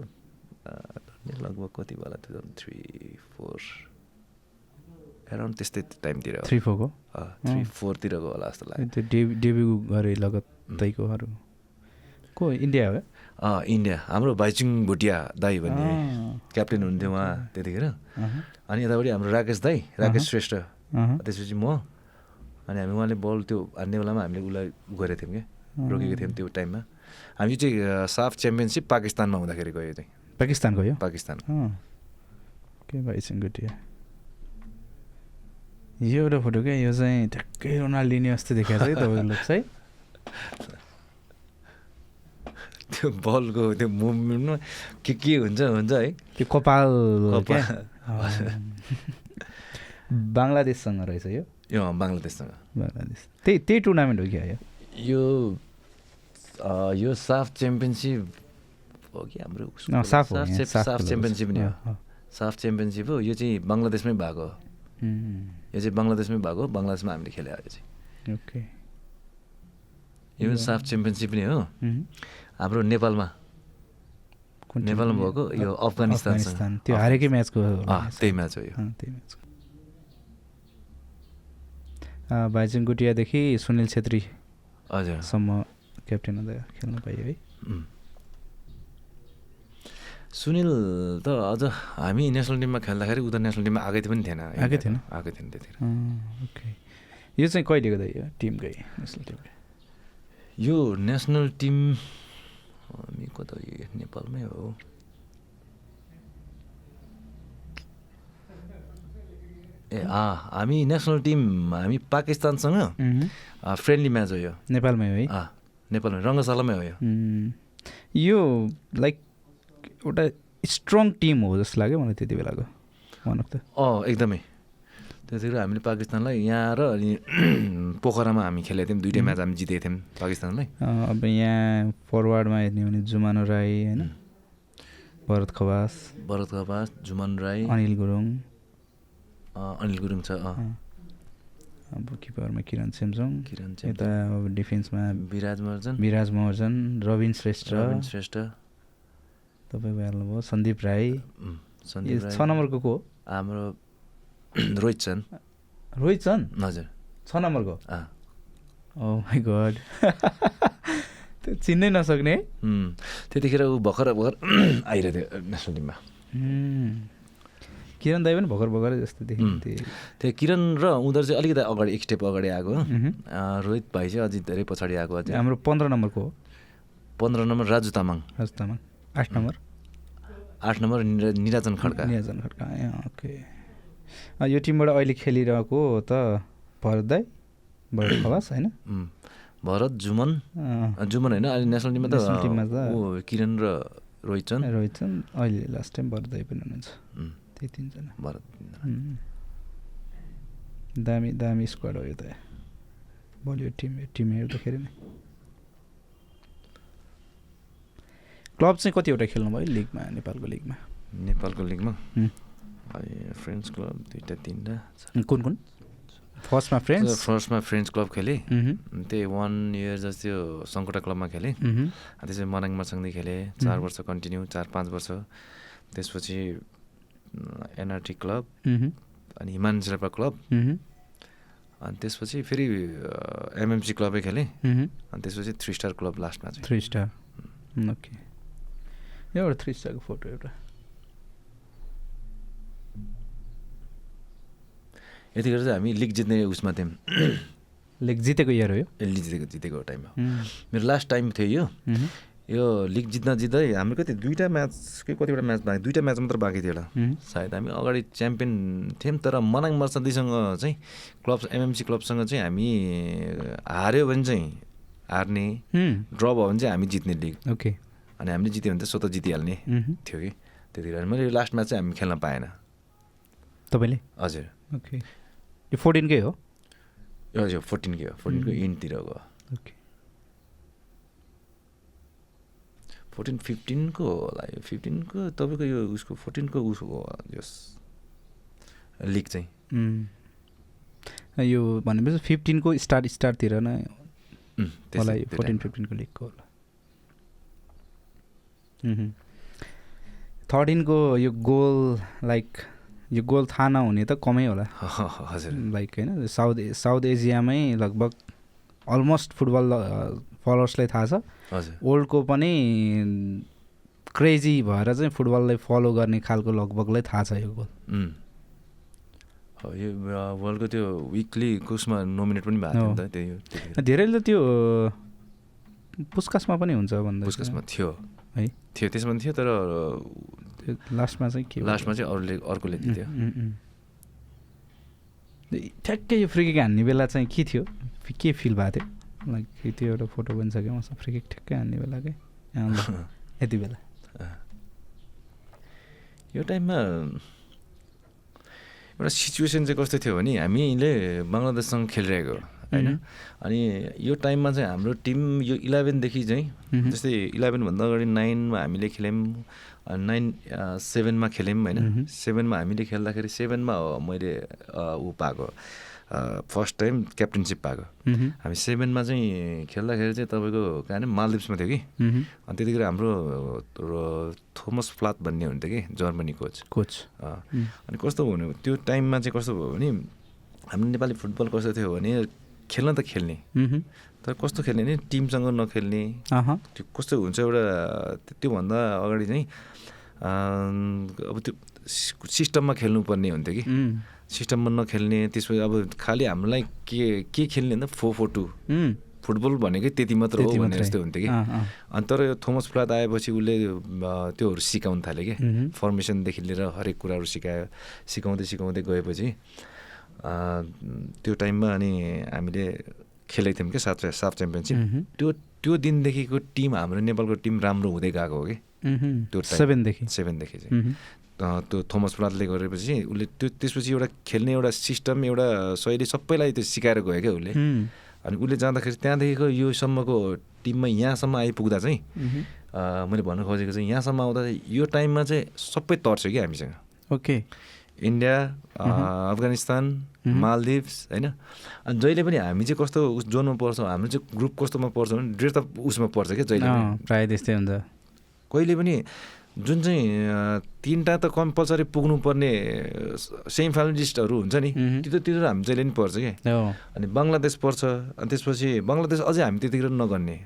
लगभग कति होला? Two thousand three four around त्यस्तै टाइमतिर थ्री फोरको? थ्री। फोरतिरको होला जस्तो लाग्यो। त्यो डेब्यु डेब्यु गरे लगत्तैकोहरू को? इन्डिया हो अँ इन्डिया। हाम्रो भाइचुङ भुटिया दाई भन्ने क्याप्टेन हुन्थ्यो उहाँ त्यतिखेर। अनि यतापट्टि हाम्रो राकेश दाई राकेश। श्रेष्ठ। त्यसपछि म। अनि हामी उहाँले बल त्यो हान्ने बेलामा हामीले उसलाई गरेको थियौँ क्या। रोकेको थियौँ त्यो टाइममा। हामी चाहिँ साफ च्याम्पियनसिप पाकिस्तानमा हुँदाखेरि गयो चाहिँ। पाकिस्तानको यो? पाकिस्तान। के भाइसिङ गुटिया। यो एउटा फोटो क्या यो चाहिँ ठ्याक्कै रोनाल्डिनी जस्तो देखाएको छ कि तपाईँको लुक्स है त्यो बलको त्यो मुभमेन्टमा के के हुन्छ हुन्छ है त्यो कपाल। बङ्गलादेशसँग रहेछ यो यो बङ्गलादेशसँग बङ्गलादेश त्यही त्यही टुर्नामेन्ट हो क्या यो यो साफ च्याम्पियनसिप हो कि हाम्रो साफ हो च्याम्पियनसिप नै हो। साफ च्याम्पियनसिप हो यो चाहिँ बङ्गलादेशमै भएको हो यो चाहिँ बङ्गलादेशमै भएको बङ्गलादेशमा हामीले खेले यो चाहिँ ओके पनि साफ च्याम्पियनसिप नै हो। हाम्रो नेपालमा? नेपालमा भएको यो अफगानिस्तान। त्यो हारेकै म्याचको त्यही म्याच हो यो। त्यही म्याचको। भाइचुङ गुटियादेखि सुनिल छेत्रीसम्म क्याप्टेन हुँदा खेल्न पाइयो है। सुनिल त अझ हामी नेसनल टिममा खेल्दाखेरि उता नेसनल टिममा आएकै पनि थिएन। आएकै थिएन? आएकै थिएन त्यतिखेर ओके। यो चाहिँ कहिलेको त यो टिमकै नेसनल टिमकै यो नेसनल टिम हामी कता यो नेपालमै हो। ए अँ हामी नेसनल टिम हामी पाकिस्तानसँग फ्रेन्डली म्याच हो यो। नेपालमै हो है? नेपालमा रङ्गशालामै हो यो। लाइक एउटा स्ट्रङ टिम हो जस्तो लाग्यो मलाई त्यति बेलाको वान अफ द अँ एकदमै। त्यतिखेर हामीले पाकिस्तानलाई यहाँ र अनि पोखरामा हामी खेलेको थियौँ। दुइटै म्याच हामी जितेको थियौँ पाकिस्तानलाई। अब यहाँ फरवार्डमा हेर्ने भने जुमानो राई होइन. भरत खवास। भरत खपास झुमन राई। अनिल गुरुङ। अनिल गुरुङ छ अब किपरमा किरण सेमसङ किरण यता अब डिफेन्समा विराज महर्जन। विराज महर्जन रविन श्रेष्ठ। रविन श्रेष्ठ। तपाईँ भइहाल्नुभयो सन्दीप राई। सन्दीप छ। नम्बरको को हो? हाम्रो रोहित छन् रोहित छन् हजुर। छ नम्बरको। ओ माई गड त्यो चिन्नै नसक्ने। त्यतिखेर ऊ भर्खर भर्खर आइरहेको थियो नेसनल टिममा उम्. किरण दाई पनि भर्खर भर्खरै जस्तो उम्. देखिन्थ्यो त्यो किरण र उनीहरू चाहिँ अलिकति अगाडि एक स्टेप अगाडि आएको। रोहित भाइ चाहिँ अझै धेरै पछाडि आएको हाम्रो पन्ध्र नम्बरको हो। पन्ध्र नम्बर राजु तामाङ। राज तामाङ। आठ नम्बर। आठ नम्बर निरा- निराजन खड्का। निराजन खड्का ए ओके। यो टिमबाट अहिले खेलिरहेको त भरत दाई भरत खवास होइन? भरत जुमन। जुमन होइन? अहिले नेसनल टिममा त किरण र रोहित छन्। रोहित छन्। अहिले लास्ट टाइम भरत दाई पनि हुनुहुन्छ। त्यही तिनजना। भरत. दामी दामी स्क्वाड हो यो त। बलियो टिम टिम हेर्दाखेरि नै। क्लब चाहिँ कतिवटा खेल्नुभयो लिगमा नेपालको लिगमा? नेपालको लिगमा? फ्रेन्ड्स क्लब दुइटा तिनवटा कुन कुन? फर्स्टमा फ्रेन्ड्स? फर्स्टमा फ्रेन्ड्स क्लब खेलेँ। त्यही वान इयर जस्तो सङ्कटा क्लबमा खेलेँ। त्यसपछि मनाङ मर्सँगै खेलेँ। चार. वर्ष कन्टिन्यू चार पाँच वर्ष। त्यसपछि एनआरटी क्लब अनि हिमान शेर्पा क्लब। अनि त्यसपछि फेरि एमएमसी क्लबै खेलेँ। अनि त्यसपछि थ्री स्टार क्लब लास्टमा चाहिँ। Three star. ओके। एउटा थ्री स्टारको फोटो एउटा यतिखेर चाहिँ हामी लिग जित्ने उसमा थियौँ लिग जितेको इयर हो यो लिग जितेको जितेको टाइममा मेरो लास्ट टाइम थियो यो यो लिग जित्दा जित्दै हाम्रो कति दुईवटा म्याच कि कतिवटा म्याच बाँकी दुईवटा म्याच मात्र बाँकी थियो होला सायद हामी अगाडि च्याम्पियन थियौँ तर मनाङ मर्सदीसँग चाहिँ क्लब एमएमसी क्लबसँग चाहिँ हामी हार्यो भने चाहिँ हार्ने ड्र भयो भने चाहिँ हामी जित्ने लिग ओके अनि हामीले जित्यो भने त स्वतः जितिहाल्ने थियो कि? त्यतिखेर मैले लास्ट म्याच चाहिँ हामी खेल्न पाएन। तपाईँले? हजुर। ओके। यो फोर्टिनकै हो? हजुर फोर्टिनकै हो। फोर्टिनको उम्. इन्डतिरको ओके। फोर्टिन फिफ्टिनको होला यो। फिफ्टिनको तपाईँको यो उसको फोर्टिनको उसको यस लिग चाहिँ. यो भनेपछि फिफ्टिनको स्टार्ट स्टार्टतिर नै होला यो फोर्टिन। फिफ्टिनको लिगको होला। थर्टिनको यो गोल लाइक यो गोल थाहा नहुने त कमै होला हजुर लाइक होइन साउथ साउथ एसियामै लगभग अलमोस्ट फुटबल फलोवर्सलाई थाहा छ वर्ल्डको पनि क्रेजी भएर चाहिँ फुटबललाई फलो गर्ने खालको लगभगलाई थाहा छ यो गोल यो वर्ल्डको त्यो विकली उसमा नोमिनेट पनि भएको थियो नि त त्यही हो। धेरैले त्यो पुस्कासमा पनि हुन्छ भन्दा पुस्कसमा थियो है। थियो। त्यसमा पनि थियो तर लास्टमा चाहिँ के लास्टमा चाहिँ अरूले अर्कोले दिन्थ्यो। ठ्याक्कै यो फ्रिकिक हान्ने बेला चाहिँ के थियो? के फिल भएको थियो? लाइक त्यो एउटा फोटो पनि छ क्या मसँग फ्रिकिक ठ्याक्कै हान्ने बेला ल, यति बेला। यो टाइममा एउटा सिचुएसन चाहिँ कस्तो थियो भने हामीले बङ्गलादेशसँग खेलिरहेको। होइन। अनि यो टाइममा चाहिँ हाम्रो टिम यो इलेभेनदेखि चाहिँ। जस्तै इलेभेनभन्दा अगाडि नाइनमा हामीले खेल्यौँ नाइन सेभेनमा खेल्यौँ होइन। सेभेनमा हामीले खेल्दाखेरि सेभेनमा मैले ऊ पाएको फर्स्ट टाइम क्याप्टेनसिप पाएको हामी सेभेनमा चाहिँ खेल्दाखेरि चाहिँ तपाईँको कहाँ मालदिप्समा थियो कि। अनि त्यतिखेर हाम्रो थोमस फ्लात भन्ने हुन्थ्यो कि जर्मनी कोच कोच अनि कस्तो भन्यो त्यो टाइममा चाहिँ कस्तो भयो भने हाम्रो नेपाली फुटबल कस्तो थियो भने खेल्न त खेल्ने। तर कस्तो खेल्ने नि? टिमसँग नखेल्ने। त्यो कस्तो हुन्छ एउटा त्योभन्दा अगाडि चाहिँ अब त्यो सिस्टममा खेल्नुपर्ने हुन्थ्यो कि। सिस्टममा नखेल्ने त्यसपछि अब खालि हामीलाई के के खेल्ने भन्दा फोर फोर टू। फुटबल भनेकै त्यति मात्र हो मात्रै। जस्तो हुन्थ्यो कि। अनि तर यो थोमस फ्लात आएपछि उसले त्योहरू सिकाउनु थाल्यो कि। फर्मेसनदेखि लिएर हरेक कुराहरू सिकायो। सिकाउँदै सिकाउँदै गएपछि त्यो टाइममा अनि हामीले खेलेको थियौँ क्या साफ साफ च्याम्पियनसिप। त्यो त्यो दिनदेखिको टिम हाम्रो नेपालको टिम राम्रो हुँदै गएको हो कि? त्यो सेभेनदेखि। सेभेनदेखि चाहिँ। त्यो थोमस फ्लाटले गरेपछि उसले त्यो त्यसपछि एउटा खेल्ने एउटा सिस्टम एउटा शैली सबैलाई त्यो सिकाएर गयो क्या उसले। अनि उसले जाँदाखेरि त्यहाँदेखिको योसम्मको टिममा यहाँसम्म आइपुग्दा चाहिँ मैले भन्न खोजेको चाहिँ यहाँसम्म आउँदा यो टाइममा चाहिँ सबै तर्छ कि हामीसँग। ओके। इन्डिया अफगानिस्तान मालदिभ्स होइन। अनि जहिले पनि हामी चाहिँ कस्तो उस जोनमा पर्छौँ हाम्रो चाहिँ ग्रुप कस्तोमा पर्छौँ भने डेढ त उसमा पर्छ क्या जहिले पनि। प्रायः त्यस्तै हुन्छ। कहिले पनि जुन चाहिँ तिनवटा त कम्पलसरी पुग्नुपर्ने सेमी फाइनलिस्टहरू हुन्छ नि त्यो त त्यो त हामी जहिले पनि पर्छ क्या। अनि बङ्गलादेश पर्छ अनि त्यसपछि बङ्गलादेश अझै हामी त्यतिखेर नगर्ने।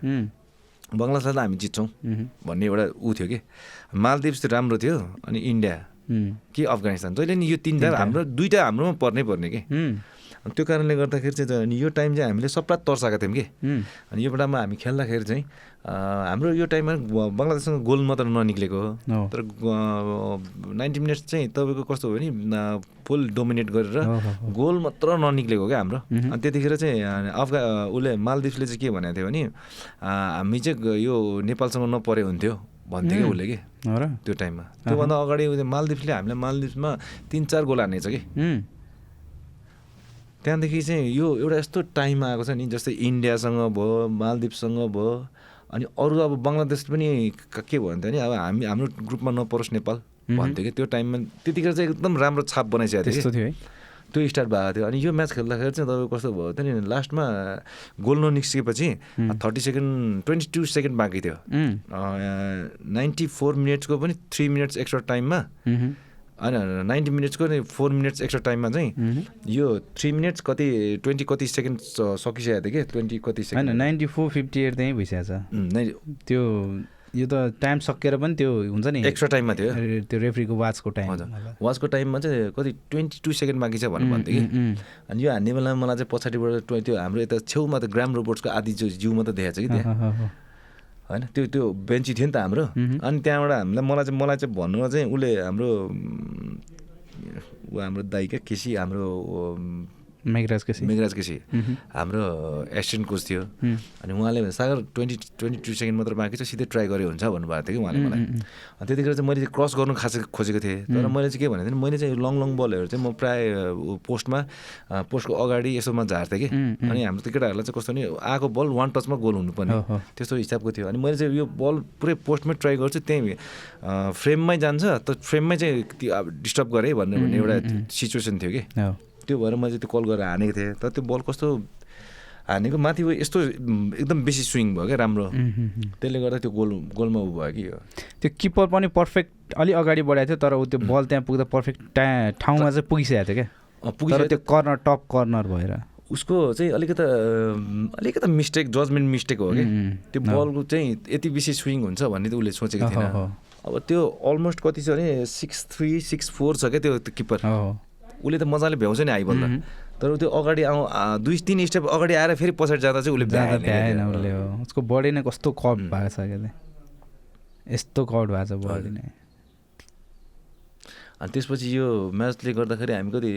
बङ्गलादेशलाई त हामी जित्छौँ भन्ने एउटा ऊ थियो कि। मालदिप्स चाहिँ राम्रो थियो अनि इन्डिया। कि अफगानिस्तान? जहिले नि यो तिनवटा हाम्रो दुइटा हाम्रोमा पर्नै पर्ने कि? त्यो कारणले गर्दाखेरि चाहिँ अनि यो टाइम चाहिँ हामीले सबलाई तर्साएको थियौँ कि? अनि यो बेलामा हामी खेल्दाखेरि चाहिँ हाम्रो यो टाइममा बङ्गलादेशसँग गोल मात्र ननिक्लेको हो। तर नाइन्टी मिनट्स चाहिँ तपाईँको कस्तो हो भने फुल डोमिनेट गरेर गोल मात्र ननिक्लेको क्या हाम्रो। अनि त्यतिखेर चाहिँ अफगा उसले मालदिप्सले चाहिँ के भनेको थियो भने हामी चाहिँ यो नेपालसँग नपरे हुन्थ्यो। भन्थ्यो क्या उसले कि? त्यो टाइममा। त्योभन्दा अगाडि मालदिप्सले हामीलाई मालदिप्समा तिन चार गोल हानेछ कि। त्यहाँदेखि चाहिँ यो एउटा यस्तो टाइम आएको छ नि जस्तै इन्डियासँग भयो मालदिप्ससँग भयो अनि अरू अब बङ्गलादेश पनि के भन्थ्यो भने अब हामी हाम्रो ग्रुपमा नपरोस् नेपाल भन्थ्यो कि त्यो टाइममा त्यतिखेर चाहिँ एकदम राम्रो छाप बनाइसकेको थियो त्यो स्टार्ट भएको थियो। अनि यो म्याच खेल्दाखेरि चाहिँ तपाईँको कस्तो भयो? थियो नि लास्टमा goal ननिस्केपछि thirty second twenty two second बाँकी थियो। नाइन्टी फोर मिनट्सको पनि थ्री मिनट्स एक्स्ट्रा टाइममा। होइन नाइन्टी मिनट्सको नि फोर मिनट्स एक्स्ट्रा टाइममा चाहिँ यो थ्री मिनट्स कति ट्वेन्टी कति सेकेन्ड सकिसकेको थियो कि? ट्वेन्टी कति सेकेन्ड। होइन नाइन्टी फोर फिफ्टी एट त्यहीँ भइसकेको छ। त्यो यो त टाइम सकेर पनि त्यो हुन्छ नि। एक्स्ट्रा टाइममा थियो। त्यो रेफ्रीको वाचको टाइम। हजुर। वाचको टाइममा चाहिँ कति ट्वेन्टी टू सेकेन्ड बाँकी छ भनेर भन्थ्यो कि अनि यो हान्ने बेलामा मलाई चाहिँ पछाडिबाट त्यो हाम्रो यता छेउमा त ग्राम रोबोट्सको आदि जिउमा त देखाएको छ कि त्यहाँ। होइन त्यो त्यो बेन्ची थियो नि त हाम्रो। अनि त्यहाँबाट हामीलाई मलाई चाहिँ मलाई चाहिँ भन्नुमा चाहिँ उसले हाम्रो ऊ हाम्रो दाइ क्या केसी हाम्रो मेघराज केसी मेघराज केसी हाम्रो एसिस्टेन्ट कोच थियो। अनि उहाँले Sagar twenty twenty two second मात्र बाँकी छ सिधै ट्राई गरे हुन्छ भन्नुभएको थियो कि उहाँले मलाई? त्यतिखेर चाहिँ मैले क्रस गर्नु खास खोजेको थिएँ। तर मैले चाहिँ के भनेको थिएँ मैले चाहिँ लङ लङ बलहरू चाहिँ म प्रायः पोस्टमा पोस्टको अगाडि यसोमा झार्थेँ कि। अनि हाम्रो त्यो केटाहरूलाई चाहिँ कस्तो नि आएको बल वान टचमा गोल हुनुपर्ने त्यस्तो हिसाबको थियो। अनि मैले चाहिँ यो बल पुरै पोस्टमै ट्राई गर्छु त्यहीँ फ्रेममै जान्छ त फ्रेममै चाहिँ डिस्टर्ब गरेँ भन्ने भन्ने एउटा सिचुएसन थियो कि। त्यो भएर मैले त्यो कल गरेर हानेको थिएँ। तर त्यो बल कस्तो हानेको माथि यस्तो एकदम बेसी स्विङ भयो क्या राम्रो। त्यसले गर्दा त्यो गोल गोलमा ऊ भयो कि त्यो किपर पनि पर्फेक्ट अलिक अगाडि बढाएको थियो तर ऊ त्यो बल त्यहाँ पुग्दा पर्फेक्ट टा ठाउँमा चाहिँ पुगिसकेको थियो क्या। पुगिसक्यो त्यो कर्नर टप कर्नर भएर। उसको चाहिँ अलिकति अलिकति मिस्टेक जजमेन्ट मिस्टेक हो कि। त्यो बलको चाहिँ यति बेसी स्विङ हुन्छ भन्ने त उसले सोचेको थिएन। अब त्यो अलमोस्ट कति छ भने सिक्स थ्री सिक्स फोर छ क्या त्यो किपर। उसले त मजाले भ्याउँछ नि आइबल्दा तर त्यो अगाडि आउँ दुई तिन स्टेप अगाडि आएर फेरि पछाडि जाँदा चाहिँ उसले भ्याएन उसले उसको बडी नै कस्तो कट भएको छ क्या यस्तो कट भएको छ बडी नै। अनि त्यसपछि यो म्याचले गर्दाखेरि हामी कति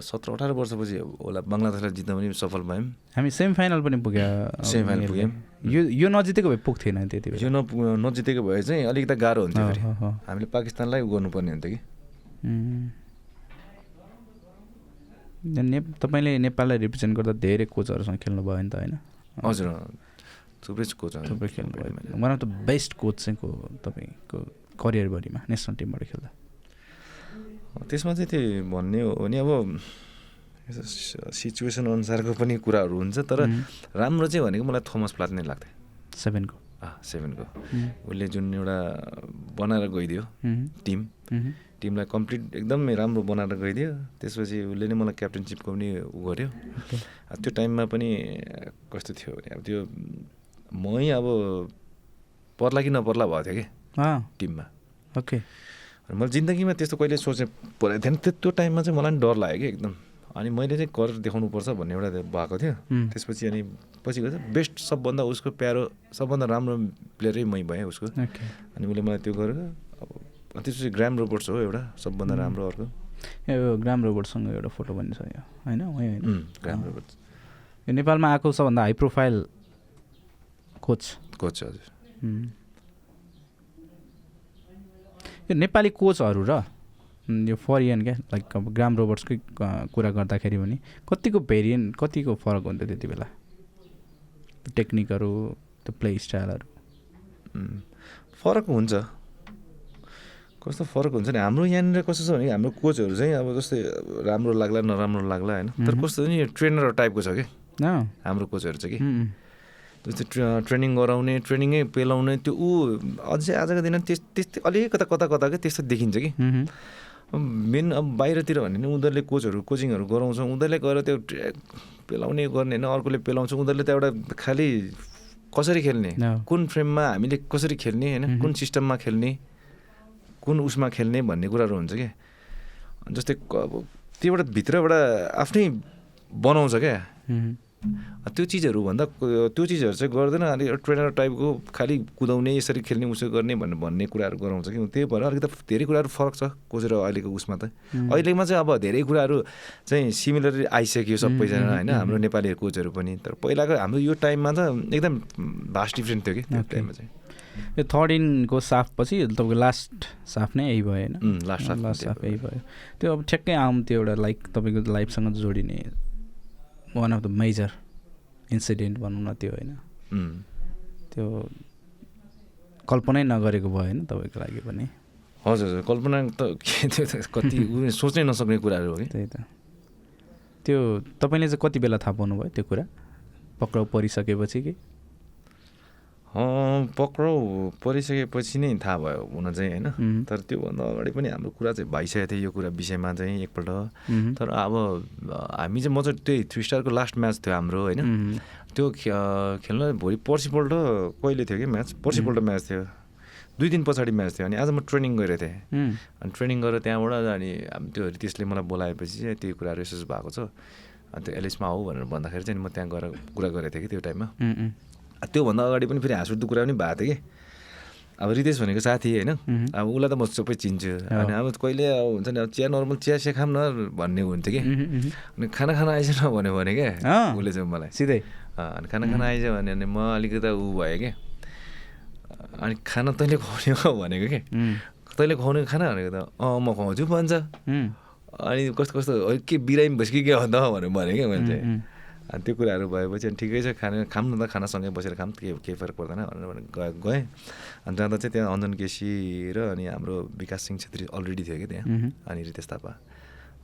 सत्र अठार वर्षपछि होला बङ्गलादेशलाई जित्न पनि सफल भयौँ। हामी सेमी फाइनल पनि पुग्यो सेमी फाइनल पुग्यौँ। यो यो नजितेको भए पुग्थेन त्यति यो न नजितेको भए चाहिँ अलिकति गाह्रो हुन्थ्यो हामीले पाकिस्तानलाई गर्नुपर्ने हुन्थ्यो कि। ने तपाईँले नेपाललाई रिप्रेजेन्ट गर्दा धेरै कोचहरूसँग खेल्नुभयो नि त होइन? हजुर थुप्रै कोच थुप्रै खेल्नुभयो one of the best coach चाहिँ को तपाईँको करियरभरिमा नेसनल टिमबाट खेल्दा? त्यसमा चाहिँ त्यो भन्ने हो भने अब सिचुएसन अनुसारको पनि कुराहरू हुन्छ तर राम्रो चाहिँ भनेको मलाई थोमस प्लाट नै लाग्थ्यो। सेभेनको। सेभेनको। उसले जुन एउटा बनाएर गइदियो टिम टिमलाई कम्प्लिट एकदमै राम्रो बनाएर गइदियो। त्यसपछि उसले नै मलाई क्याप्टेनसिपको पनि उ गर्यो। त्यो टाइममा पनि कस्तो थियो भने अब त्यो मै अब पर्ला कि नपर्ला भएको थियो कि टिममा। ओके। मैले जिन्दगीमा त्यस्तो कहिले सोचे परेको थिएन। त्यो टाइममा चाहिँ मलाई पनि डर लाग्यो कि एकदम। अनि मैले चाहिँ गरेर देखाउनुपर्छ भन्ने एउटा भएको थियो। त्यसपछि अनि पछि गएर बेस्ट सबभन्दा उसको प्यारो सबभन्दा राम्रो प्लेयरै मै भएँ उसको। अनि उसले मलाई त्यो गरेर त्यसपछि ग्राम रोबोट्स हो एउटा सबभन्दा राम्रो अर्को। यो ग्राम रोबोटसँग एउटा फोटो पनि छ यो होइन? होइन ग्राम रोबोट्स। यो नेपालमा आएको सबभन्दा हाई प्रोफाइल कोच। कोच हजुर। यो नेपाली कोचहरू र यो फरियन क्या लाइक अब ग्राम रोबोट्सकै कुरा गर्दाखेरि पनि कतिको भेरिएन्ट कतिको फरक हुन्थ्यो त्यति बेला? टेक्निकहरू त्यो प्ले स्टाइलहरू फरक हुन्छ। कस्तो फरक हुन्छ नि? हाम्रो यहाँनिर कस्तो छ भने हाम्रो कोचहरू चाहिँ अब जस्तै राम्रो लाग्ला नराम्रो लाग्ला होइन? तर कस्तो नि ट्रेनर टाइपको छ कि? हाम्रो कोचहरू चाहिँ कि? जस्तै ट्रेनिङ गराउने ट्रेनिङै पेलाउने त्यो ऊ अझै आजको दिन त्यस त्यस्तै अलिकता कता कता क्या त्यस्तो देखिन्छ कि? मेन अब बाहिरतिर भने नि उनीहरूले कोचहरू कोचिङहरू गराउँछ उनीहरूले गएर त्यो पेलाउने गर्ने होइन अर्कोले पेलाउँछ। उनीहरूले त एउटा खालि कसरी खेल्ने? कुन फ्रेममा हामीले कसरी खेल्ने होइन? कुन सिस्टममा खेल्ने? कुन उसमा खेल्ने भन्ने कुराहरू हुन्छ क्या जस्तै अब त्योबाट भित्रबाट आफ्नै बनाउँछ क्या। त्यो चिजहरू भन्दा त्यो चिजहरू चाहिँ गर्दैन। अलिक ट्रेनर टाइपको खालि कुदाउने यसरी खेल्ने उसो गर्ने भन्ने भन्ने कुराहरू गराउँछ कि। त्यही भएर अलिकति धेरै कुराहरू फरक छ कोच र अहिलेको उसमा त। अहिलेमा चाहिँ अब धेरै कुराहरू चाहिँ सिमिलर आइसक्यो सबैजना होइन? हाम्रो नेपाली कोचहरू पनि। तर पहिलाको हाम्रो यो टाइममा त एकदम भास्ट डिफ्रेन्ट थियो कि। त्यो टाइममा चाहिँ। यो थर्ड इनको साफपछि तपाईँको लास्ट साफ नै यही भयो होइन? लास्ट लास्ट साफ यही भयो। त्यो अब ठ्याक्कै आउँ त्यो एउटा लाइक तपाईँको लाइफसँग जोडिने one of the major incident भनौँ न त्यो होइन। त्यो कल्पनै नगरेको भयो होइन तपाईँको लागि पनि। हजुर हजुर कल्पना त के त्यो कति सोच्नै नसक्ने कुराहरू हो कि? त्यही त। त्यो तपाईँले चाहिँ कति बेला थाहा पाउनुभयो त्यो कुरा? पक्राउ परिसकेपछि कि? पक्राउ परिसकेपछि नै थाहा भयो हुन चाहिँ होइन। तर त्योभन्दा अगाडि पनि हाम्रो कुरा चाहिँ भइसकेको थियो यो कुरा विषयमा चाहिँ एकपल्ट। तर अब हामी चाहिँ म चाहिँ त्यही थ्री स्टारको लास्ट म्याच थियो हाम्रो होइन। त्यो खेल्न भोलि पर्सिपल्ट कहिले थियो कि म्याच? पर्सिपल्ट म्याच थियो। दुई दिन पछाडि म्याच थियो अनि आज म ट्रेनिङ गरेको थिएँ। अनि ट्रेनिङ गरेर त्यहाँबाट अनि त्यो रितेशले मलाई बोलाएपछि चाहिँ त्यो कुराहरू यसो भएको छ। अनि त्यो एलिसमा आऊ भनेर भन्दाखेरि चाहिँ म त्यहाँ गएर कुरा गरेको थिएँ कि त्यो टाइममा। त्योभन्दा अगाडि पनि फेरि हाँसउठ्दो कुरा पनि भएको थियो कि। अब रितेश भनेको साथी होइन अब उसलाई त म सबै चिन्छु। अनि अब कहिले अब हुन्छ नि अब चिया नर्मल चिया सिया खाम न भन्ने हुन्थ्यो कि। अनि खाना खाना आइज न भन्यो भने क्या उसले चाहिँ मलाई। सिधै। अनि खाना खाना आइज भने अनि म अलिकति ऊ भयो क्या अनि खाना तैँले खुवाउने भनेको के। तैँले खुवाउने खाना भनेको त अँ म खुवाउँछु भन्छ। अनि कस्तो कस्तो के बिरामी भइस कि के हो त भनेर भने क्या मैले चाहिँ। अनि त्यो कुराहरू भएपछि अनि ठिकै छ खाना खाऊँ न त खानासँगै बसेर खाऊँ के केही फरक पर्दैन भनेर गए गएँ। अनि जाँदा चाहिँ त्यहाँ अञ्जन केसी र अनि हाम्रो विकास सिंह छेत्री अलरेडी थियो कि त्यहाँ। अनि रितेश थापा।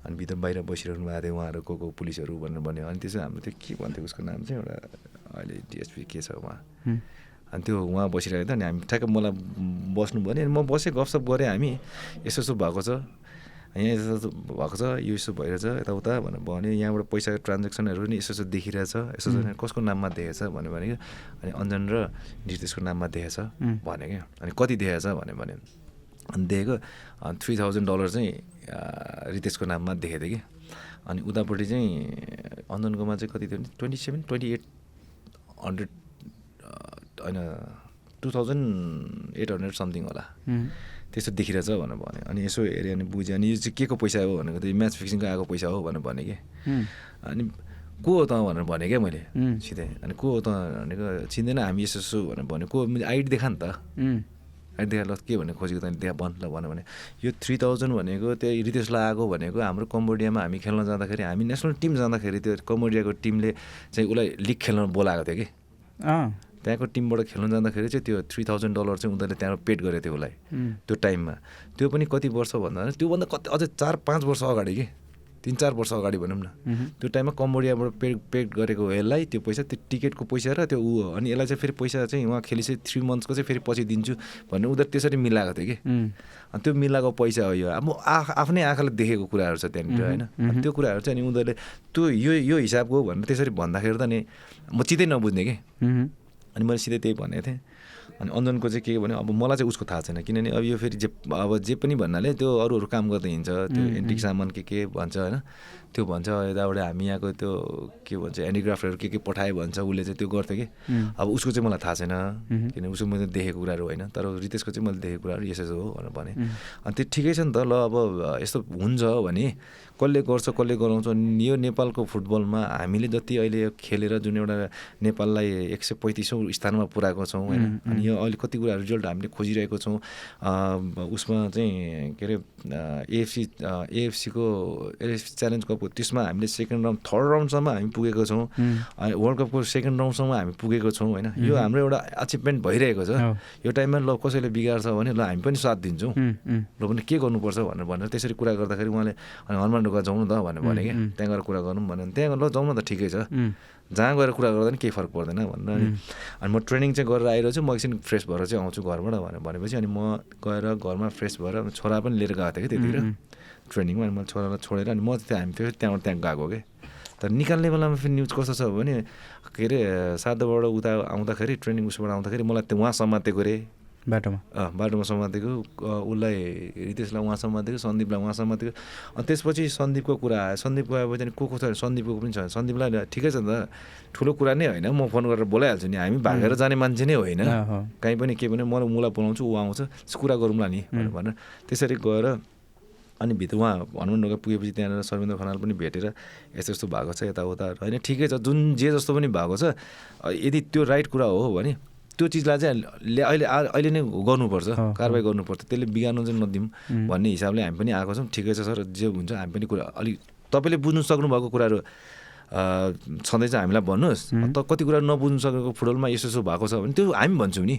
अनि भित्र बाहिर बसिरहनु भएको थियो उहाँहरू को को पुलिसहरू भनेर भन्यो। अनि त्यसो हाम्रो त्यो के भन्थ्यो उसको नाम चाहिँ एउटा अहिले डिएसपी के छ उहाँ। अनि त्यो उहाँ बसिरहेको थियो अनि हामी ठ्याक्क मलाई बस्नु भन्यो अनि म बसेँ गफसप गरेँ हामी। यसो यसो भएको छ। यहाँ यस्तो भएको छ यो यसो भइरहेछ यताउता भनेर भन्यो। यहाँबाट पैसा ट्रान्जेक्सनहरू पनि यसो यसो देखिरहेछ। यसो कसको नाममा देखेछ भन्यो भने अनि अञ्जन र नितेशको नाममा देखेछ भन्यो क्या? अनि कति देखेछ भन्यो भने अनि देखेको थ्री थाउजन्ड डलर चाहिँ रितेशको नाममा देखेको थियो कि अनि उतापट्टि चाहिँ अञ्जनकोमा चाहिँ कति थियो भने twenty seven twenty eight hundred होइन two thousand eight hundred something होला। त्यस्तो देखिरहेछ भनेर भन्यो। अनि यसो हेऱ्यो अनि बुझ्यो। अनि यो चाहिँ के को पैसा हो भनेको त म्याच फिक्सिङको आएको पैसा हो भनेर भने कि। अनि को हो त भनेर भने क्या मैले। सिधै। अनि को हो त भनेको चिन्दैन हामी यसो यसो भनेर भन्यो। को आइडी देखा नि त। आइडी देखा ल के भन्ने खोजेको त देखा बन्द ल भन्यो भने यो थ्री थाउजन्ड भनेको त्यो रितेशलाई आएको भनेको हाम्रो कम्बोडियामा हामी खेल्न जाँदाखेरि हामी नेसनल टिम जाँदाखेरि त्यो कम्बोडियाको टिमले चाहिँ उसलाई लिग खेल्न बोलाएको थियो कि। त्यहाँको टिमबाट खेल्न जाँदाखेरि चाहिँ त्यो थ्री थाउजन्ड डलर चाहिँ उनीहरूले त्यहाँबाट पेड गरेको थियो उसलाई त्यो टाइममा। त्यो पनि कति वर्ष भन्दा त्योभन्दा कति अझै चार पाँच वर्ष अगाडि कि? तिन चार वर्ष अगाडि भनौँ न। त्यो टाइममा कम्बोडियाबाट पेड पेड गरेको यसलाई त्यो पैसा त्यो टिकटको पैसा र त्यो ऊ हो। अनि यसलाई चाहिँ फेरि पैसा चाहिँ उहाँ खेलिसके थ्री मन्थ्सको चाहिँ फेरि पछि दिन्छु भन्ने उनीहरू त्यसरी मिलाएको थियो कि। अनि त्यो मिलाएको पैसा हो यो। अब आफ्नै आँखाले देखेको कुराहरू छ त्यहाँनिर होइन? त्यो कुराहरू चाहिँ अनि उनीहरूले त्यो यो यो हिसाबको भनेर त्यसरी भन्दाखेरि त नि म चित्तै नबुझ्ने कि। अनि मैले सिधै त्यही भनेको थिएँ। अनि अञ्जनको चाहिँ के भन्यो अब मलाई चाहिँ उसको थाहा छैन। किनभने अब यो फेरि जे अब जे पनि भन्नाले त्यो अरू अरू काम गर्दै हिँड्छ। त्यो एन्टिक सामान के के भन्छ होइन त्यो भन्छ यताबाट हामी यहाँको त्यो के भन्छ ह्यान्डिक्राफ्टहरू के के पठायो भन्छ उसले चाहिँ त्यो गर्थ्यो कि। अब उसको चाहिँ मलाई थाहा छैन। किनभने उसको मैले देखेको कुराहरू होइन। तर रितेशको चाहिँ मैले देखेको कुराहरू यसो हो भनेर भने। अनि त्यो ठिकै छ नि त ल अब यस्तो हुन्छ भने कसले गर्छ कसले गराउँछ यो नेपालको फुटबलमा हामीले जति अहिले खेलेर जुन एउटा नेपाललाई एक सय पैँतिसौँ स्थानमा पुऱ्याएको छौँ होइन? अनि यो अहिले कति कुरा रिजल्ट हामीले खोजिरहेको छौँ उसमा चाहिँ के अरे एएफसी एएफसीको एएफसी च्यालेन्ज कपको त्यसमा हामीले सेकेन्ड राउन्ड थर्ड राउन्डसम्म हामी पुगेको छौँ। वर्ल्ड कपको सेकेन्ड राउन्डसम्म हामी पुगेको छौँ होइन? यो हाम्रो एउटा अचिभमेन्ट भइरहेको छ। यो टाइममा ल कसैले बिगार्छ भने ल हामी पनि साथ दिन्छौँ। ल भने के गर्नुपर्छ भनेर भनेर त्यसरी कुरा गर्दाखेरि उहाँले हनुमान ढोका जाउँ न त भनेर भने कि त्यहाँ गएर कुरा गरौँ भने त्यहाँ ल जाउँ न त ठिकै छ। जहाँ गएर कुरा गर्दा पनि केही फरक पर्दैन भनेर अनि अनि म ट्रेनिङ चाहिँ गरेर आइरहेको छु। म एकछिन फ्रेस भएर चाहिँ आउँछु घरबाट भनेर भनेपछि अनि म गएर घरमा फ्रेस भएर छोरा पनि लिएर गएको थिएँ कि त्यतिखेर। ट्रेनिङमा अनि मैले छोरालाई छोडेर अनि म चाहिँ हामी त्यो त्यहाँबाट त्यहाँ गएको कि। तर निकाल्ने बेलामा फेरि न्युज कस्तो छ भने के अरे साधोबाट उता आउँदाखेरि ट्रेनिङ उसबाट आउँदाखेरि मलाई त्यो उहाँ समातेको अरे बाटोमा। बाटोमा समातेको उसलाई रितेशलाई उहाँ समातेको सन्दीपलाई उहाँ समातेको अनि त्यसपछि सन्दीपको कुरा आयो। सन्दीपको आएपछि अनि को को छ? सन्दीपको पनि छ। सन्दीपलाई ठिकै छ त। ठुलो कुरा नै होइन। म फोन गरेर बोलाइहाल्छु नि। हामी भागेर जाने मान्छे नै होइन। कहीँ पनि के पनि मलाई मुला बोलाउँछु ऊ आउँछ। कुरा गरौँला नि भनेर त्यसरी गएर अनि भित्र उहाँ हनुमान ढोका पुगेपछि त्यहाँनिर सर्वेन्द्र खनाल पनि भेटेर यस्तो यस्तो भएको छ यताउता। होइन ठिकै छ। जुन जे जस्तो पनि भएको छ यदि त्यो राइट कुरा हो भने त्यो चिजलाई चाहिँ अहिले अहिले नै गर्नुपर्छ कारवाही गर्नुपर्छ। त्यसले बिगार्नु चाहिँ नदिउँ भन्ने हिसाबले हामी पनि आएको छौँ। ठिकै छ सर जे हुन्छ हामी पनि कुरा अलिक तपाईँले बुझ्नु सक्नुभएको कुराहरू छँदैछ हामीलाई भन्नुहोस्। त कति कुरा नबुझ्नु सकेको फुटबलमा यसो यसो भएको छ भने त्यो हामी भन्छौँ नि।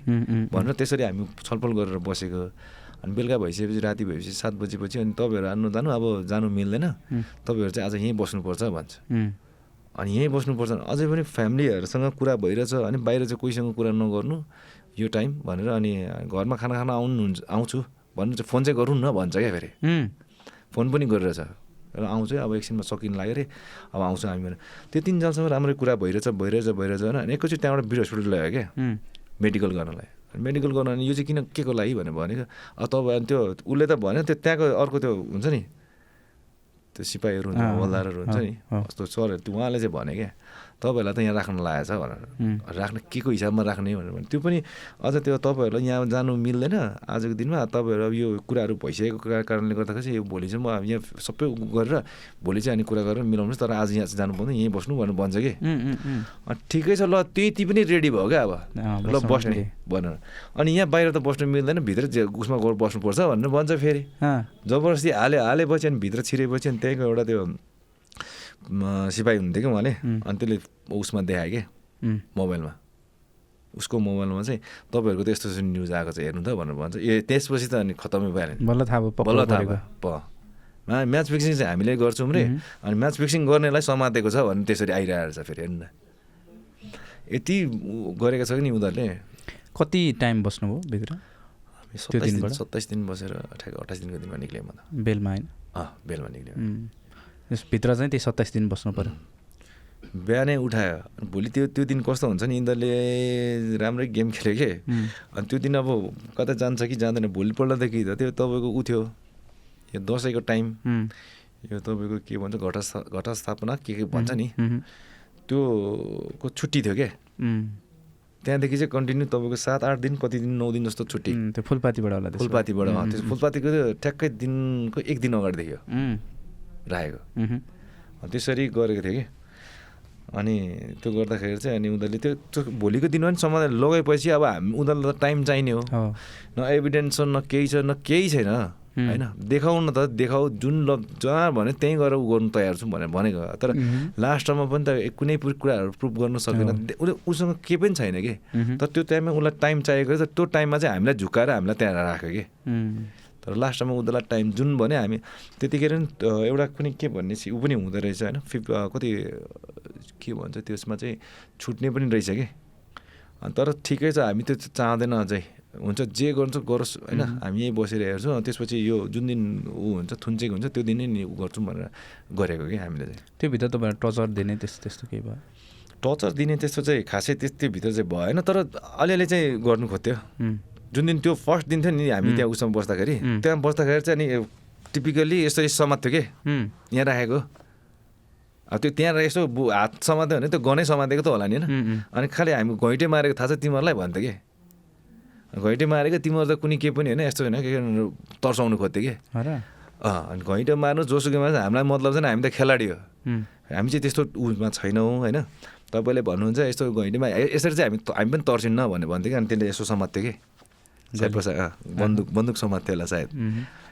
भनेर त्यसरी हामी छलफल गरेर बसेको। अनि बेलुका भइसकेपछि राति भएपछि सात बजेपछि अनि तपाईँहरू आउनु जानु अब जानु मिल्दैन। तपाईँहरू चाहिँ आज यहीँ बस्नुपर्छ भन्छ। अनि यहीँ बस्नुपर्छ। अझै पनि फ्यामिलीहरूसँग कुरा भइरहेछ अनि बाहिर चाहिँ कोहीसँग कुरा नगर्नु यो टाइम भनेर अनि घरमा खाना खाना आउनुहुन्छ आउँछु भन्नु चाहिँ फोन चाहिँ गरौँ न भन्छ क्या फेरि। फोन पनि गरिरहेछ। र आउँछु अब एकछिनमा सकिन लाग्यो अरे अब आउँछ हामी भने त्यो तिन जालसम्म राम्रै कुरा भइरहेछ भइरहेछ भइरहेछ होइन। अनि एकैचोटि त्यहाँबाट बिर हस्पिटल ल्यायो क्या। मेडिकल गर्नलाई। मेडिकल गर्न अनि यो चाहिँ किन के को लागि भनेर भनेको। अब तपाईँ त्यो उसले त भन्यो त्यो त्यहाँको अर्को त्यो हुन्छ नि त्यो सिपाहीहरू हुन्छ हवलदारहरू हुन्छ नि। कस्तो सरहरू त्यो उहाँले चाहिँ भने क्या। तपाईँहरूलाई त यहाँ राख्न लागेको छ भनेर। राख्न के को हिसाबमा राख्ने भनेर त्यो पनि अझ त्यो तपाईँहरूलाई यहाँ जानु मिल्दैन। आजको दिनमा तपाईँहरू अब यो कुराहरू भइसकेको कारणले गर्दाखेरि चाहिँ यो भोलि चाहिँ म यहाँ सबै गरेर भोलि चाहिँ अनि कुरा गरेर मिलाउनुहोस् तर आज यहाँ चाहिँ जानु पर्दैन। यहीँ बस्नु भनेर भन्छ कि। ठिकै छ ल त्यति पनि रेडी भयो क्या अब। ल बस्ने भनेर। अनि यहाँ बाहिर त बस्नु मिल्दैन भित्र उसमा गएर बस्नुपर्छ भनेर भन्छ फेरि। जबरजस्ती हाले हालेपछि अनि भित्र छिरेपछि अनि त्यहीँको एउटा त्यो सिपाही हुन्थ्यो क्या उहाँले? अनि त्यसले उसमा देखायो क्या मोबाइलमा। उसको मोबाइलमा चाहिँ तपाईँहरूको त यस्तो न्युज आएको छ हेर्नु त भनेर भन्छ। ए त्यसपछि त अनि खतमै भइहाल्यो बल्ल थाहा भयो बल्ल थाहा प। म्याच फिक्सिङ चाहिँ हामीले गर्छौँ रे। अनि म्याच फिक्सिङ गर्नेलाई समातेको छ भने त्यसरी आइरहेको छ फेरि हेर्नु न यति गरेको छ नि उनीहरूले? कति टाइम बस्नुभयो भित्र? सत्ताइस दिन बसेर ठ्याक्क अट्ठाइस दिनको दिनमा निक्लेँ म त। बेलमा होइन? अँ बेलमा निक्लेँ। भित्र चाहिँ त्यही सत्ताइस दिन बस्नु पऱ्यो बिहानै उठायो। भोलि त्यो त्यो दिन कस्तो हुन्छ नि यिनीहरूले राम्रै गेम खेल्यो कि? अनि त्यो दिन अब कता जान्छ कि जाँदैन भोलिपल्टदेखि त त्यो तपाईँको उ थियो यो दसैँको टाइम। यो तपाईँको के भन्छ घटा घटस्थापना के के भन्छ नि? त्यो को छुट्टी थियो क्या त्यहाँदेखि चाहिँ कन्टिन्यू तपाईँको सात आठ दिन कति दिन नौ दिन जस्तो छुट्टी। त्यो फुलपातीबाट होला फुलपातीबाट त्यो फुलपातीको ठ्याक्कै दिनको एक दिन अगाडिदेखि राखेको। त्यसरी गरेको थिएँ कि। अनि त्यो गर्दाखेरि चाहिँ अनि उनीहरूले त्यो त्यो भोलिको दिनमा पनि समाधान लगाएपछि अब हामी उनीहरूलाई त टाइम चाहिने हो। न एभिडेन्स छ न केही छ न केही छैन। होइन? देखाउ न त देखाऊ जुन ल जहाँ भने त्यहीँ गएर उ गर्नु तयार छु भनेर भनेको तर लास्टमा पनि त कुनै कुराहरू प्रुभ गर्नु सकेन। उसले उसँग केही पनि छैन कि। तर त्यो टाइममा उसलाई टाइम चाहिएको त्यो टाइममा चाहिँ हामीलाई झुकाएर हामीलाई त्यहाँ राख्यो कि। तर लास्टमा उनीहरूलाई टाइम जुन भने हामी त्यतिखेर एउटा पनि के भन्ने ऊ पनि हुँदो रहेछ होइन। फिफ कति के भन्छ त्यसमा चाहिँ छुट्ने पनि रहेछ कि। तर ठिकै छ हामी त्यो चाहँदैन अझै। हुन्छ जे गर्छ गरोस् होइन। हामी यहीँ बसेर हेर्छौँ त्यसपछि यो जुन दिन ऊ हुन्छ थुन्चेको हुन्छ त्यो दिनै नि ऊ गर्छौँ भनेर गरेको कि हामीले चाहिँ। त्योभित्र तपाईँ टर्चर दिने त्यस्तो त्यस्तो केही भयो? टर्चर दिने त्यस्तो चाहिँ खासै त्यस्तोभित्र चाहिँ भएन तर अलिअलि चाहिँ गर्नु खोज्थ्यो। जुन दिन त्यो फर्स्ट दिन थियो नि हामी त्यहाँ उसमा बस्दाखेरि त्यहाँ बस्दाखेरि चाहिँ अनि टिपिकल्ली यसरी समात्थ्यो कि। यहाँ राखेको। अब त्यो त्यहाँ यसो हात समात्यो भने त्यो गनै समातेको त होला नि होइन। अनि खालि हामी घैँटे मारेको थाहा छ तिमीहरूलाई भन्थ्यो कि। घैँटे मारेको तिमीहरू त कुनै केही पनि होइन यस्तो होइन के तर्साउनु खोज्थ्यो कि। अँ अनि घैँटो मार्नु जोसुकै मार्नु हामीलाई मतलब छैन हामी त खेलाडी हो। हामी चाहिँ त्यस्तो उमा छैनौँ होइन। तपाईँले भन्नुहुन्छ यस्तो घैँटीमा यसरी चाहिँ हामी हामी पनि तर्सिन्न भनेर भन्थ्यो कि अनि त्यसले यसो समात्थ्यो कि। अँ बन्दुक बन्दुक समात्थ्यो होला सायद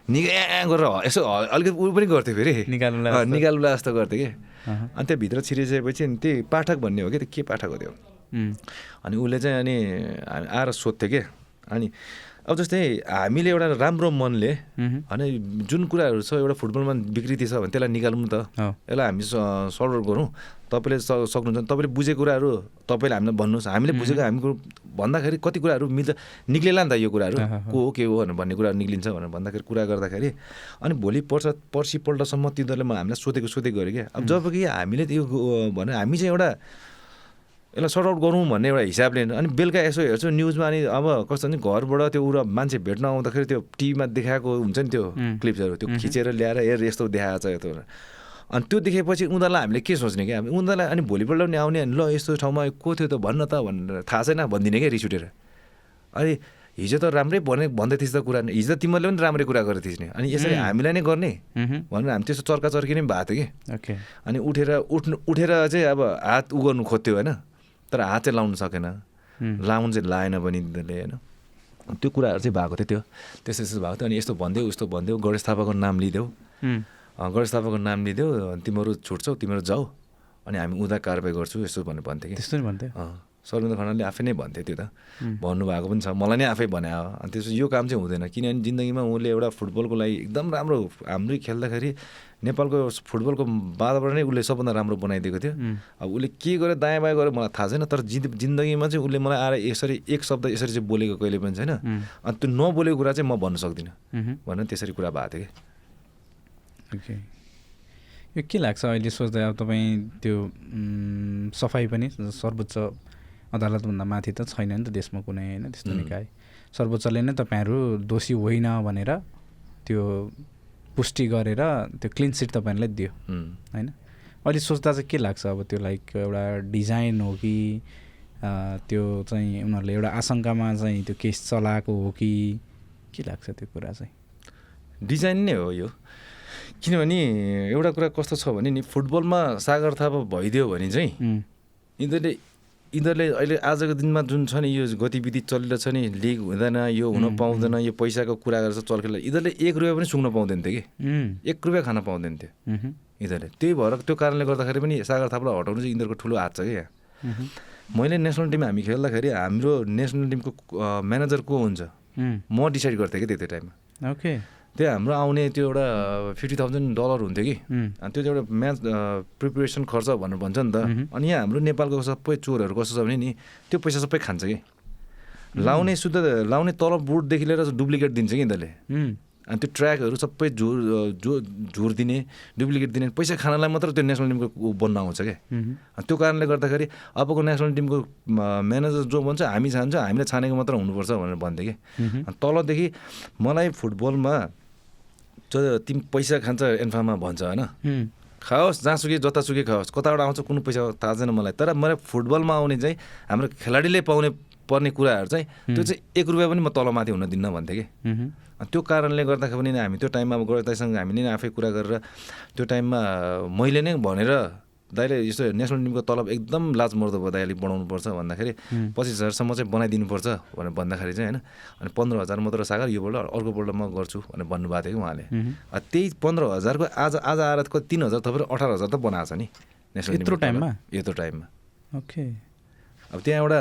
निगा गरेर यसो अलिकति उ पनि गर्थ्यो फेरि निकाल्नुलाई जस्तो गर्थ्यो कि अनि त्यो भित्र छिरिसकेपछि त्यही पाठक भन्ने हो कि त्यो के पाठक हो त्यो अनि उसले चाहिँ अनि आएर सोध्थ्यो कि अनि अब जस्तै हामीले एउटा राम्रो मनले होइन जुन कुराहरू छ एउटा फुटबलमा विकृति छ भने त्यसलाई निकालौँ त। यसलाई हामी आउट गरौँ। तपाईँले सक्नुहुन्छ। तपाईँले बुझेको कुराहरू तपाईँले हामीलाई भन्नुहोस्। हामीले बुझेको हामी भन्दाखेरि कति कुराहरू मिल्छ। निक्लेला नि त यो कुराहरू। को हो के हो भनेर भन्ने कुराहरू निक्लिन्छ भनेर भन्दाखेरि कुरा गर्दाखेरि। अनि भोलि पर्छ पर्सिपल्टसम्म तिनीहरूले म हामीलाई सोधेको सोधेको गरेँ क्या। अब जब कि हामीले त्यो भने हामी चाहिँ एउटा यसलाई सर्ट आउट गरौँ भन्ने एउटा हिसाबले अनि बेलुका यसो हेर्छु न्युजमा अनि अब कस्तो भने घरबाट त्यो उरा मान्छे भेट्न आउँदाखेरि त्यो टिभीमा देखाएको हुन्छ नि त्यो क्लिप्सहरू त्यो खिचेर ल्याएर हेर यस्तो देखाएको छ यस्तो। अनि त्यो देखेपछि उनीहरूलाई हामीले के सोच्ने क्या उनीहरूलाई अनि भोलिपल्ट पनि आउने अनि ल यस्तो ठाउँमा को थियो त भन्न त भनेर थाहा छैन भनिदिने क्या रिस उठेर? अनि हिजो त राम्रै भने भन्दै थिइस् त कुरा हिजो त तिमीहरूले पनि राम्रै कुरा गरेर नि अनि यसरी हामीलाई नै गर्ने। भनेर हामी त्यस्तो चर्का चर्की नै भएको थियो कि। अनि उठेर उठ्नु उठेर चाहिँ अब हात उ गर्नु खोज्थ्यो होइन। तर हात लाउनु सकेन। लाउनु चाहिँ लाएन पनि तिनीहरूले होइन। त्यो कुराहरू चाहिँ भएको थियो त्यो। त्यस्तो त्यस्तो भएको थियो। अनि यस्तो भनिदेऊ उस्तो भनिदेऊ गणेश थापाको नाम लिइदेऊ गणेश थापाको नाम लिइदेऊ तिमीहरू छुट्छौ तिमीहरू जाऊ। अनि हामी उदा कारवाही गर्छु यसो भनेर भन्थ्यो कि। त्यस्तो नि भन्थ्यो। शर्मिन्द्र खनालले आफै नै भन्थ्यो त्यो त। भन्नुभएको पनि छ। मलाई नै आफै भने अनि त्यसो यो काम चाहिँ हुँदैन। किनभने जिन्दगीमा उसले एउटा फुटबलको लागि एकदम राम्रो हाम्रै खेल्दाखेरि नेपालको फुटबलको वातावरण नै उसले सबभन्दा राम्रो बनाइदिएको थियो। अब उसले के गर्यो दायाँ बायाँ गर्यो मलाई थाहा छैन तर जिन्दगीमा चाहिँ उसले मलाई आएर यसरी एक शब्द यसरी चाहिँ बोलेको कहिले पनि छैन। अनि त्यो नबोलेको कुरा चाहिँ म भन्न सक्दिनँ। भनेर त्यसरी कुरा भएको थियो कि। ओके। यो के लाग्छ अहिले सोच्दा? अब तपाईँ त्यो सफाइ पनि सर्वोच्च अदालतभन्दा माथि त छैन नि त देशमा कुनै होइन? त्यस्तो निकाय। सर्वोच्चले नै तपाईँहरू दोषी होइन भनेर त्यो पुष्टि गरेर त्यो क्लिन सिट तपाईँहरूलाई दियो। होइन? अहिले सोच्दा चाहिँ के लाग्छ अब त्यो लाइक एउटा डिजाइन हो कि त्यो चाहिँ उनीहरूले एउटा आशङ्कामा चाहिँ त्यो केस चलाएको हो कि के लाग्छ त्यो कुरा चाहिँ? डिजाइन नै हो यो। किनभने एउटा कुरा कस्तो छ भने नि फुटबलमा सागर थापा भइदियो भने चाहिँ यिनीहरूले यिनीहरूले अहिले आजको दिनमा जुन छ नि यो गतिविधि चलिरहेको छ नि लिग हुँदैन यो हुन पाउँदैन यो पैसाको कुरा गरेर चर्केर यिनीहरूले एक रुपियाँ पनि सुक्न पाउँदैन थियो कि? एक रुपियाँ खान पाउँदैन थियो। यिनीहरूले। त्यही भएर त्यो कारणले गर्दाखेरि पनि सागर थापालाई हटाउनु चाहिँ यिनीहरूको ठुलो हात छ क्या मैले नेसनल टिम हामी खेल्दाखेरि हाम्रो नेसनल टिमको म्यानेजर को हुन्छ? म डिसाइड गर्थेँ कि त्यो टाइममा। ओके। त्यो हाम्रो आउने त्यो एउटा फिफ्टी थाउजन्ड डलर हुन्थ्यो कि। अनि त्यो एउटा म्याच प्रिपेरेसन खर्च भनेर भन्छ नि त। अनि यहाँ हाम्रो नेपालको सबै चोरहरू कस्तो छ भने नि त्यो पैसा सबै खान्छ कि। लाउने शुद्ध लाउने तलब बुटदेखि लिएर डुप्लिकेट दिन्छ कि यिनीहरूले। अनि त्यो ट्र्याकहरू सबै झुर जो झुर दिने डुप्लिकेट दिने पैसा खानलाई मात्र त्यो नेसनल टिमको बन्न आउँछ क्या त्यो कारणले गर्दाखेरि अबको नेसनल टिमको म्यानेजर जो भन्छ हामी छान्छ हामीले छानेको मात्र हुनुपर्छ भनेर भन्थ्यो कि। तलदेखि मलाई फुटबलमा जो तिमी पैसा खान्छ एन्फामा भन्छ होइन? खाओस् जहाँसुकै जतासुकै खाओस्। कताबाट आउँछ कुनै पैसा थाहा छैन मलाई। तर मलाई फुटबलमा आउने चाहिँ हाम्रो खेलाडीले पाउने पर्ने कुराहरू चाहिँ त्यो चाहिँ एक रुपियाँ पनि म तलमाथि हुन दिन्न भन्थेँ कि। त्यो कारणले गर्दाखेरि पनि हामी त्यो टाइममा अब गणेशदाईसँग हामीले नै आफै कुरा गरेर त्यो टाइममा मैले नै भनेर दाइले यस्तो नेसनल टिमको तलब एकदम लाज मर्दो भयो दाइ अलिक बढाउनुपर्छ भन्दाखेरि पच्चिस हजारसम्म चाहिँ बनाइदिनुपर्छ भनेर भन्दाखेरि चाहिँ होइन अनि पन्ध्र हजार मात्र सागर योपल्ट अर्कोपल्ट म गर्छु भनेर भन्नुभएको थियो कि उहाँले। त्यही पन्ध्र हजारको आज आज आएर तिन हजार थपेर अठार हजार त बनाएको छ नि नेसनल यत्रो टाइममा? यत्रो टाइममा। ओके। अब त्यहाँ एउटा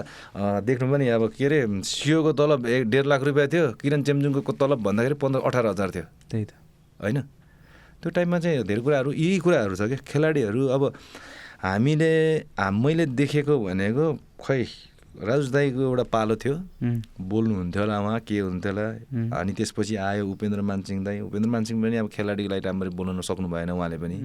देख्नु पनि अब के अरे सिओको तलब एक डेढ लाख रुपियाँ थियो किरण चेम्जुङको तलब भन्दाखेरि पन्ध्र अठार हजार थियो। त्यही त। होइन? त्यो टाइममा चाहिँ धेरै कुराहरू यही कुराहरू छ क्या। खेलाडीहरू अब हामीले मैले देखेको भनेको खै राजु दाईको एउटा पालो थियो। बोल्नुहुन्थ्यो होला उहाँ के हुन्थ्यो होला। अनि त्यसपछि आयो उपेन्द्र मानसिंह दाई। उपेन्द्र मानसिंह पनि अब खेलाडीको लागि राम्ररी बोल्न सक्नु भएन उहाँले पनि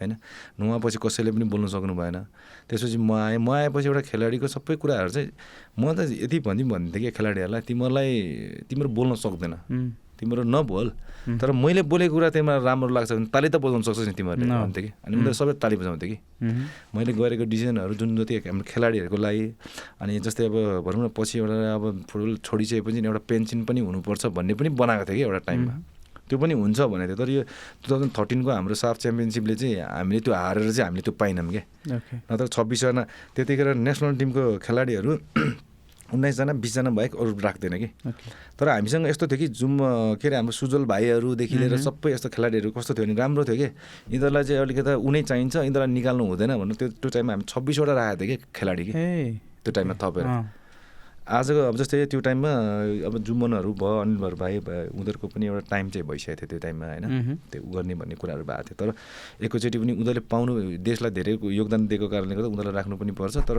होइन? नुहापछि कसैले पनि बोल्नु सक्नु भएन। त्यसपछि म आएँ म आएपछि एउटा खेलाडीको सबै कुराहरू चाहिँ म त यति भनिदिउँ भन्थेँ कि खेलाडीहरूलाई तिमीहरूलाई तिम्रो बोल्न सक्दैन। तिम्रो नबोल। तर मैले बोलेको कुरा तिमीलाई राम्रो लाग्छ भने ताली त बजाउनु सक्छस् नि तिमीहरूले भन्थ्यो कि अनि उनीहरू सबै ताली बजाउँथ्यो कि। मैले गरेको डिसिजनहरू जुन जति हाम्रो खेलाडीहरूको लागि अनि जस्तै अब भनौँ न पछि एउटा अब फुटबल छोडिसकेपछि एउटा पेन्सन पनि हुनुपर्छ भन्ने पनि बनाएको थियो कि एउटा टाइममा। त्यो पनि हुन्छ भनेको थियो तर यो टु थाउजन्ड थर्टिनको हाम्रो साफ च्याम्पियनसिपले चाहिँ हामीले त्यो हारेर चाहिँ हामीले त्यो पाइनौँ क्या नत्र छब्बिसजना त्यतिखेर नेसनल टिमको खेलाडीहरू उन्नाइसजना बिसजना बाहेक अरू राख्दैन कि। तर हामीसँग यस्तो थियो कि जुम के अरे हाम्रो सुजल भाइहरूदेखि लिएर। सबै यस्तो खेलाडीहरू कस्तो थियो भने राम्रो थियो कि। यिनीहरूलाई चाहिँ अलिकति उनै चाहिन्छ यिनीहरूलाई निकाल्नु हुँदैन भनेर त्यो त्यो टाइममा हामी छब्बिसवटा राखेको थियो कि खेलाडी कि। त्यो टाइममा थपेर। आजको अब जस्तै त्यो टाइममा अब जुम्मनहरू भयो अनिलहरू भाइ उनीहरूको पनि एउटा टाइम चाहिँ भइसकेको थियो त्यो टाइममा होइन। त्यो गर्ने भन्ने कुराहरू भएको थियो। तर एकैचोटि पनि उनीहरूले पाउनु देशलाई धेरै योगदान दिएको कारणले गर्दा उनीहरूलाई राख्नु पनि पर्छ। तर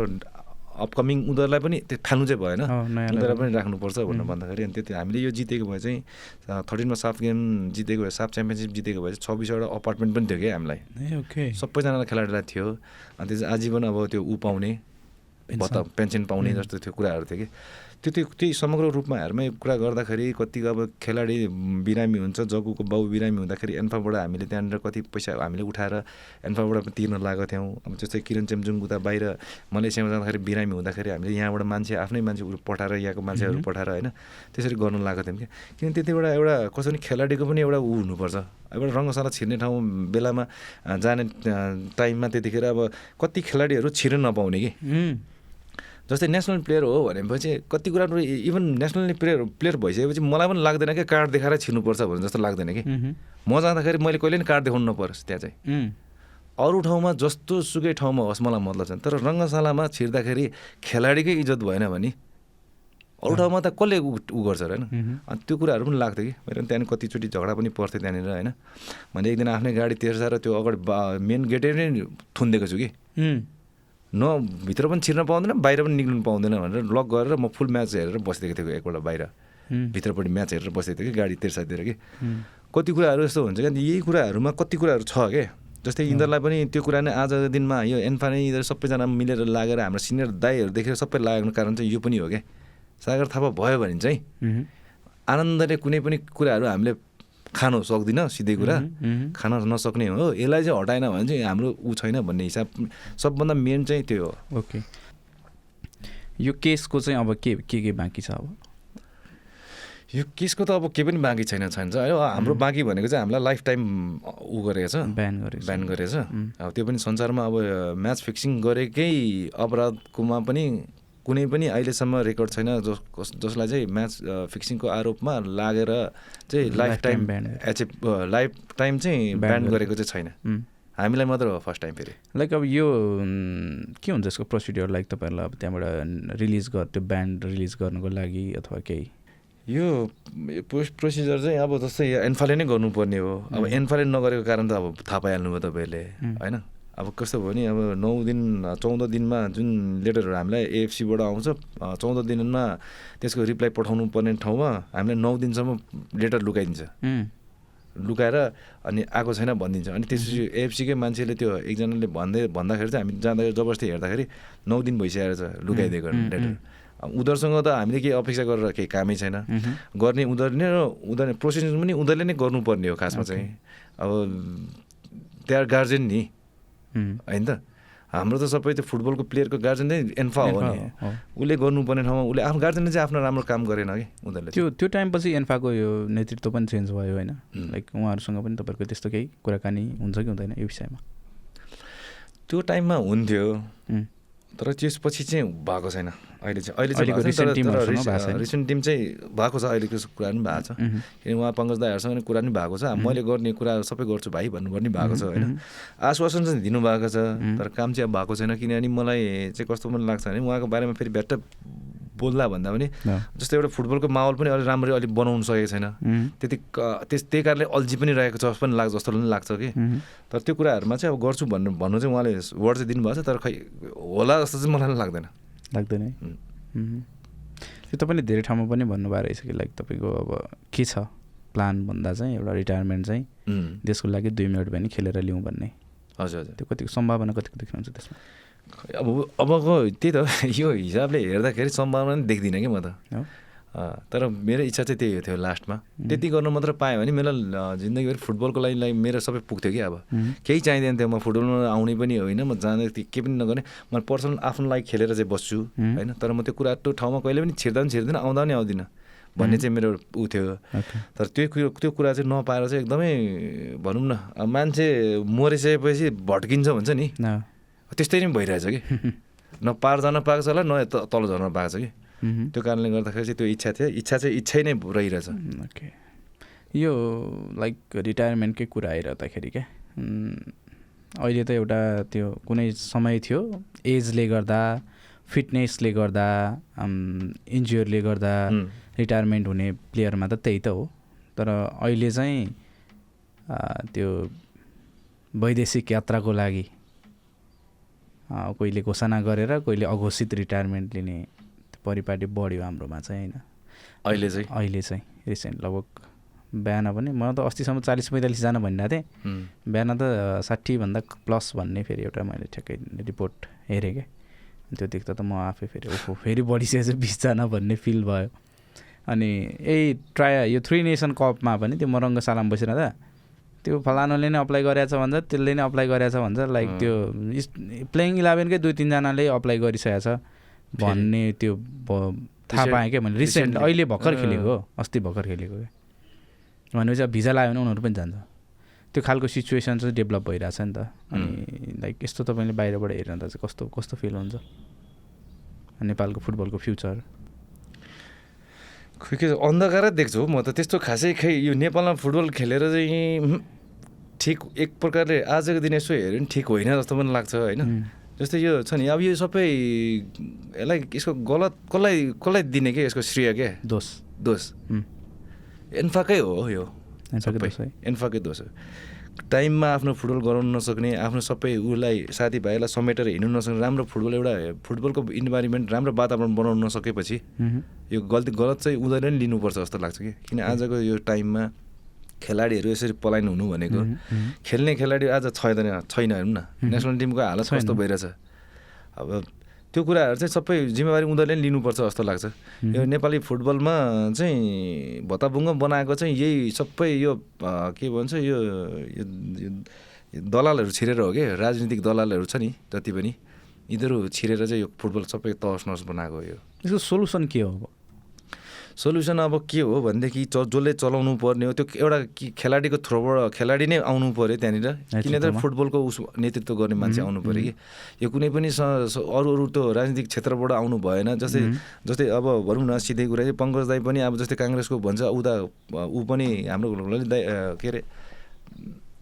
अपकमिङ उनीहरूलाई पनि त्यो ठान्नु चाहिँ भएन उनीहरूलाई। पनि राख्नुपर्छ भनेर भन्दाखेरि अनि त्यति हामीले यो जितेको भए चाहिँ थर्टिनमा साफ गेम जितेको भए साफ च्याम्पियनसिप जितेको भए चाहिँ छब्बिसवटा अपार्टमेन्ट पनि थियो क्या हामीलाई सबैजनालाई खेलाडीलाई थियो अनि त्यो आजीवन अब त्यो ऊ पाउने। भत्ता पेन्सन पाउने. जस्तो त्यो कुराहरू थियो कि त्यो त्यो त्यही समग्र रूपमा हेर्मै कुरा गर्दाखेरि कति अब खेलाडी बिरामी हुन्छ जग्गुको बाउ बिरामी हुँदाखेरि एन्फाबाट हामीले त्यहाँनिर कति पैसा हामीले उठाएर एन्फाबाट तिर्न लागेको थियौँ। अब जस्तै किरण चेम्जुङ उता बाहिर मलेसियामा जाँदाखेरि बिरामी हुँदाखेरि हामीले यहाँबाट मान्छे आफ्नै मान्छे पठाएर यहाँको मान्छेहरू। पठाएर होइन त्यसरी गर्नु लागेको थियौँ क्या किन त्यति बेला एउटा कसै पनि खेलाडीको पनि एउटा ऊ हुनुपर्छ। एउटा रङ्गशाला छिर्ने ठाउँ बेलामा जाने टाइममा त्यतिखेर अब कति खेलाडीहरू छिर्न नपाउने कि। जस्तै नेसनल प्लेयर हो भनेपछि कति कुराहरू इभन नेसनल प्लेयर प्लेयर भइसकेपछि मलाई पनि लाग्दैन कि कार्ड देखाएर छिर्नुपर्छ भन्ने जस्तो लाग्दैन कि। म जाँदाखेरि मैले कहिले पनि कार्ड देखाउनु नपरोस् त्यहाँ चाहिँ। अरू ठाउँमा जस्तो सुकै ठाउँमा होस् मलाई मतलब छैन। तर रङ्गशालामा छिर्दाखेरि खेलाडीकै इज्जत भएन भने अरू ठाउँमा त कसले उ गर्छ र होइन। अनि त्यो कुराहरू पनि लाग्थ्यो कि। मेरो त्यहाँदेखि कतिचोटि झगडा पनि पर्थ्यो त्यहाँनिर होइन। मैले एक दिन आफ्नै गाडी तेर्साएर त्यो अगाडि मेन गेटै नै थुनिदिएको छु कि। न भित्र पनि छिर्न पाउँदैन बाहिर पनि निक्लिनु पाउँदैन भनेर लक गरेर म फुल म्याच हेरेर बसिदिएको थिएँ एकपल्ट बाहिर। भित्रपट्टि म्याच हेरेर बसेको थिएँ कि गाडी तेर्सातिर कि। कति कुराहरू यस्तो हुन्छ क्या यही कुराहरूमा कति कुराहरू छ क्या जस्तै यिनीहरूलाई पनि त्यो कुरा नै आजको दिनमा यो एन्फा नै यिनीहरू सबैजना मिलेर लागेर हाम्रो सिनियर दाईहरू देखेर सबै लागेको कारण चाहिँ यो पनि हो क्या सागर थापा भयो भने चाहिँ आनन्दले कुनै पनि कुराहरू हामीले खानु सक्दिनँ सिधै कुरा। खान नसक्ने हो। यसलाई चाहिँ हटाएन भने चाहिँ हाम्रो ऊ छैन भन्ने हिसाब सबभन्दा मेन चाहिँ त्यो हो। ओके। यो केसको चाहिँ अब के के के बाँकी छ अब? यो केसको त अब केही पनि बाँकी छैन छैन है हाम्रो बाँकी भनेको चाहिँ हामीलाई लाइफ टाइम ऊ गरेको छ। ब्यान गरेको छ। ब्यान गरेछ उम्. अब त्यो पनि संसारमा अब म्याच फिक्सिङ गरेकै अपराधकोमा पनि कुनै पनि अहिलेसम्म रेकर्ड छैन जस जसलाई चाहिँ म्याच फिक्सिङको आरोपमा लागेर चाहिँ life time achieve life time चाहिँ Ban ब्यान गरेको। चाहिँ छैन. हामीलाई मात्र हो फर्स्ट टाइम फेरि लाइक अब यो के हुन्छ यसको प्रोसिड्योर लाइक तपाईँहरूलाई अब त्यहाँबाट रिलिज गर त्यो ब्यान्ड रिलिज गर्नुको लागि अथवा केही यो प्रो- प्रोसिजर चाहिँ अब जस्तै एन्फाले नै गर्नुपर्ने हो अब. एन्फाले नगरेको कारण त अब थाहा पाइहाल्नु भयो तपाईँहरूले. होइन अब कस्तो भयो भने अब नौ दिन चौध दिनमा जुन लेटरहरू हामीलाई एएफसीबाट आउँछ चौध दिनमा त्यसको रिप्लाई पठाउनु पर्ने ठाउँमा हामीलाई नौ दिनसम्म लेटर लुकाइदिन्छ। लुकाएर अनि आएको छैन भनिदिन्छ। अनि त्यसपछि एएफसीकै मान्छेले त्यो एकजनाले भन्दै भन्दाखेरि चाहिँ हामी जाँदाखेरि जबरजस्ती हेर्दाखेरि नौ दिन भइसकेको छ लुकाइदिएको लेटर उनीहरूसँग त हामीले केही अपेक्षा गरेर केही कामै छैन। गर्ने उनीहरूले र उनीहरूले प्रोसेस पनि उनीहरूले नै गर्नुपर्ने हो खासमा. चाहिँ। अब आर गार्जेन नि. होइन त? हाम्रो त सबै त्यो फुटबलको प्लेयरको गार्जेन नै एन्फा हो नि। उसले गर्नुपर्ने ठाउँमा उसले आफ्नो गार्जेनले चाहिँ आफ्नो राम्रो काम गरेन कि उनीहरूले त्यो त्यो टाइमपछि एन्फाको यो नेतृत्व पनि चेन्ज भयो होइन. लाइक उहाँहरूसँग पनि तपाईँहरूको त्यस्तो केही कुराकानी हुन्छ कि हुँदैन यो विषयमा? त्यो टाइममा हुन्थ्यो. तर त्यसपछि चाहिँ भएको छैन। अहिले चाहिँ अहिले चाहिँ। रिसेन्ट टिम चाहिँ भएको छ अहिलेको कुरा पनि भएको छ। किनकि उहाँ पङ्कज दाईहरूसँग पनि कुरा पनि भएको छ। मैले गर्ने कुरा सबै गर्छु भाइ भन्नुपर्ने भएको छ होइन. आश्वासन चाहिँ दिनुभएको छ. तर काम चाहिँ अब भएको छैन। किनभने मलाई चाहिँ कस्तो पनि लाग्छ भने उहाँको बारेमा फेरि भ्याट्ट बोल्दा भन्दा पनि। जस्तै एउटा फुटबलको माहौल पनि अलिक राम्ररी अलिक बनाउनु सकेको छैन। त्यति त्यस त्यही कारणले अल्झी पनि रहेको छ पनि लाग्छ जस्तो पनि लाग्छ कि. तर त्यो कुराहरूमा चाहिँ अब गर्छु भन्नु भन्नु चाहिँ उहाँले वर्ड चाहिँ दिनुभएको छ तर खै होला जस्तो चाहिँ मलाई पनि लाग्दैन। लाग्दैन है. त्यो तपाईँले धेरै ठाउँमा पनि भन्नुभएको रहेछ कि लाइक तपाईँको अब के छ प्लान भन्दा चाहिँ एउटा रिटायरमेन्ट चाहिँ. देशको लागि दुई मिनट भए पनि खेलेर लिउँ भन्ने। हजुर हजुर। त्यो कतिको सम्भावना कतिको देख्नुहुन्छ त्यसमा? अब अबको त्यही त यो हिसाबले हेर्दाखेरि सम्भावना पनि देख्दिनँ कि म त। तर मेरो इच्छा चाहिँ त्यही थियो लास्टमा. त्यति गर्नु मात्र पाएँ भने मेरो जिन्दगीभरि फुटबलको लागि लागि मेरो सबै पुग्थ्यो कि अब. केही चाहिँदैन थियो म फुटबलमा आउने पनि होइन म जाँदै थिएँ केही पनि नगर्ने। म पर्सनल आफ्नो लागि खेलेर चाहिँ बस्छु. होइन। तर म त्यो कुरा त्यो ठाउँमा कहिले पनि छिर्दा पनि छिर्दिनँ आउँदा पनि आउँदिनँ भन्ने चाहिँ मेरो ऊ थियो। तर त्यो कुरो त्यो कुरा चाहिँ नपाएर चाहिँ एकदमै भनौँ न मान्छे मरिसकेपछि भड्किन्छ हुन्छ नि। त्यस्तै नै भइरहेछ कि। न पार जान पाएको छ होला न तल झर्न पाएको छ कि। त्यो कारणले गर्दाखेरि चाहिँ त्यो इच्छा थियो। इच्छा चाहिँ इच्छै नै रहिरहेछ ओके यो लाइक रिटायरमेन्टकै कुरा आइरहँदाखेरि क्या अहिले त एउटा त्यो कुनै समय थियो। एजले गर्दा फिटनेसले गर्दा इन्जुरले गर्दा रिटायरमेन्ट हुने प्लेयरमा त त्यही त हो। तर अहिले चाहिँ त्यो वैदेशिक यात्राको लागि कोहीले घोषणा गरेर कोहीले अघोषित रिटायरमेन्ट लिने परिपाटी बढ्यो हाम्रोमा चाहिँ होइन। अहिले चाहिँ? अहिले चाहिँ रिसेन्ट लगभग बिहान पनि। म त अस्तिसम्म चालिस पैँतालिसजना भनिरहेको थिएँ। बिहान त साठीभन्दा प्लस भन्ने फेरि एउटा मैले ठ्याक्कै रिपोर्ट हेरेँ क्या। त्यो देख्दा त म आफै फेरि ओहो फेरि बढिसकेको छ बिसजना भन्ने फिल भयो। अनि यही ट्राई यो थ्री नेसन कपमा पनि त्यो मरङ्ग सालाम बसिरहँदा त्यो फलानुले नै अप्लाई गरेछ भन्छ त्यसले नै अप्लाई गरेछ भन्छ। लाइक त्यो प्लेइङ इलेभेनकै दुई तिनजनाले अप्लाई गरिसकेको छ। भन्ने त्यो थाहा पाएँ क्या मैले। रिसेन्ट अहिले भर्खर खेलेको हो। अस्ति भर्खर खेलेको क्या भनेपछि अब भिजा लाग्यो भने उनीहरू पनि जान्छ। त्यो खालको सिचुएसन चाहिँ डेभलप भइरहेछ नि त। अनि लाइक यस्तो तपाईँले बाहिरबाट हेरिरहँदा चाहिँ कस्तो कस्तो फिल हुन्छ? नेपालको फुटबलको फ्युचर खोइ के अन्धकारै देख्छु। म त त्यस्तो खासै खै यो नेपालमा फुटबल खेलेर चाहिँ ठिक एक प्रकारले आजको दिन यसो हेऱ्यो भने ठिक होइन जस्तो पनि लाग्छ होइन? जस्तै यो छ नि अब यो सबै यसलाई यसको गलत कसलाई कसलाई दिने के यसको श्रेय के? दोष। दोष। एन्फाकै हो यो एन्फाकै दोष हो। टाइममा आफ्नो फुटबल गराउन नसक्ने आफ्नो सबै उसलाई साथीभाइलाई समेटेर हिँड्नु नसक्ने राम्रो फुटबल एउटा फुटबलको इन्भाइरोमेन्ट राम्रो वातावरण बनाउन नसकेपछि यो गल्ती गलत चाहिँ उनीहरूले नै लिनुपर्छ जस्तो लाग्छ कि? किन आजको यो टाइममा खेलाडीहरू यसरी पलायन हुनु भनेको। खेल्ने खेलाडी आज छैन छैन हेरौँ न। नेसनल टिमको हालत कस्तो भइरहेछ? अब त्यो कुराहरू चाहिँ सबै जिम्मेवारी उनीहरूले नै लिनुपर्छ जस्तो लाग्छ। यो नेपाली फुटबलमा चाहिँ भत्ताभुङ्ग बनाएको चाहिँ यही सबै यो के भन्छ यो दलालहरू छिरेर हो कि? राजनीतिक दलालहरू छ नि जति पनि। यिनीहरू छिरेर चाहिँ यो फुटबल सबै तहस नहस बनाएको यो। यसको सोल्युसन के हो सोल्युसन अब के हो? भनेदेखि च जसले चलाउनु पर्ने हो त्यो एउटा खेलाडीको थ्रोबाट खेलाडी नै आउनु पऱ्यो त्यहाँनिर। किन त फुटबलको उस नेतृत्व गर्ने मान्छे आउनु पऱ्यो कि? यो कुनै पनि अरू अरू त्यो राजनीतिक क्षेत्रबाट आउनु भएन। जस्तै जस्तै अब भनौँ न सिधै कुरा चाहिँ पङ्कज दाई पनि अब जस्तै काङ्ग्रेसको भन्छ उता ऊ पनि हाम्रो दाई के अरे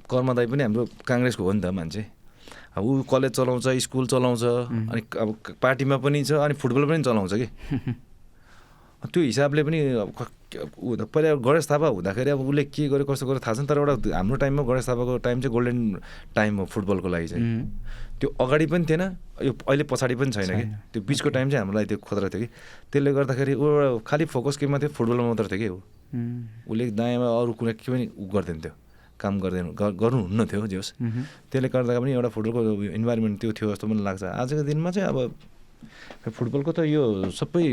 कर्म दाई पनि हाम्रो काङ्ग्रेसको हो नि त मान्छे। अब ऊ कलेज चलाउँछ स्कुल चलाउँछ अनि अब पार्टीमा पनि छ अनि फुटबल पनि चलाउँछ कि? त्यो हिसाबले पनि पहिला गणेश थापा हुँदाखेरि अब उसले के गर्यो कस्तो गर्यो थाहा छैन तर एउटा हाम्रो टाइममा गणेश थापाको टाइम चाहिँ गोल्डन टाइम हो फुटबलको लागि चाहिँ। त्यो अगाडि पनि थिएन यो अहिले पछाडि पनि छैन कि। त्यो बिचको टाइम चाहिँ हाम्रो लागि त्यो खतरा थियो कि। त्यसले गर्दाखेरि ऊ एउटा खालि फोकस केमा थियो फुटबलमा मात्र थियो कि ऊ। उसले दायाँमा अरू कुनै के पनि उ गर्दैन थियो काम गर्दैन गर्नुहुन्न थियो जे होस्। त्यसले गर्दा पनि एउटा फुटबलको इन्भाइरोमेन्ट त्यो थियो जस्तो पनि लाग्छ। आजको दिनमा चाहिँ अब फुटबलको त यो सबै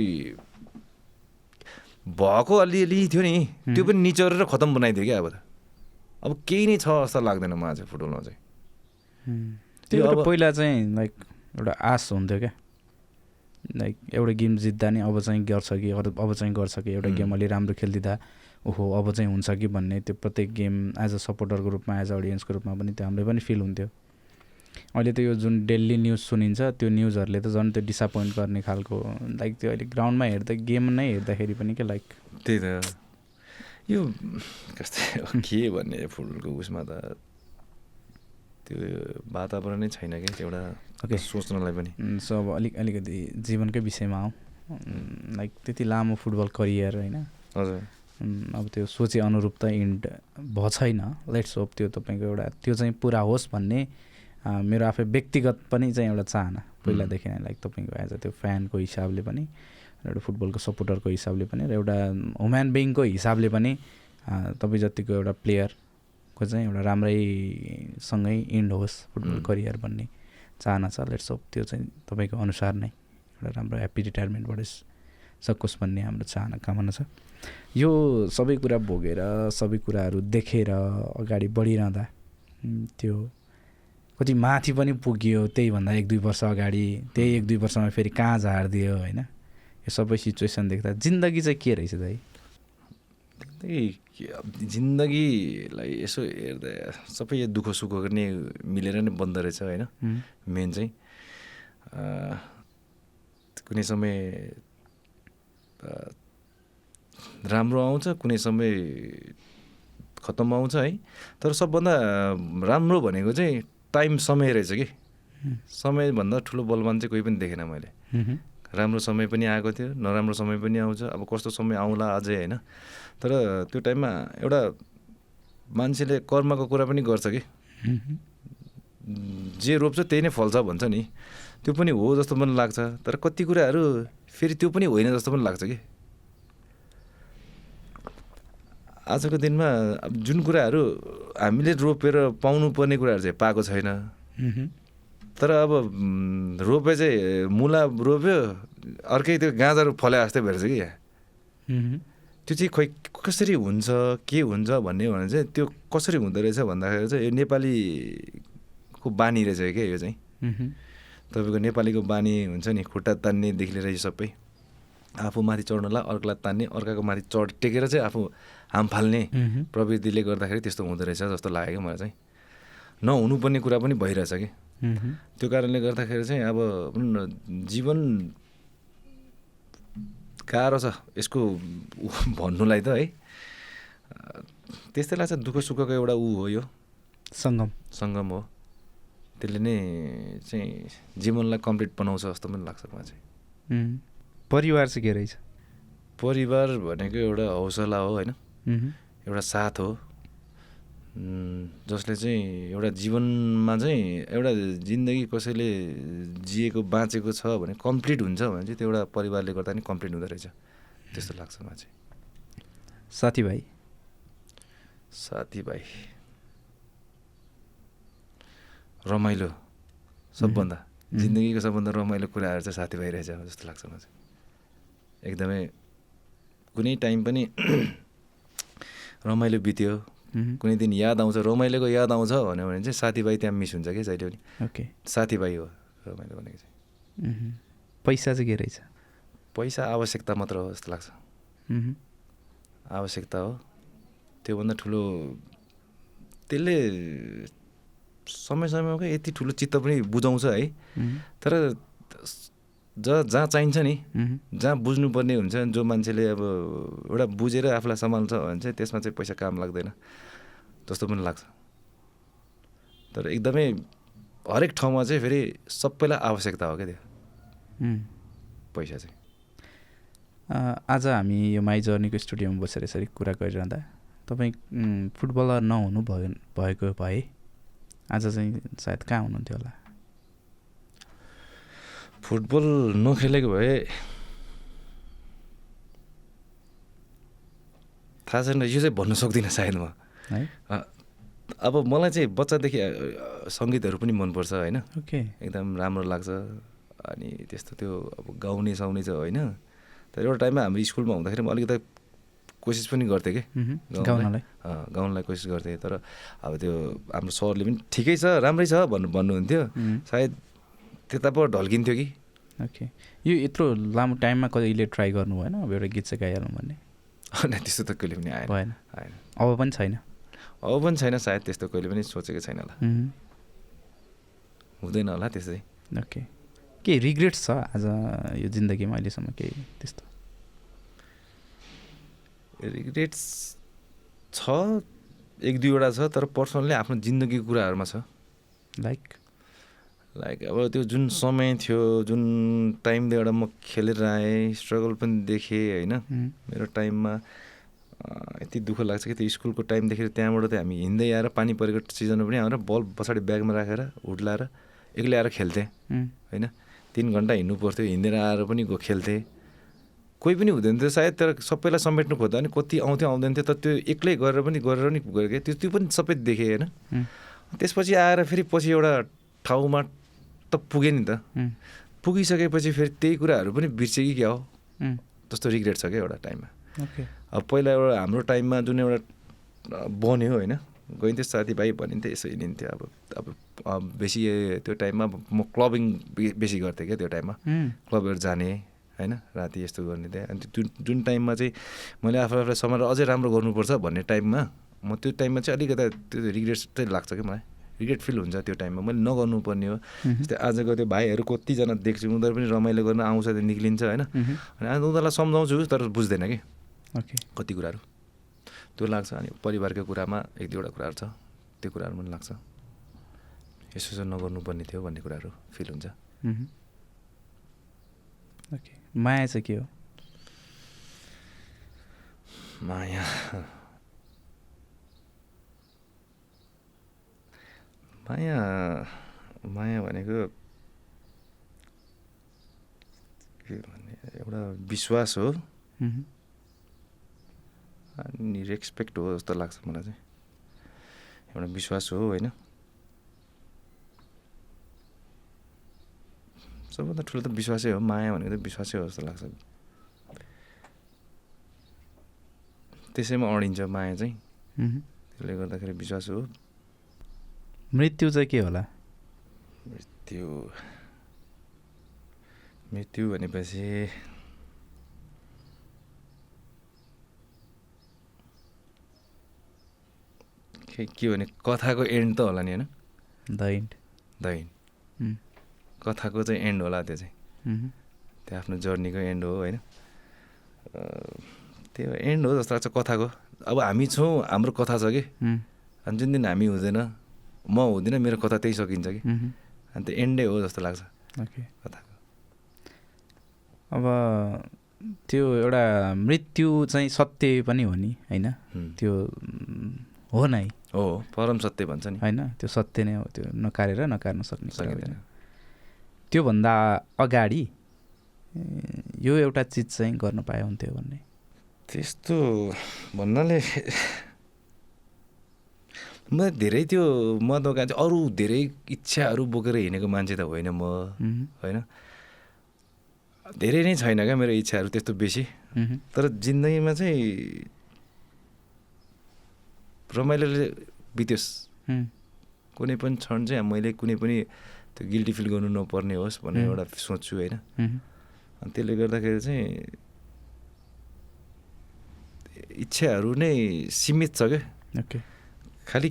भएको अलिअलि थियो नि त्यो पनि निचोरेर खतम बनाइदियो क्या अब त अब केही नै छ जस्तो लाग्दैन मलाई चाहिँ फुटबलमा चाहिँ त्यो अब पहिला चाहिँ लाइक एउटा आश हुन्थ्यो क्या लाइक एउटा गेम जित्दा नि अब चाहिँ गर्छ कि अब चाहिँ गर्छ कि एउटा गेम अलि राम्रो खेलिदिँदा ओहो अब चाहिँ हुन्छ कि भन्ने त्यो प्रत्येक गेम एज अ सपोर्टरको रूपमा एज अ अडियन्सको रूपमा पनि त्यो हामीलाई पनि फिल हुन्थ्यो अहिले त यो जुन डेली न्युज सुनिन्छ त्यो न्युजहरूले त झन् त्यो डिसपोइन्ट गर्ने खालको लाइक त्यो अहिले ग्राउन्डमा हेर्दा गेम नै हेर्दाखेरि पनि क्या लाइक त्यही त। यो कस्तै के भन्ने फुटबलको उसमा त त्यो वातावरणै छैन क्या एउटा ओके सोच्नलाई पनि। सो अब अलिक अलिकति जीवनकै विषयमा आऊ। लाइक त्यति लामो फुटबल करियर होइन। हजुर। अब त्यो सोचे अनुरूप त इन्ड भएको छैन लेट्स होप त्यो तपाईँको एउटा त्यो चाहिँ पुरा होस् भन्ने मेरो आफै व्यक्तिगत पनि चाहिँ एउटा चाहना पहिलादेखि नै लाइक तपाईँको एज अ त्यो फ्यानको हिसाबले पनि एउटा फुटबलको सपोर्टरको हिसाबले पनि र एउटा ह्युम्यान बिङको हिसाबले पनि तपाईँ जतिको एउटा प्लेयरको चाहिँ एउटा राम्रैसँगै इन्ड होस् फुटबल करियर भन्ने चाहना छ। लेट्स होप त्यो चाहिँ तपाईँको अनुसार नै एउटा राम्रो ह्याप्पी रिटायरमेन्टबाट सकोस् भन्ने हाम्रो चाहना कामना छ। यो सबै कुरा भोगेर सबै कुराहरू देखेर अगाडि बढिरहँदा त्यो कति माथि पनि पुग्यो त्यहीभन्दा एक दुई वर्ष अगाडि त्यही एक दुई वर्षमा फेरि कहाँ झारिदियो होइन? यो सबै सिचुएसन देख्दा जिन्दगी चाहिँ के रहेछ दाइ? त्यही जिन्दगीलाई यसो हेर्दा सबै यो दुःख सुख नै मिलेर नै बन्दो रहेछ होइन? मेन चाहिँ कुनै समय राम्रो आउँछ कुनै समय खत्तम आउँछ है? तर सबभन्दा राम्रो भनेको चाहिँ टाइम समय रहेछ कि? समयभन्दा ठुलो बलवान चाहिँ कोही पनि देखेन मैले। राम्रो समय पनि आएको थियो नराम्रो समय पनि आउँछ अब कस्तो समय आउँला अझै होइन। तर त्यो टाइममा एउटा मान्छेले कर्मको कुरा पनि गर्छ कि। जे रोप्छ त्यही नै फल्छ भन्छ नि। त्यो पनि हो जस्तो पनि लाग्छ तर कति कुराहरू फेरि त्यो पनि होइन जस्तो पनि लाग्छ कि। आजको दिनमा जुन कुराहरू हामीले रोपेर पाउनुपर्ने कुराहरू चाहिँ पाएको छैन। तर अब रोपे चाहिँ मुला रोप्यो अर्कै त्यो गाजर फले जस्तै भएछ कि। त्यो चाहिँ खोइ कसरी हुन्छ के हुन्छ भन्ने भने चाहिँ त्यो कसरी हुँदो रहेछ भन्दाखेरि चाहिँ यो नेपालीको बानी रहेछ क्या यो चाहिँ। तपाईँको नेपालीको बानी हुन्छ नि खुट्टा तान्नेदेखि लिएर यो सबै। आफू माथि चढ्नलाई अर्कोलाई तान्ने अर्काको माथि चढ टेकेर चाहिँ आफू हाम फाल्ने प्रवृत्तिले गर्दाखेरि त्यस्तो हुँदो रहेछ जस्तो लाग्यो क्या मलाई चाहिँ। नहुनुपर्ने कुरा पनि भइरहेछ कि। त्यो कारणले गर्दाखेरि चाहिँ अब जीवन गाह्रो छ यसको भन्नुलाई त है त्यस्तै लाग्छ दुःख सुखको एउटा ऊ हो यो। सङ्गम। सङ्गम हो। त्यसले नै चाहिँ जीवनलाई कम्प्लिट बनाउँछ जस्तो पनि लाग्छ मलाई चाहिँ। परिवार चाहिँ के रहेछ? परिवार भनेको एउटा हौसला हो होइन? एउटा साथ हो। जसले चाहिँ एउटा जीवनमा चाहिँ एउटा जिन्दगी कसैले जिएको बाँचेको छ भने कम्प्लिट हुन्छ भने चाहिँ त्यो एउटा परिवारले गर्दा नि कम्प्लिट हुँदो रहेछ। त्यस्तो लाग्छ मलाई चाहिँ। साथीभाइ? साथीभाइ। रमाइलो। सबभन्दा। जिन्दगीको सबभन्दा रमाइलो कुराहरू चाहिँ साथीभाइ रहेछ जस्तो लाग्छ मलाई चाहिँ। एकदमै कुनै टाइम पनि रमाइलो बित्यो। कुनै दिन याद आउँछ रमाइलोको याद आउँछ भन्यो भने चाहिँ साथीभाइ त्यहाँ मिस हुन्छ कि जहिले पनि। ओके। साथीभाइ हो रमाइलो भनेको चाहिँ। पैसा चाहिँ के रहेछ? पैसा आवश्यकता मात्र हो जस्तो लाग्छ। आवश्यकता हो। त्योभन्दा ठुलो त्यसले समय समयमा यति ठुलो चित्त पनि बुझाउँछ है। तर ज जहाँ चाहिन्छ नि। जहाँ बुझ्नुपर्ने हुन्छ जो मान्छेले अब एउटा बुझेर आफूलाई सम्हाल्छ भने चाहिँ त्यसमा चाहिँ पैसा काम लाग्दैन। जस्तो पनि लाग्छ। तर एकदमै हरेक ठाउँमा चाहिँ फेरि सबैलाई आवश्यकता हो क्या त्यो। पैसा चाहिँ। आज हामी यो माई जर्नीको स्टुडियोमा बसेर यसरी कुरा गरिरहँदा तपाईँ फुटबलर नहुनु भयो भएको भए आज चाहिँ सायद कहाँ हुनुहुन्थ्यो होला? फुटबल नखेलेको भए थाहा छैन यो चाहिँ भन्नु सक्दिनँ सायद म। है? अब मलाई चाहिँ बच्चादेखि सङ्गीतहरू पनि मनपर्छ होइन? ओके। एकदम राम्रो लाग्छ अनि त्यस्तो त्यो अब गाउने साउने चाहिँ होइन। तर एउटा टाइममा हाम्रो स्कुलमा हुँदाखेरि म अलिकति कोसिस पनि गर्थेँ कि। गाउनलाई। गाउनलाई। कोसिस गर्थेँ तर अब त्यो हाम्रो सरले पनि ठिकै छ राम्रै छ भन्नु भन्नुहुन्थ्यो। सायद त्यता पो ढल्किन्थ्यो कि। ओके यो यत्रो लामो टाइममा कहिले ट्राई गर्नु भएन? अब एउटा गीत चाहिँ गाइहाल्नु भन्ने। होइन त्यस्तो त कहिले पनि आएन। भएन। अब पनि छैन। अब पनि छैन सायद त्यस्तो कहिले पनि सोचेको छैन होला। हुँदैन होला त्यसै। ओके के रिग्रेट्स छ आज यो जिन्दगीमा अहिलेसम्म केही त्यस्तो? रिग्रेट्स छ एक दुईवटा छ तर पर्सनल्ली आफ्नो जिन्दगीको कुराहरूमा छ। लाइक लाइक अब त्यो जुन समय थियो जुन टाइमले एउटा म खेलेर आएँ स्ट्रगल पनि देखेँ होइन? मेरो टाइममा यति दुःख लाग्छ कि त्यो स्कुलको टाइमदेखि त्यहाँबाट चाहिँ हामी हिँड्दै आएर पानी परेको सिजनमा पनि आएर बल पछाडि ब्यागमा राखेर हुड्लाएर एक्लै आएर खेल्थेँ होइन? तिन घन्टा हिँड्नु पर्थ्यो हिँडेर आएर पनि गो खेल्थेँ। कोही पनि हुँदैन थियो सायद तर सबैलाई समेट्नु खोज्दा पनि कति आउँथ्यो आउँदैन थियो तर त्यो एक्लै गरेर पनि गरेर पनि गयो त्यो त्यो पनि सबै देखेँ होइन? त्यसपछि आएर फेरि पछि एउटा ठाउँमा त पुगेँ नि त। पुगिसकेपछि फेरि त्यही कुराहरू पनि बिर्सेँ कि क्या हो? जस्तो रिग्रेट छ क्या एउटा टाइममा। अब पहिला एउटा हाम्रो टाइममा जुन एउटा बन्यो होइन गइन्थ्यो साथीभाइ भनिन्थ्यो यसो हिँडिन्थ्यो। अब अब बेसी त्यो टाइममा म क्लबिङ बेसी गर्थेँ क्या त्यो टाइममा। क्लबहरू जाने होइन राति यस्तो गर्ने त्यहाँ। अनि जुन जुन टाइममा चाहिँ मैले आफू आफूलाई समय अझै राम्रो गर्नुपर्छ भन्ने टाइममा म त्यो टाइममा चाहिँ अलिकता त्यो रिग्रेट चाहिँ लाग्छ कि मलाई। रिग्रेट फिल हुन्छ त्यो टाइममा। मैले नगर्नुपर्ने हो। जस्तै आजको त्यो भाइहरू कतिजना देख्छु उनीहरू पनि रमाइलो गर्न आउँछ त्यो निक्लिन्छ होइन? अनि आज उनीहरूलाई सम्झाउँछु तर बुझ्दैन कि। ओके। कति कुराहरू। त्यो लाग्छ अनि परिवारको कुरामा एक दुईवटा कुराहरू छ। त्यो कुराहरू पनि लाग्छ। यसो चाहिँ नगर्नुपर्ने थियो भन्ने कुराहरू फिल हुन्छ। ओके। माया चाहिँ के हो? माया। माया माया भनेको के भन्ने एउटा विश्वास हो. अनि रेस्पेक्ट हो जस्तो लाग्छ मलाई चाहिँ एउटा विश्वास हो होइन सबभन्दा ठुलो त विश्वासै हो माया भनेको त विश्वासै हो जस्तो लाग्छ त्यसैमा अडिन्छ माया चाहिँ. त्यसले गर्दाखेरि विश्वास हो मृत्यु चाहिँ के होला? मृत्यु मृत्यु भनेपछि के के भने कथाको एन्ड त होला नि होइन? द इन्ड दैन उम्, कथाको चाहिँ एन्ड होला त्यो चाहिँ. त्यो आफ्नो जर्नीको एन्ड हो होइन? त्यो एन्ड हो जस्तो लाग्छ कथाको। अब हामी छौँ हाम्रो कथा छ कि? अनि जुन दिन हामी हुँदैन म हुँदिनँ मेरो कथा त्यही सकिन्छ कि। मह्म. अनि त्यो एन्डै हो जस्तो लाग्छ। कथाको। अब त्यो एउटा मृत्यु चाहिँ सत्य पनि हो नि होइन। त्यो हो नै। हो परम सत्य भन्छ नि। होइन? त्यो सत्य नै हो त्यो नकारेर नकार्न सक्ने सकिँदैन। त्योभन्दा अगाडि यो एउटा चिज चाहिँ गर्न पाए हुन्थ्यो भन्ने। त्यस्तो भन्नाले म धेरै त्यो महत्त्वकांक्षा अरू धेरै इच्छाहरू बोकेर हिँडेको मान्छे त होइन म. होइन धेरै नै छैन क्या मेरो इच्छाहरू त्यस्तो बेसी. तर जिन्दगीमा चाहिँ रमाइलोले बित्योस् कुनै पनि क्षण चाहिँ मैले कुनै पनि त्यो गिल्टी फिल गर्नु नपर्ने होस् भन्ने. एउटा सोच्छु होइन. अनि त्यसले गर्दाखेरि चाहिँ इच्छाहरू नै सीमित छ क्या खालि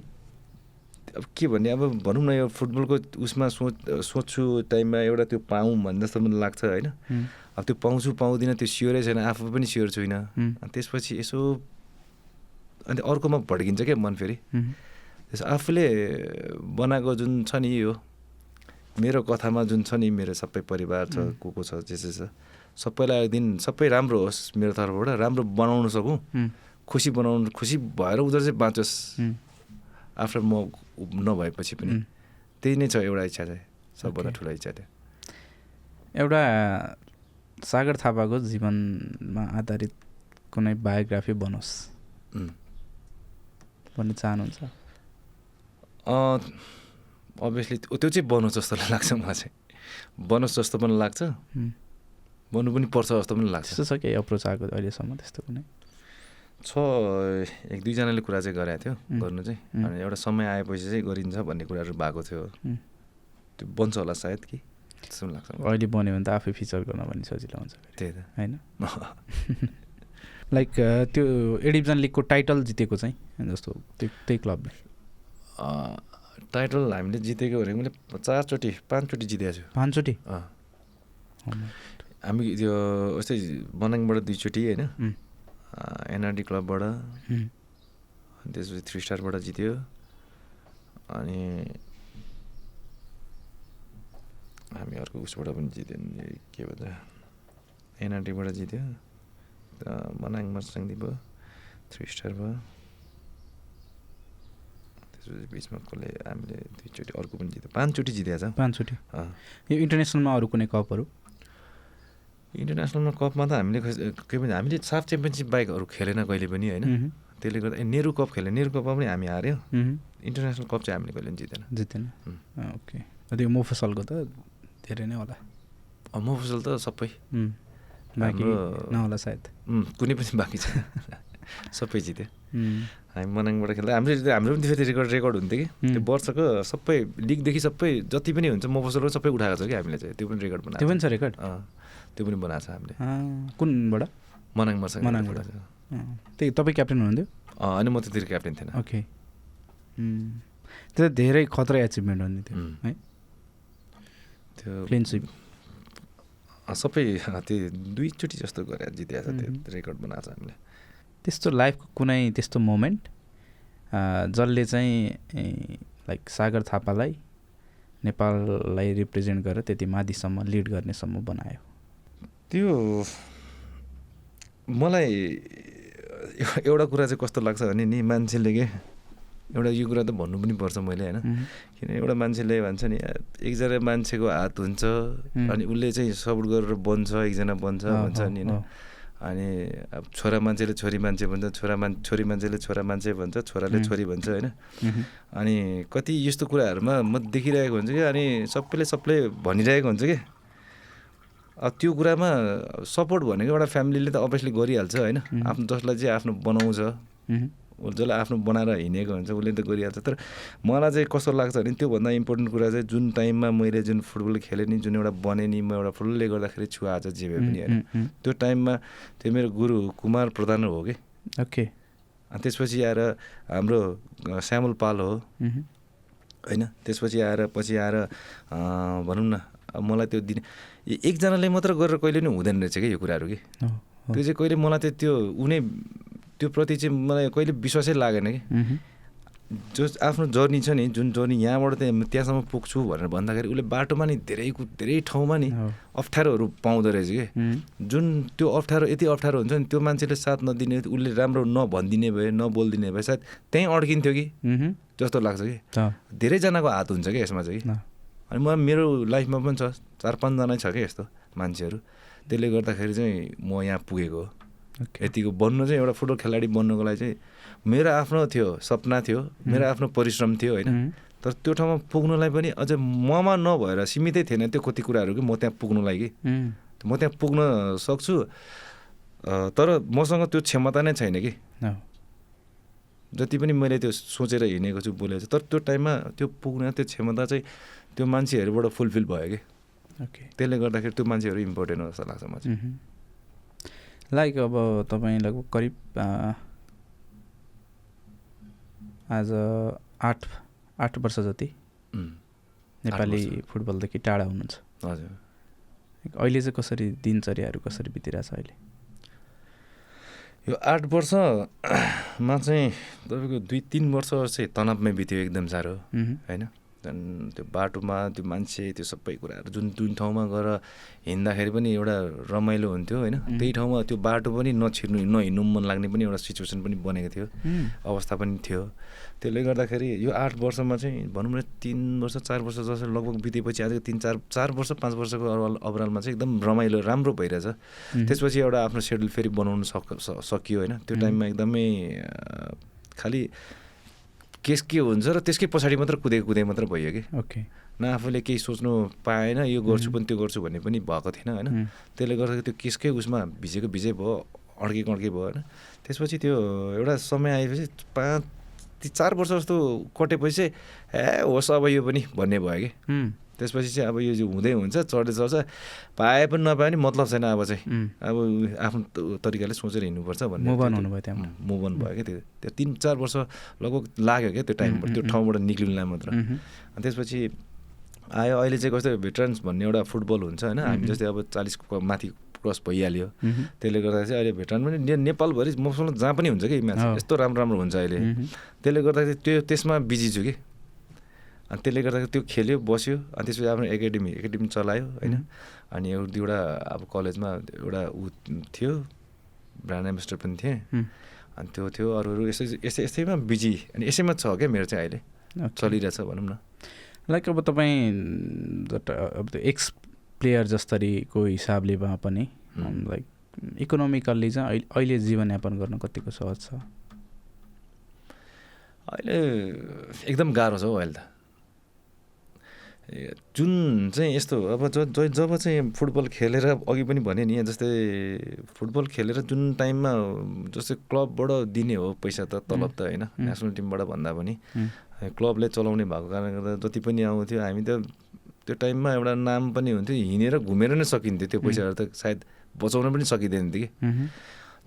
अब के भन्ने अब भनौँ न यो फुटबलको उसमा सोच सोच्छु टाइममा एउटा त्यो पाऊँ भन्ने जस्तो पनि लाग्छ होइन? अब त्यो पाउँछु पाउँदिनँ त्यो स्योरै छैन आफू पनि स्योर छुइनँ। त्यसपछि यसो अनि अर्कोमा भड्किन्छ क्या मन फेरि. त्यस आफूले बनाएको जुन छ नि यो मेरो कथामा जुन छ नि मेरो सबै परिवार छ. को को छ जे जे छ सबैलाई एक दिन सबै राम्रो होस् मेरो तर्फबाट राम्रो बनाउन सकौँ। खुसी बनाउनु खुसी भएर उनीहरू चाहिँ बाँचोस्। आफ्टर म नभएपछि पनि. त्यही नै छ एउटा इच्छा चाहिँ सबभन्दा. ठुलो इच्छा त्यो एउटा सागर थापाको जीवनमा आधारित कुनै बायोग्राफी बनोस्. भन्ने चाहनुहुन्छ अभियसली त्यो चाहिँ बनोस् जस्तो लाग्छ मलाई चाहिँ बनोस् जस्तो पनि लाग्छ. बन्नु पनि पर्छ जस्तो पनि लाग्छ त्यस्तो छ केही अप्रोच आएको अहिलेसम्म त्यस्तो कुनै छ एक दुईजनाले कुरा चाहिँ गरेको थियो. गर्नु चाहिँ. अनि एउटा समय आएपछि चाहिँ गरिन्छ भन्ने कुराहरू भएको थियो. त्यो बन्छ होला सायद कि? त्यस्तो लाग्छ। अहिले बन्यो भने त आफै फिचर गर्न पनि सजिलो हुन्छ। त्यही त। होइन? लाइक त्यो ए डिभिजन लिगको टाइटल जितेको चाहिँ जस्तो त्यो त्यही क्लबले। टाइटल हामीले जितेको भनेको मैले चारचोटि पाँचचोटि जितेको छु। पाँचचोटि? हामी त्यो यस्तै मनाङबाट दुईचोटि होइन? एनआरडी क्लबबाट। त्यसपछि थ्री स्टारबाट जित्यो। अनि हामी अर्को उसबाट पनि जित्यो के भन्छ एनआरडीबाट जित्यो। अ, मनाङमा सङ्गीत भयो थ्री स्टार भयो। त्यसपछि बिचमा कसले हामीले दुईचोटि अर्को पनि जित्यो। पाँचचोटि जितेको छ। पाँचचोटि। यो इन्टरनेसनलमा अरू कुनै कपहरू? इन्टरनेसनलमा कपमा त हामीले के भन्छ हामीले साफ च्याम्पियनसिप बाइकहरू खेलेन कहिले पनि होइन। त्यसले गर्दा नेहरू कप खेल्यो। नेहरू कपमा पनि हामी हार्यो। इन्टरनेसनल कप चाहिँ हामीले कहिले पनि जितेन। जितेन। ओके। त्यो मोफसलको त धेरै नै होला। अब म फुसल त सबै। बाँकी नहोला सायद। कुनै पनि बाँकी छैन। सबै जित्यो। हामी मनाङबाट खेल्दा हाम्रो हाम्रो पनि फेरि रेकर्ड रेकर्ड हुन्थ्यो कि। त्यो. वर्षको सबै लिगदेखि सबै जति पनि हुन्छ मफसलहरू सबै उठाएको छ कि हामीले चाहिँ। त्यो पनि रेकर्ड बनाएको त्यो पनि छ। रेकर्ड? त्यो पनि बनाएको छ हामीले। कुनबाट? मनाङ मर्सँग मनाङबाट। त्यही तपाईँ क्याप्टेन हुनुहुन्थ्यो? अनि म त्यतिर क्याप्टेन थिएन। ओके। त्यो त धेरै खतरा एचिभमेन्ट हो नि त्यो उम्. है? त्यो अँ, सबै त्यो दुईचोटि जस्तो गरेर जितेको छ त्यो. रेकर्ड बनाएको छ हामीले। त्यस्तो लाइफको कुनै त्यस्तो मोमेन्ट जसले चाहिँ लाइक सागर थापालाई नेपाललाई रिप्रेजेन्ट गरेर त्यति माथिसम्म लिड गर्नेसम्म बनायो। त्यो मलाई एउ- एउटा कुरा चाहिँ कस्तो लाग्छ भने नि मान्छेले के एउटा यो कुरा त भन्नु पनि पर्छ मैले होइन किन एउटा मान्छेले भन्छ नि एकजना मान्छेको हात हुन्छ. अनि उसले चाहिँ सपोर्ट गरेर बन्छ एकजना बन्छ भन्छ नि होइन। अनि अब छोरा मान्छेले छोरी मान्छे भन्छ छोरा मान छोरी मान्छेले छोरा मान्छे भन्छ छोराले. छोरी भन्छ होइन अनि कति यस्तो कुराहरूमा म देखिरहेको हुन्छ कि अनि सबैले सबैले भनिरहेको हुन्छ कि त्यो कुरामा सपोर्ट भनेको एउटा फ्यामिलीले त अभियसली गरिहाल्छ होइन. आफ्नो जसलाई चाहिँ आफ्नो बनाउँछ। जसलाई आफ्नो बनाएर हिँडेको हुन्छ उसले त गरिहाल्छ। तर मलाई चाहिँ कस्तो लाग्छ भने त्योभन्दा इम्पोर्टेन्ट कुरा चाहिँ जुन टाइममा मैले जुन फुटबल खेलेँ नि जुन एउटा बनेँ नि म एउटा फुटबलले गर्दाखेरि छु आज जे भए पनि होइन। त्यो टाइममा त्यो मेरो गुरु कुमार प्रधान हो कि? ओके। अनि त्यसपछि आएर हाम्रो श्यामल पाल हो। होइन त्यसपछि आएर पछि आएर भनौँ न मलाई त्यो दिन एकजनाले मात्र गरेर कहिले पनि हुँदैन रहेछ कि यो कुराहरू कि। त्यो चाहिँ कहिले मलाई चाहिँ त्यो उनी त्यो प्रति चाहिँ मलाई कहिले विश्वासै लागेन कि। जो आफ्नो जर्नी छ नि जुन जर्नी यहाँबाट त्यहाँ त्यहाँसम्म पुग्छु भनेर भन्दाखेरि उसले बाटोमा नि धेरै धेरै ठाउँमा नि। अप्ठ्यारोहरू पाउँदो रहेछ कि। जुन त्यो अप्ठ्यारो यति अप्ठ्यारो हुन्छ नि त्यो मान्छेले साथ नदिने उसले राम्रो नभनिदिने भए नबोलिदिने भए सायद त्यहीँ अड्किन्थ्यो कि। जस्तो लाग्छ कि। धेरैजनाको हात हुन्छ कि यसमा चाहिँ। अनि म मेरो लाइफमा पनि छ चार पाँचजना छ क्या यस्तो मान्छेहरू। त्यसले गर्दाखेरि चाहिँ म यहाँ पुगेको हो। यतिको बन्नु चाहिँ एउटा फुटबल खेलाडी बन्नुको लागि चाहिँ मेरो आफ्नो थियो सपना थियो मेरो आफ्नो परिश्रम थियो होइन। तर त्यो ठाउँमा पुग्नुलाई पनि अझ ममा नभएर सीमितै थिएन त्यो कति कुराहरू कि म त्यहाँ पुग्नुलाई कि म त्यहाँ पुग्न सक्छु। तर मसँग त्यो क्षमता नै छैन कि। जति पनि मैले त्यो सोचेर हिँडेको छु बोलेको छु तर त्यो टाइममा त्यो पुग्न त्यो क्षमता चाहिँ त्यो मान्छेहरूबाट फुलफिल भयो कि? ओके त्यसले गर्दाखेरि त्यो मान्छेहरू इम्पोर्टेन्ट हो जस्तो लाग्छ म चाहिँ। उम्, लाइक अब तपाईँ लगभग करिब आज आठ आठ वर्ष जति नेपाली। फुटबलदेखि टाढा हुनुहुन्छ। हजुर। अहिले चाहिँ कसरी दिनचर्याहरू कसरी बितिरहेछ अहिले? यो आठ वर्षमा चाहिँ तपाईँको दुई तिन वर्ष चाहिँ तनावमै बित्यो एकदम साह्रो उम्, होइन? त्यहाँदेखि त्यो बाटोमा त्यो मान्छे त्यो सबै कुराहरू जुन जुन ठाउँमा गएर हिँड्दाखेरि पनि एउटा रमाइलो हुन्थ्यो होइन. त्यही ठाउँमा त्यो बाटो पनि नछिर्नु नहिँड्नु मन लाग्ने पनि एउटा सिचुएसन पनि बनेको थियो अवस्था पनि थियो। त्यसले गर्दाखेरि यो आठ वर्षमा चाहिँ भनौँ न तिन वर्ष चार वर्ष जस्तो लगभग बितेपछि आज तिन चार चार वर्ष पाँच वर्षको अवराल अवरालमा चाहिँ एकदम रमाइलो राम्रो भइरहेछ। त्यसपछि एउटा आफ्नो सेड्युल फेरि बनाउनु सक सकियो होइन? त्यो. टाइममा एकदमै खालि केस के हुन्छ र त्यसकै पछाडि मात्र कुदेको कुदे मात्र भयो कि ओके न आफूले केही सोच्नु पाएन यो गर्छु. पनि त्यो गर्छु भन्ने पनि भएको थिएन होइन त्यसले गर्दाखेरि त्यो केसकै उसमा भिजेको भिजै भयो अड्केको अड्के भयो होइन त्यसपछि त्यो एउटा समय आएपछि पाँच चार वर्ष जस्तो कटेपछि चाहिँ ए होस् अब यो पनि भन्ने भयो कि त्यसपछि चाहिँ अब यो चाहिँ हुँदै हुन्छ चढ्दै चढ्छ पाए पनि नपाए पनि मतलब छैन अब चाहिँ। अब आफ्नो तरिकाले सोचेर हिँड्नुपर्छ भन्ने त्यो- हुनुभयो move on भयो क्या त्यो। त्यो तिन चार वर्ष लगभग लाग्यो क्या त्यो टाइमबाट त्यो ठाउँबाट निक्लिनुलाई मात्र। अनि त्यसपछि आयो अहिले चाहिँ कस्तो भेटरन्स भन्ने एउटा फुटबल हुन्छ होइन हामी. जस्तै अब चालिसको माथि क्रस भइहाल्यो। त्यसले गर्दा चाहिँ अहिले भेटरन पनि नेपालभरि मसँग जहाँ पनि हुन्छ कि म्याच। यस्तो राम्रो राम्रो हुन्छ अहिले। त्यसले गर्दाखेरि त्यो त्यसमा बिजी छु कि। अनि त्यसले गर्दाखेरि त्यो खेल्यो बस्यो। अनि त्यसपछि आफ्नो एकाडेमी एकाडेमी चलायो होइन. अनि एउटा दुईवटा अब कलेजमा एउटा ऊ थियो ब्रान्ड एम्बेसडर पनि थिएँ। अनि त्यो थियो अरू अरू यसै यसै यसैमा बिजी। अनि यसैमा छ क्या मेरो चाहिँ अहिले। चलिरहेछ भनौँ न। लाइक अब तपाईँ अब त्यो एक्स प्लेयर जस्तरीको हिसाबले भए पनि. लाइक इकोनोमिकल्ली चाहिँ अहिले अहिले जीवनयापन गर्न कतिको सहज छ? अहिले एकदम गाह्रो छ हौ अहिले त। जुन चाहिँ यस्तो अब ज जब चाहिँ फुटबल खेलेर अघि पनि भने नि जस्तै फुटबल खेलेर जुन टाइममा जस्तै क्लबबाट दिने हो पैसा त तलब त होइन नेसनल टिमबाट भन्दा पनि। क्लबले चलाउने भएको कारणले गर्दा जति पनि आउँथ्यो हामी त त्यो टाइममा एउटा नाम पनि हुन्थ्यो हिँडेर घुमेर नै सकिन्थ्यो त्यो पैसाहरू त सायद बचाउन पनि सकिँदैन थियो कि।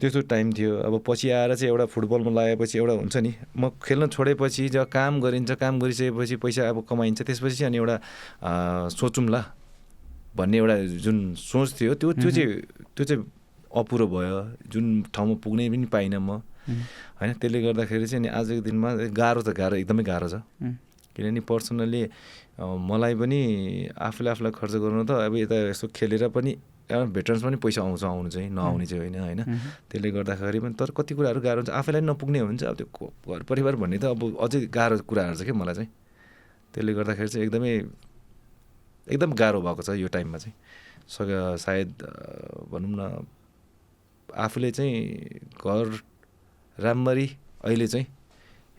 त्यस्तो टाइम थियो। अब पछि आएर चाहिँ एउटा फुटबलमा लगाएपछि एउटा हुन्छ नि म खेल्न छोडेपछि जब काम गरिन्छ काम गरिसकेपछि पैसा अब कमाइन्छ त्यसपछि अनि एउटा सोचौँला भन्ने एउटा जुन सोच थियो त्यो त्यो चाहिँ त्यो चाहिँ अपुरो भयो। जुन ठाउँमा पुग्नै पनि पाइनँ म। होइन त्यसले गर्दाखेरि चाहिँ अनि आजको दिनमा गाह्रो त गाह्रो एकदमै गाह्रो छ। किनभने पर्सनल्ली मलाई पनि आफूले आफूलाई खर्च गर्नु त अब यता यसो खेलेर पनि भेटरन्स पनि पैसा आउँछ आउनु चाहिँ नआउने चाहिँ होइन होइन। त्यसले गर्दाखेरि पनि तर कति कुराहरू गाह्रो हुन्छ। आफैलाई नपुग्ने हुन्छ। अब त्यो घर परिवार भन्ने त अब अझै गाह्रो कुराहरू छ क्या मलाई चाहिँ। त्यसले गर्दाखेरि चाहिँ एकदमै एकदम गाह्रो भएको छ यो टाइममा चाहिँ। सक सायद भनौँ न आफूले चाहिँ घर राम्ररी अहिले चाहिँ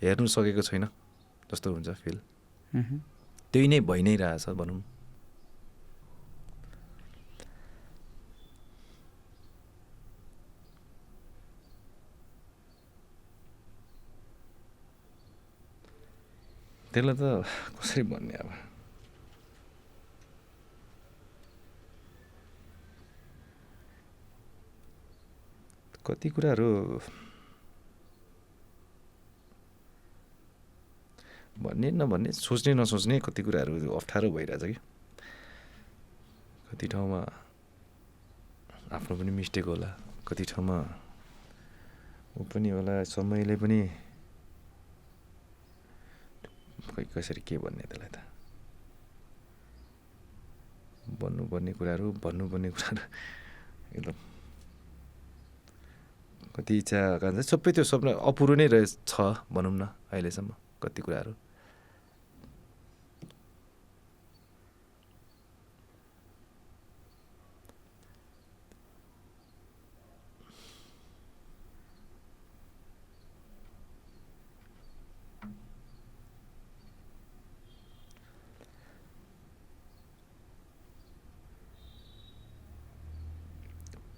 हेर्नु सकेको छैन जस्तो हुन्छ फिल। त्यही नै भइ नै रहेछ भनौँ। त्यसलाई त कसरी भन्ने अब? कति कुराहरू भन्ने नभन्ने सोच्ने नसोच्ने कति कुराहरू अप्ठ्यारो भइरहेछ कि? कति ठाउँमा आफ्नो पनि मिस्टेक होला कति ठाउँमा ऊ पनि होला समयले पनि खै कसरी के भन्ने त्यसलाई त। भन्नुपर्ने कुराहरू भन्नुपर्ने कुराहरू एकदम। कति इच्छा सबै त्यो सबै अपुरो नै रहेछ भनौँ न अहिलेसम्म कति कुराहरू।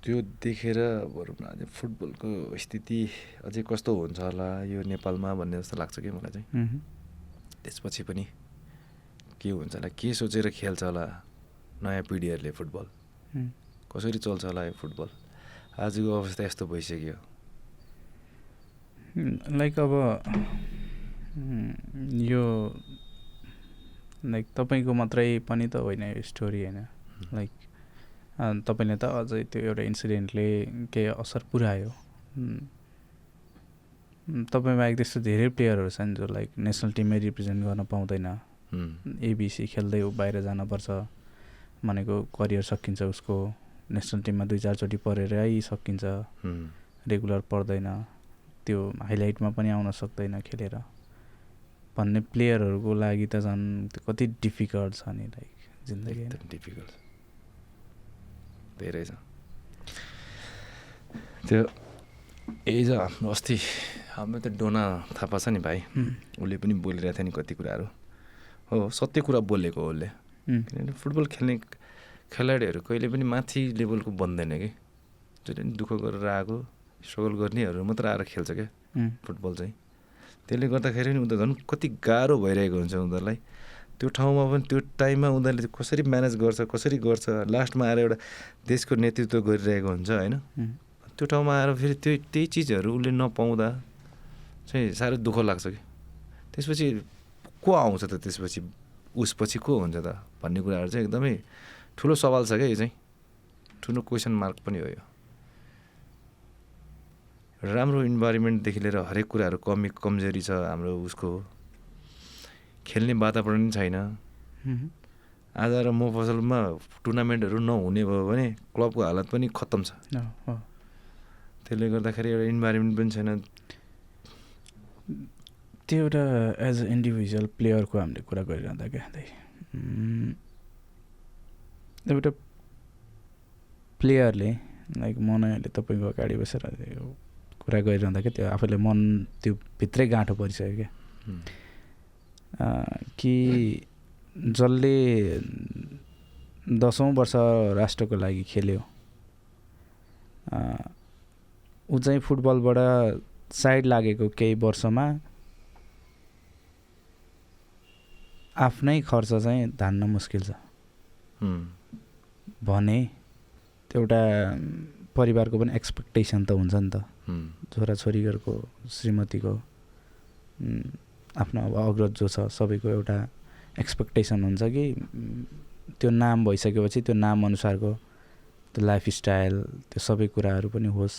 त्यो देखेर भनौँ न फुटबलको स्थिति अझै कस्तो हुन्छ होला यो नेपालमा भन्ने जस्तो लाग्छ कि मलाई चाहिँ? त्यसपछि पनि के हुन्छ होला के सोचेर खेल्छ होला नयाँ पिँढीहरूले फुटबल? कसरी चल्छ होला यो फुटबल? आजको अवस्था यस्तो भइसक्यो। लाइक अब यो लाइक तपाईँको मात्रै पनि त होइन यो स्टोरी होइन। लाइक तपाईँले त अझै त्यो एउटा इन्सिडेन्टले केही असर पुऱ्यायो। तपाईँ बाहेक त्यस्तो धेरै प्लेयरहरू छन् जो लाइक नेसनल टिममै रिप्रेजेन्ट गर्न पाउँदैन। एबिसी खेल्दै बाहिर जानुपर्छ भनेको करियर सकिन्छ उसको। नेसनल टिममा दुई चारचोटि परेरै सकिन्छ। रेगुलर पर्दैन। त्यो हाइलाइटमा पनि आउन सक्दैन खेलेर। भन्ने प्लेयरहरूको लागि त झन् कति डिफिकल्ट छ नि लाइक जिन्दगी। डिफिकल्ट धेरै छ त्यो एज अस्ति हाम्रो त डोना थापा छ नि भाइ। उसले पनि बोलिरहेको थियो नि कति कुराहरू। हो सत्य कुरा बोलेको उसले। किनभने फुटबल खेल्ने खेलाडीहरू कहिले पनि माथि लेभलको बन्दैन कि। जसले पनि दुःख गरेर आएको स्ट्रगल गर्नेहरू मात्र आएर खेल्छ क्या। फुटबल चाहिँ। त्यसले गर्दाखेरि पनि उनीहरू झन् कति गाह्रो भइरहेको हुन्छ उनीहरूलाई। त्यो ठाउँमा पनि त्यो टाइममा उनीहरूले कसरी म्यानेज गर्छ कसरी गर्छ लास्टमा आएर एउटा देशको नेतृत्व गरिरहेको हुन्छ होइन? त्यो ठाउँमा आएर फेरि त्यो त्यही चिजहरू उसले नपाउँदा चाहिँ साह्रै दुःख लाग्छ कि। त्यसपछि को आउँछ त त्यसपछि? उसपछि को हुन्छ त भन्ने कुराहरू चाहिँ एकदमै ठुलो सवाल छ क्या यो चाहिँ। ठुलो क्वेसन मार्क पनि हो यो। राम्रो इन्भाइरोमेन्टदेखि लिएर हरेक कुराहरू कमी कमजोरी छ हाम्रो उसको। खेल्ने वातावरण छैन। आज र म फसलमा टुर्नामेन्टहरू नहुने भयो भने क्लबको हालत पनि खत्तम छ। त्यसले गर्दाखेरि एउटा इन्भाइरोमेन्ट पनि छैन। त्यो एउटा एज अ इन्डिभिजुअल प्लेयरको हामीले कुरा गरिरहँदा क्या एउटा प्लेयरले लाइक म नै अहिले तपाईँको अगाडि बसेर कुरा गरिरहँदा क्या त्यो आफूले मन त्यो भित्रै गाँठो परिसक्यो क्या। कि जसले दसौँ वर्ष राष्ट्रको लागि खेल्यो ऊ चाहिँ फुटबलबाट साइड लागेको केही वर्षमा आफ्नै खर्च चाहिँ धान्न मुस्किल छ। भने त्यो एउटा परिवारको पनि एक्सपेक्टेसन त हुन्छ नि त। छोराछोरीहरूको श्रीमतीको आफ्नो अब अग्रज जो छ सबैको एउटा एक्सपेक्टेसन हुन्छ कि त्यो नाम भइसकेपछि त्यो नाम अनुसारको त्यो लाइफस्टाइल त्यो सबै कुराहरू पनि होस्।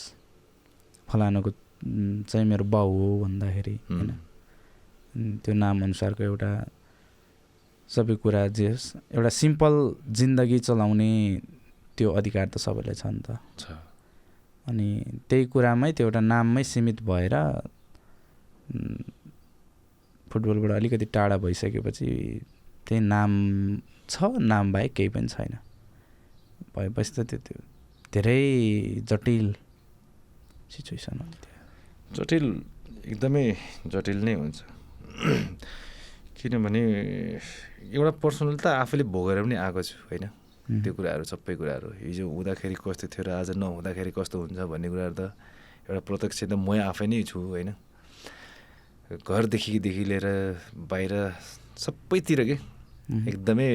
फलानुको चाहिँ मेरो बाउ हो भन्दाखेरि होइन। त्यो नाम अनुसारको एउटा सबै कुरा जे होस् एउटा सिम्पल जिन्दगी चलाउने त्यो अधिकार त सबैलाई छ नि त। अनि त्यही कुरामै त्यो एउटा नाममै सीमित भएर फुटबलबाट अलिकति टाढा भइसकेपछि त्यही नाम छ नाम बाहेक केही पनि छैन। भएपछि त त्यो त्यो धेरै जटिल सिचुएसन हो जटिल एकदमै जटिल नै हुन्छ। किनभने एउटा पर्सनल त आफूले भोगेर पनि आएको छु होइन? त्यो कुराहरू सबै कुराहरू। हिजो हुँदाखेरि कस्तो थियो र आज नहुँदाखेरि कस्तो हुन्छ भन्ने कुराहरू त एउटा प्रत्यक्ष त म आफै नै छु होइन? घरदेखिदेखि लिएर बाहिर सबैतिर के? एकदमै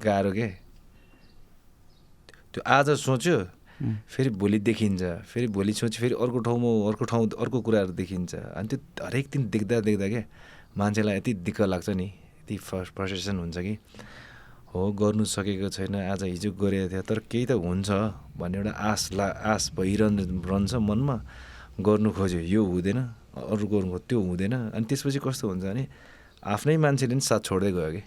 गाह्रो के? त्यो आज सोच्यो फेरि भोलि देखिन्छ फेरि भोलि सोच्यो फेरि अर्को ठाउँमा अर्को ठाउँ अर्को कुराहरू देखिन्छ। अनि त्यो हरेक दिन देख्दा देख्दा क्या मान्छेलाई यति दिक्क लाग्छ नि यति फ्रस्ट्रेसन हुन्छ कि? हो गर्नु सकेको छैन आज हिजो गरेको थियो तर केही त हुन्छ भन्ने एउटा आश ला आश भइरहनु रहन्छ मनमा। गर्नु खोज्यो यो हुँदैन। अरू गर्नु त्यो हुँदैन। अनि त्यसपछि कस्तो हुन्छ भने आफ्नै मान्छेले पनि साथ छोड्दै गयो कि।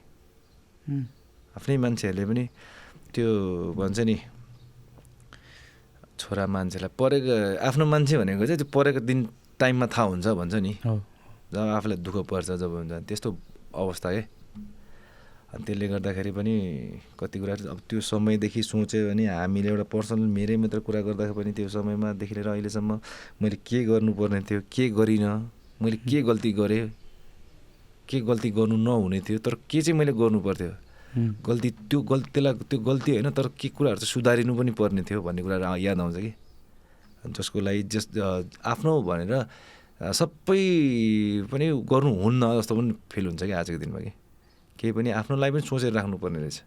आफ्नै मान्छेहरूले पनि त्यो भन्छ नि छोरा मान्छेलाई परेको आफ्नो मान्छे भनेको चाहिँ त्यो परेको दिन टाइममा थाहा हुन्छ भन्छ नि। जब आफूलाई दुःख पर्छ जब हुन्छ त्यस्तो अवस्था के? अनि त्यसले गर्दाखेरि पनि कति कुरा अब त्यो समयदेखि सोच्यो भने हामीले एउटा पर्सनल मेरै मात्र कुरा गर्दाखेरि पनि त्यो समयमादेखि लिएर अहिलेसम्म मैले के गर्नुपर्ने थियो के गरिनँ मैले के गल्ती गरेँ के गल्ती गर्नु नहुने थियो तर के चाहिँ मैले गर्नु पर्थ्यो गल्ती त्यो गल्ती त्यसलाई त्यो गल्ती होइन तर के कुराहरू चाहिँ सुधारिनु पनि पर्ने थियो भन्ने कुराहरू याद आउँछ कि? जसको लागि जस आफ्नो भनेर सबै पनि गर्नुहुन्न जस्तो पनि फिल हुन्छ कि आजको दिनमा कि? केही पनि आफ्नो लागि पनि सोचेर राख्नुपर्ने रहेछ।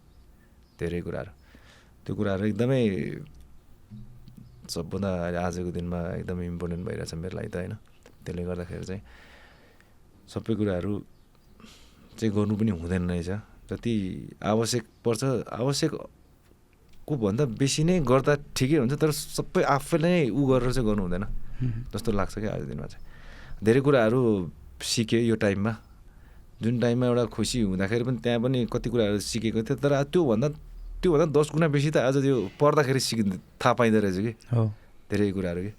धेरै कुराहरू। त्यो कुराहरू एकदमै सबभन्दा आजको दिनमा एकदमै इम्पोर्टेन्ट भइरहेछ मेरो लागि त होइन। त्यसले गर्दाखेरि चाहिँ सबै कुराहरू चाहिँ गर्नु पनि हुँदैन रहेछ। जति आवश्यक पर्छ आवश्यकको भन्दा बेसी नै गर्दा ठिकै हुन्छ तर सबै आफैले नै ऊ गरेर चाहिँ गर्नु हुँदैन। जस्तो लाग्छ क्या आजको दिनमा चाहिँ। धेरै कुराहरू सिकेँ यो टाइममा। जुन टाइममा एउटा खुसी हुँदाखेरि पनि त्यहाँ पनि कति कुराहरू सिकेको थियो तर त्योभन्दा त्योभन्दा दस गुणा बेसी त आज त्यो पढ्दाखेरि सिकि थाहा पाइँदो रहेछ कि? धेरै कुराहरू कि?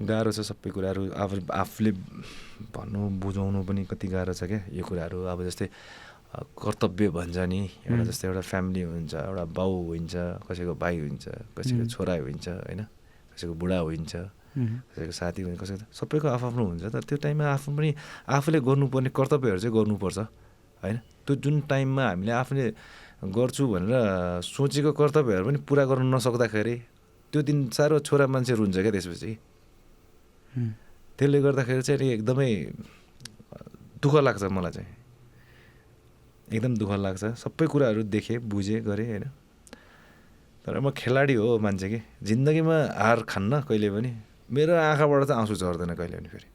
गाह्रो छ सबै कुराहरू। आफू आफूले भन्नु बुझाउनु पनि कति गाह्रो छ क्या? यो कुराहरू अब जस्तै कर्तव्य भन्छ नि। एउटा जस्तै एउटा फ्यामिली हुन्छ एउटा बाउ हुन्छ कसैको भाइ हुन्छ कसैको छोरा हुन्छ होइन? कसैको बुढा हुन्छ। कसैको साथी हुन्छ कसैको सबैको आफ्नो हुन्छ तर त्यो टाइममा आफू पनि आफूले गर्नुपर्ने कर्तव्यहरू चाहिँ गर्नुपर्छ होइन? त्यो जुन टाइममा हामीले आफूले गर्छु भनेर सोचेको कर्तव्यहरू पनि पुरा गर्नु नसक्दाखेरि त्यो दिन साह्रो छोरा मान्छे रुन्छ क्या त्यसपछि। त्यसले गर्दाखेरि चाहिँ एकदमै दुःख लाग्छ मलाई चाहिँ। एकदम दुःख लाग्छ। सबै कुराहरू देखेँ बुझेँ गरेँ होइन? तर म खेलाडी हो मान्छे कि। जिन्दगीमा हार खान्न कहिले पनि मेरो आँखाबाट चाहिँ आँसु झर्दैन कहिले पनि फेरि।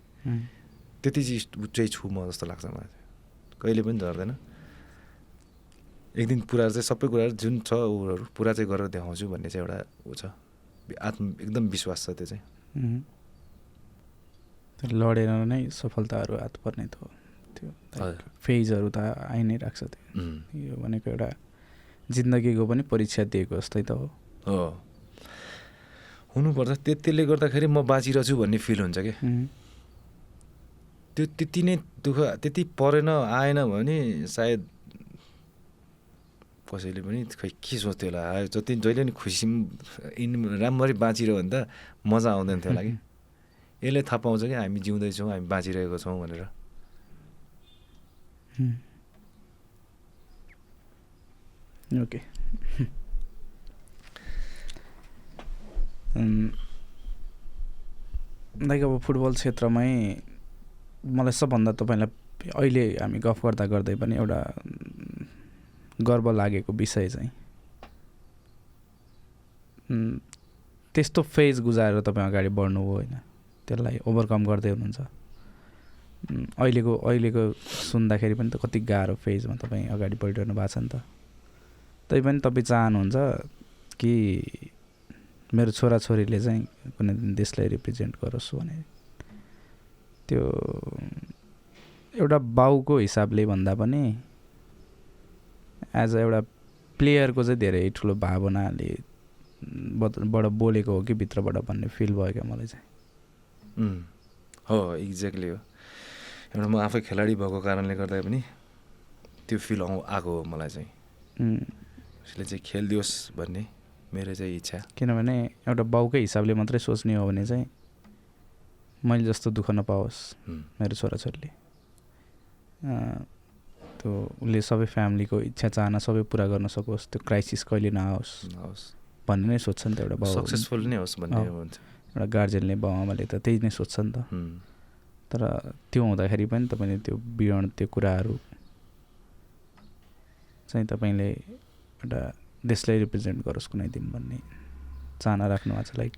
त्यति चाहिँ चाहिँ छु म जस्तो लाग्छ मलाई। कहिले पनि झर्दैन। एक दिन पुरा चाहिँ सबै कुराहरू जुन छ उहरू पुरा चाहिँ गरेर देखाउँछु भन्ने चाहिँ एउटा ऊ छ। आत्म एकदम विश्वास छ त्यो चाहिँ। लडेर नै सफलताहरू हात पर्ने त त्यो फेजहरू त आइ नै राख्छ त्यो। यो भनेको एउटा जिन्दगीको पनि परीक्षा दिएको जस्तै त हो। हुनुपर्छ। त्यसले गर्दाखेरि म बाँचिरहेको छु भन्ने फिल हुन्छ क्या त्यो त्यति नै दुःख त्यति परेन आएन भने सायद कसैले पनि खै के सोच्थ्यो होला? जति जहिले पनि खुसी राम्ररी बाँचिरह्यो भने त मजा आउँदैन थियो होला कि? यसले थाहा पाउँछ कि हामी जिउँदैछौँ हामी बाँचिरहेको छौँ भनेर। ओके। लाइक अब फुटबल क्षेत्रमै मलाई सबभन्दा तपाईँलाई अहिले हामी गफ गर्दा गर्दै पनि एउटा गर्व लागेको विषय चाहिँ त्यस्तो फेज गुजारेर तपाईँ अगाडि बढ्नुभयो होइन। त्यसलाई ओभरकम गर्दै हुनुहुन्छ। अहिलेको अहिलेको सुन्दाखेरि पनि त कति गाह्रो फेजमा तपाईँ अगाडि बढिरहनु भएको छ नि त। तैपनि तपाईँ चाहनुहुन्छ कि मेरो छोराछोरीले चाहिँ कुनै दिन देशलाई रिप्रेजेन्ट गरोस् भने त्यो एउटा बाउको हिसाबले भन्दा पनि एज अ एउटा प्लेयरको चाहिँ धेरै ठुलो भावनाले बाट बोलेको हो कि भित्रबाट भन्ने फिल भयो क्या मलाई चाहिँ। हो एक्ज्याक्टली हो। एउटा म आफै खेलाडी भएको कारणले गर्दा पनि त्यो फिल आउ आएको हो मलाई चाहिँ। उसले चाहिँ खेलिदियोस् भन्ने। मेरो चाहिँ इच्छा। किनभने एउटा बाउकै हिसाबले मात्रै सोच्ने हो भने चाहिँ मैले जस्तो दुःख नपाओस् मेरो छोराछोरीले। त्यो उसले सबै फ्यामिलीको इच्छा चाहना सबै पुरा गर्न सकोस् त्यो क्राइसिस कहिले नआओस् नहोस् भन्ने नै सोध्छ नि त एउटा बाउ। सक्सेसफुल नै होस् भन्ने हुन्छ। एउटा गार्जेनले बाउ आमाले त त्यही नै सोध्छ नि त। तर त्यो हुँदाखेरि पनि तपाईँले त्यो विवरण त्यो कुराहरू चाहिँ तपाईँले एउटा देशलाई रिप्रेजेन्ट गरोस् कुनै दिन भन्ने चाहना राख्नु भएको छ लाइक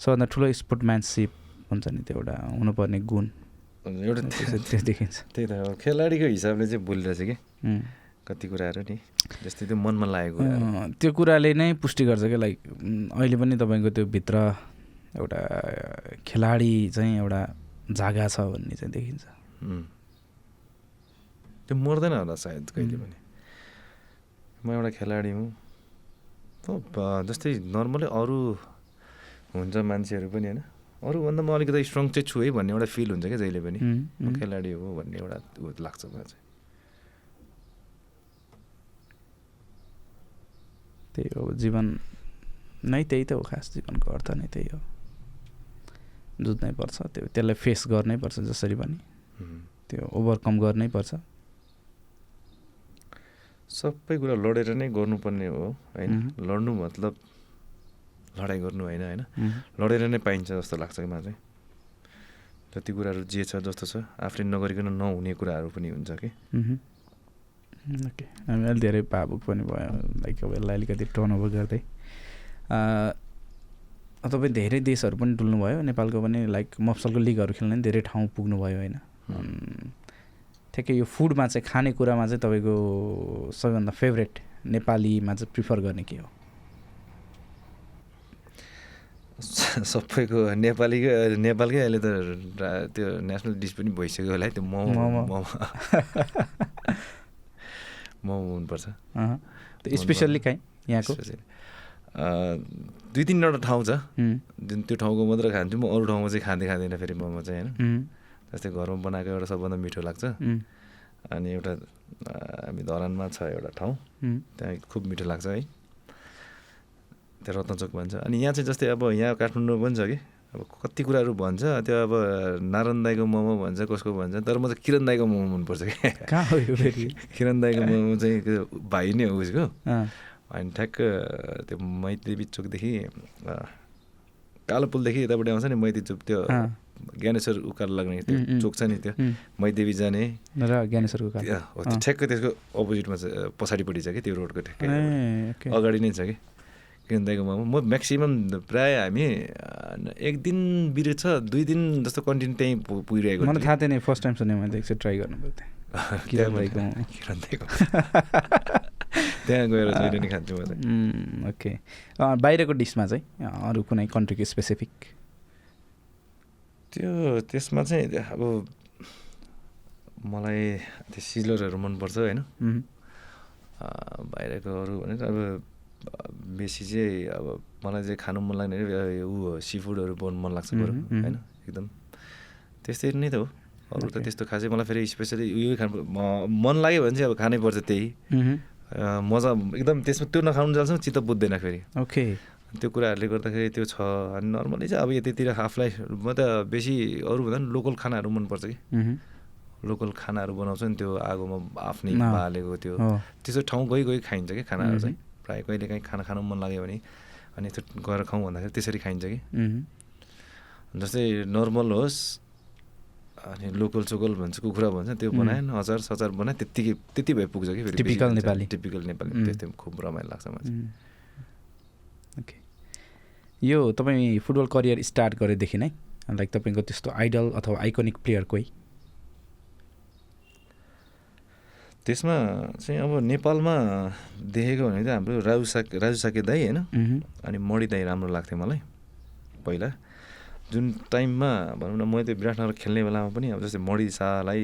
सबभन्दा ठुलो स्पोर्टम्यानसिप हुन्छ नि त्यो एउटा हुनुपर्ने गुण। एउटा त्यो देखिन्छ। त्यही त खेलाडीको हिसाबले चाहिँ बोलिरहेछ कि? कति कुराहरू नि जस्तै त्यो मनमा लागेको त्यो कुराले नै पुष्टि गर्छ क्या लाइक अहिले पनि तपाईँको त्यो भित्र एउटा खेलाडी चाहिँ एउटा जागा छ भन्ने चाहिँ देखिन्छ। त्यो मर्दैन होला सायद कहिले पनि। म एउटा खेलाडी हुँ। जस्तै नर्मली अरू हुन्छ मान्छेहरू पनि होइन। अरूभन्दा म अलिकति स्ट्रङ चाहिँ छु है भन्ने एउटा फिल हुन्छ क्या जहिले पनि। म खेलाडी हो भन्ने एउटा ऊ लाग्छ मलाई चाहिँ। त्यही हो जीवन नै त्यही त हो खास जीवनको अर्थ नै त्यही हो। जुझ्नै पर्छ त्यो त्यसलाई फेस गर्नै पर्छ जसरी पनि। त्यो ओभरकम गर्नै पर्छ। सबै कुरा लडेर नै गर्नुपर्ने हो होइन? लड्नु मतलब लडाइँ गर्नु होइन होइन? लडेर नै पाइन्छ जस्तो लाग्छ कि मलाई? जति कुराहरू जे छ जस्तो छ आफूले नगरिकन नहुने कुराहरू पनि हुन्छ कि? ओके। हामी अलिक धेरै भावुक पनि भयो लाइक अब यसलाई अलिकति टर्न ओभर गर्दै। तपाईँ धेरै देशहरू पनि डुल्नुभयो नेपालको पनि लाइक मफसलको लिगहरू खेल्न धेरै ठाउँ पुग्नुभयो होइन? ठ्याक्कै यो फुडमा चाहिँ खानेकुरामा चाहिँ तपाईँको सबैभन्दा फेभरेट नेपालीमा चाहिँ प्रिफर गर्ने के हो? सबैको नेपालीकै नेपालकै अहिले त त्यो नेसनल डिस पनि भइसक्यो होला है त्यो मोमो मोमो। मोमो। मनपर्छ स्पेसल्ली काहीँ? यहाँको? दुई तिनवटा ठाउँ छ। जुन त्यो ठाउँको मात्र खान्छु म अरू ठाउँमा चाहिँ खाँदै खाँदैन फेरि मोमो चाहिँ होइन? जस्तै घरमा बनाएको एउटा सबभन्दा मिठो लाग्छ। अनि एउटा हामी धरानमा छ एउटा ठाउँ। त्यहाँ खुब मिठो लाग्छ है। त्यहाँ रत्नचोक भन्छ। अनि यहाँ चाहिँ जस्तै अब यहाँ काठमाडौँ पनि छ कि? अब कति कुराहरू भन्छ। त्यो अब नारायण दाईको मोमो भन्छ कसको भन्छ। तर म चाहिँ किरण दाईको मोमो मनपर्छ कि किरण दाईको मोमो चाहिँ भाइ नै हो उसको। अनि ठ्याक्क त्यो मैत्री चोकदेखि कालो पुलदेखि यतापट्टि आउँछ नि मैत्री चोक त्यो ज्ञानेश्वर उकालो लाग्ने त्यो चोक छ नि त्यो। मैदेवी जाने। र ज्ञानेश्वर ठ्याक्क त्यसको अपोजिटमा छ पछाडिपट्टि छ कि त्यो रोडको ठ्याक्कै अगाडि नै छ कि? किरण दाईको मोमो म म्याक्सिमम् प्रायः हामी एक दिन बिर्छ दुई दिन जस्तो कन्टिन्यू त्यहीँ पुगिरहेको मलाई थाहा थिएन फर्स्ट टाइम सुने मैले एकचोटि ट्राई गर्नु पर्थ्यो त्यहाँ गएर जहिले नै खान्छु म चाहिँ। ओके। बाहिरको डिसमा चाहिँ अरू कुनै कन्ट्रीको स्पेसिफिक त्यो त्यसमा चाहिँ अब मलाई त्यो सिजलरहरू मनपर्छ होइन। बाहिरको अरू भने अब बेसी चाहिँ अब मलाई चाहिँ खानु मन लाग्ने ऊ सी फुडहरू बनाउनु मन लाग्छ बरु होइन? एकदम। त्यस्तै नै त हो। अरू त त्यस्तो खासै मलाई फेरि स्पेसली उयो खानु मन लाग्यो भने चाहिँ अब खानै पर्छ त्यही। मजा एकदम त्यसमा त्यो नखानु जान्छ चित्त बुझ्दैन फेरि। ओके त्यो कुराहरूले गर्दाखेरि त्यो छ। अनि नर्मली चाहिँ अब यतितिर आफूलाई म त बेसी अरूभन्दा पनि लोकल खानाहरू मनपर्छ कि। लोकल खानाहरू बनाउँछ नि त्यो आगोमा आफ्नै बालेको त्यो। त्यस्तो ठाउँ गइ गइ खाइन्छ कि खानाहरू चाहिँ। प्रायः कहिले काहीँ खाना खानु मन लाग्यो भने अनि त्यो गएर खाउँ भन्दाखेरि त्यसरी खाइन्छ कि। जस्तै नर्मल होस् अनि लोकल चोकल भन्छ कुखुरा भन्छ त्यो बनाएन अचार सचार बनाए त्यत्तिकै त्यति भए पुग्छ कि फेरि टिपिकल नेपाली। टिपिकल नेपाली। त्यस्तै खुब रमाइलो लाग्छ मलाई यो तपाईँ फुटबल करियर स्टार्ट गरेदेखि नै लाइक तपाईँको त्यस्तो आइडल अथवा आइकोनिक प्लेयर कोही? त्यसमा चाहिँ अब नेपालमा देखेको भने चाहिँ हाम्रो राजु साक राजु साके दाई होइन? अनि मणि दाई राम्रो लाग्थ्यो मलाई पहिला। जुन टाइममा भनौँ न मैले त्यो विराटनगर खेल्ने बेलामा पनि अब जस्तै मणि शाहलाई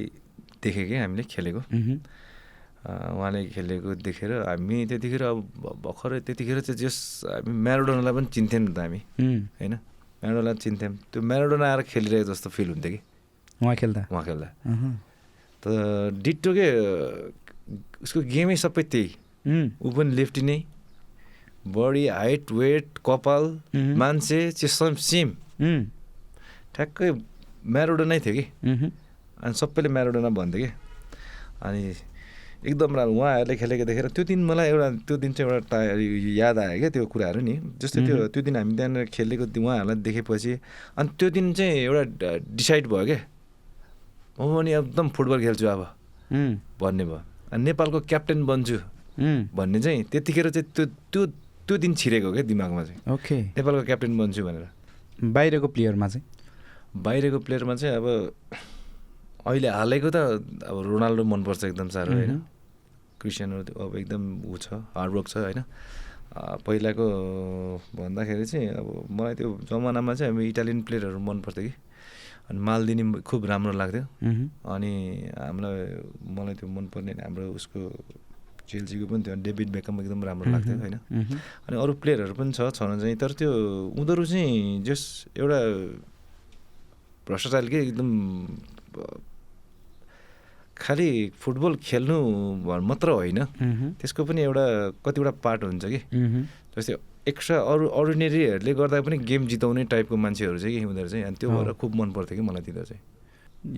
देखेँ कि हामीले खेलेको। उहाँले खेलेको देखेर हामी त्यतिखेर अब भर्खरै त्यतिखेर चाहिँ जस हामी म्यारोडोनालाई पनि चिन्थ्यौँ नि त हामी। होइन? म्यारोडोनालाई चिन्थ्यौँ। त्यो म्यारोडोना आएर खेलिरहेको जस्तो फिल हुन्थ्यो कि? उहाँ खेल्दा? उहाँ खेल्दा। त डिटो के उसको गेमै सबै त्यही। ऊ पनि लेफ्टी नै। बडी हाइट वेट कपाल मान्छे चाहिँ सेम। ठ्याक्कै म्यारोडोनै थियो कि? अनि सबैले म्यारोडोना भन्थ्यो कि? अनि एकदम राम्रो उहाँहरूले खेलेको देखेर त्यो दिन मलाई एउटा त्यो दिन चाहिँ एउटा याद आयो क्या त्यो कुराहरू नि। जस्तै त्यो त्यो दिन हामी त्यहाँनिर खेलेको उहाँहरूलाई देखेपछि अनि त्यो दिन चाहिँ एउटा डिसाइड भयो क्या। म पनि एकदम फुटबल खेल्छु अब। भन्ने भयो। अनि नेपालको क्याप्टेन बन्छु भन्ने चाहिँ त्यतिखेर चाहिँ त्यो त्यो त्यो दिन छिरेको क्या दिमागमा चाहिँ। ओके। नेपालको क्याप्टेन बन्छु भनेर। बाहिरको प्लेयरमा चाहिँ? बाहिरको प्लेयरमा चाहिँ अब अहिले हालैको त अब रोनाल्डो मनपर्छ एकदम साह्रो होइन? क्रिस्चियनो अब एकदम ऊ छ हार्डवर्क छ होइन? पहिलाको भन्दाखेरि चाहिँ अब मलाई त्यो जमानामा चाहिँ अब इटालियन प्लेयरहरू मनपर्थ्यो कि। अनि मालदिनी खुब राम्रो लाग्थ्यो। अनि हामीलाई मलाई त्यो मनपर्ने हाम्रो उसको चेल्सीको पनि थियो डेभिड बेकम एकदम राम्रो लाग्थ्यो होइन? अनि अरू प्लेयरहरू पनि छ छन चाहिँ तर त्यो उनीहरू चाहिँ जस एउटा भ्रष्टाचारले एकदम खालि फुटबल खेल्नु मात्र होइन। त्यसको पनि एउटा कतिवटा पार्ट हुन्छ कि। जस्तै एक्स्ट्रा अरू अर्डिनेरीहरूले गर्दा पनि गेम जिताउने टाइपको मान्छेहरू चाहिँ कि उनीहरू चाहिँ अनि त्यो भएर खुब मन पर्थ्यो कि मलाईतिर चाहिँ।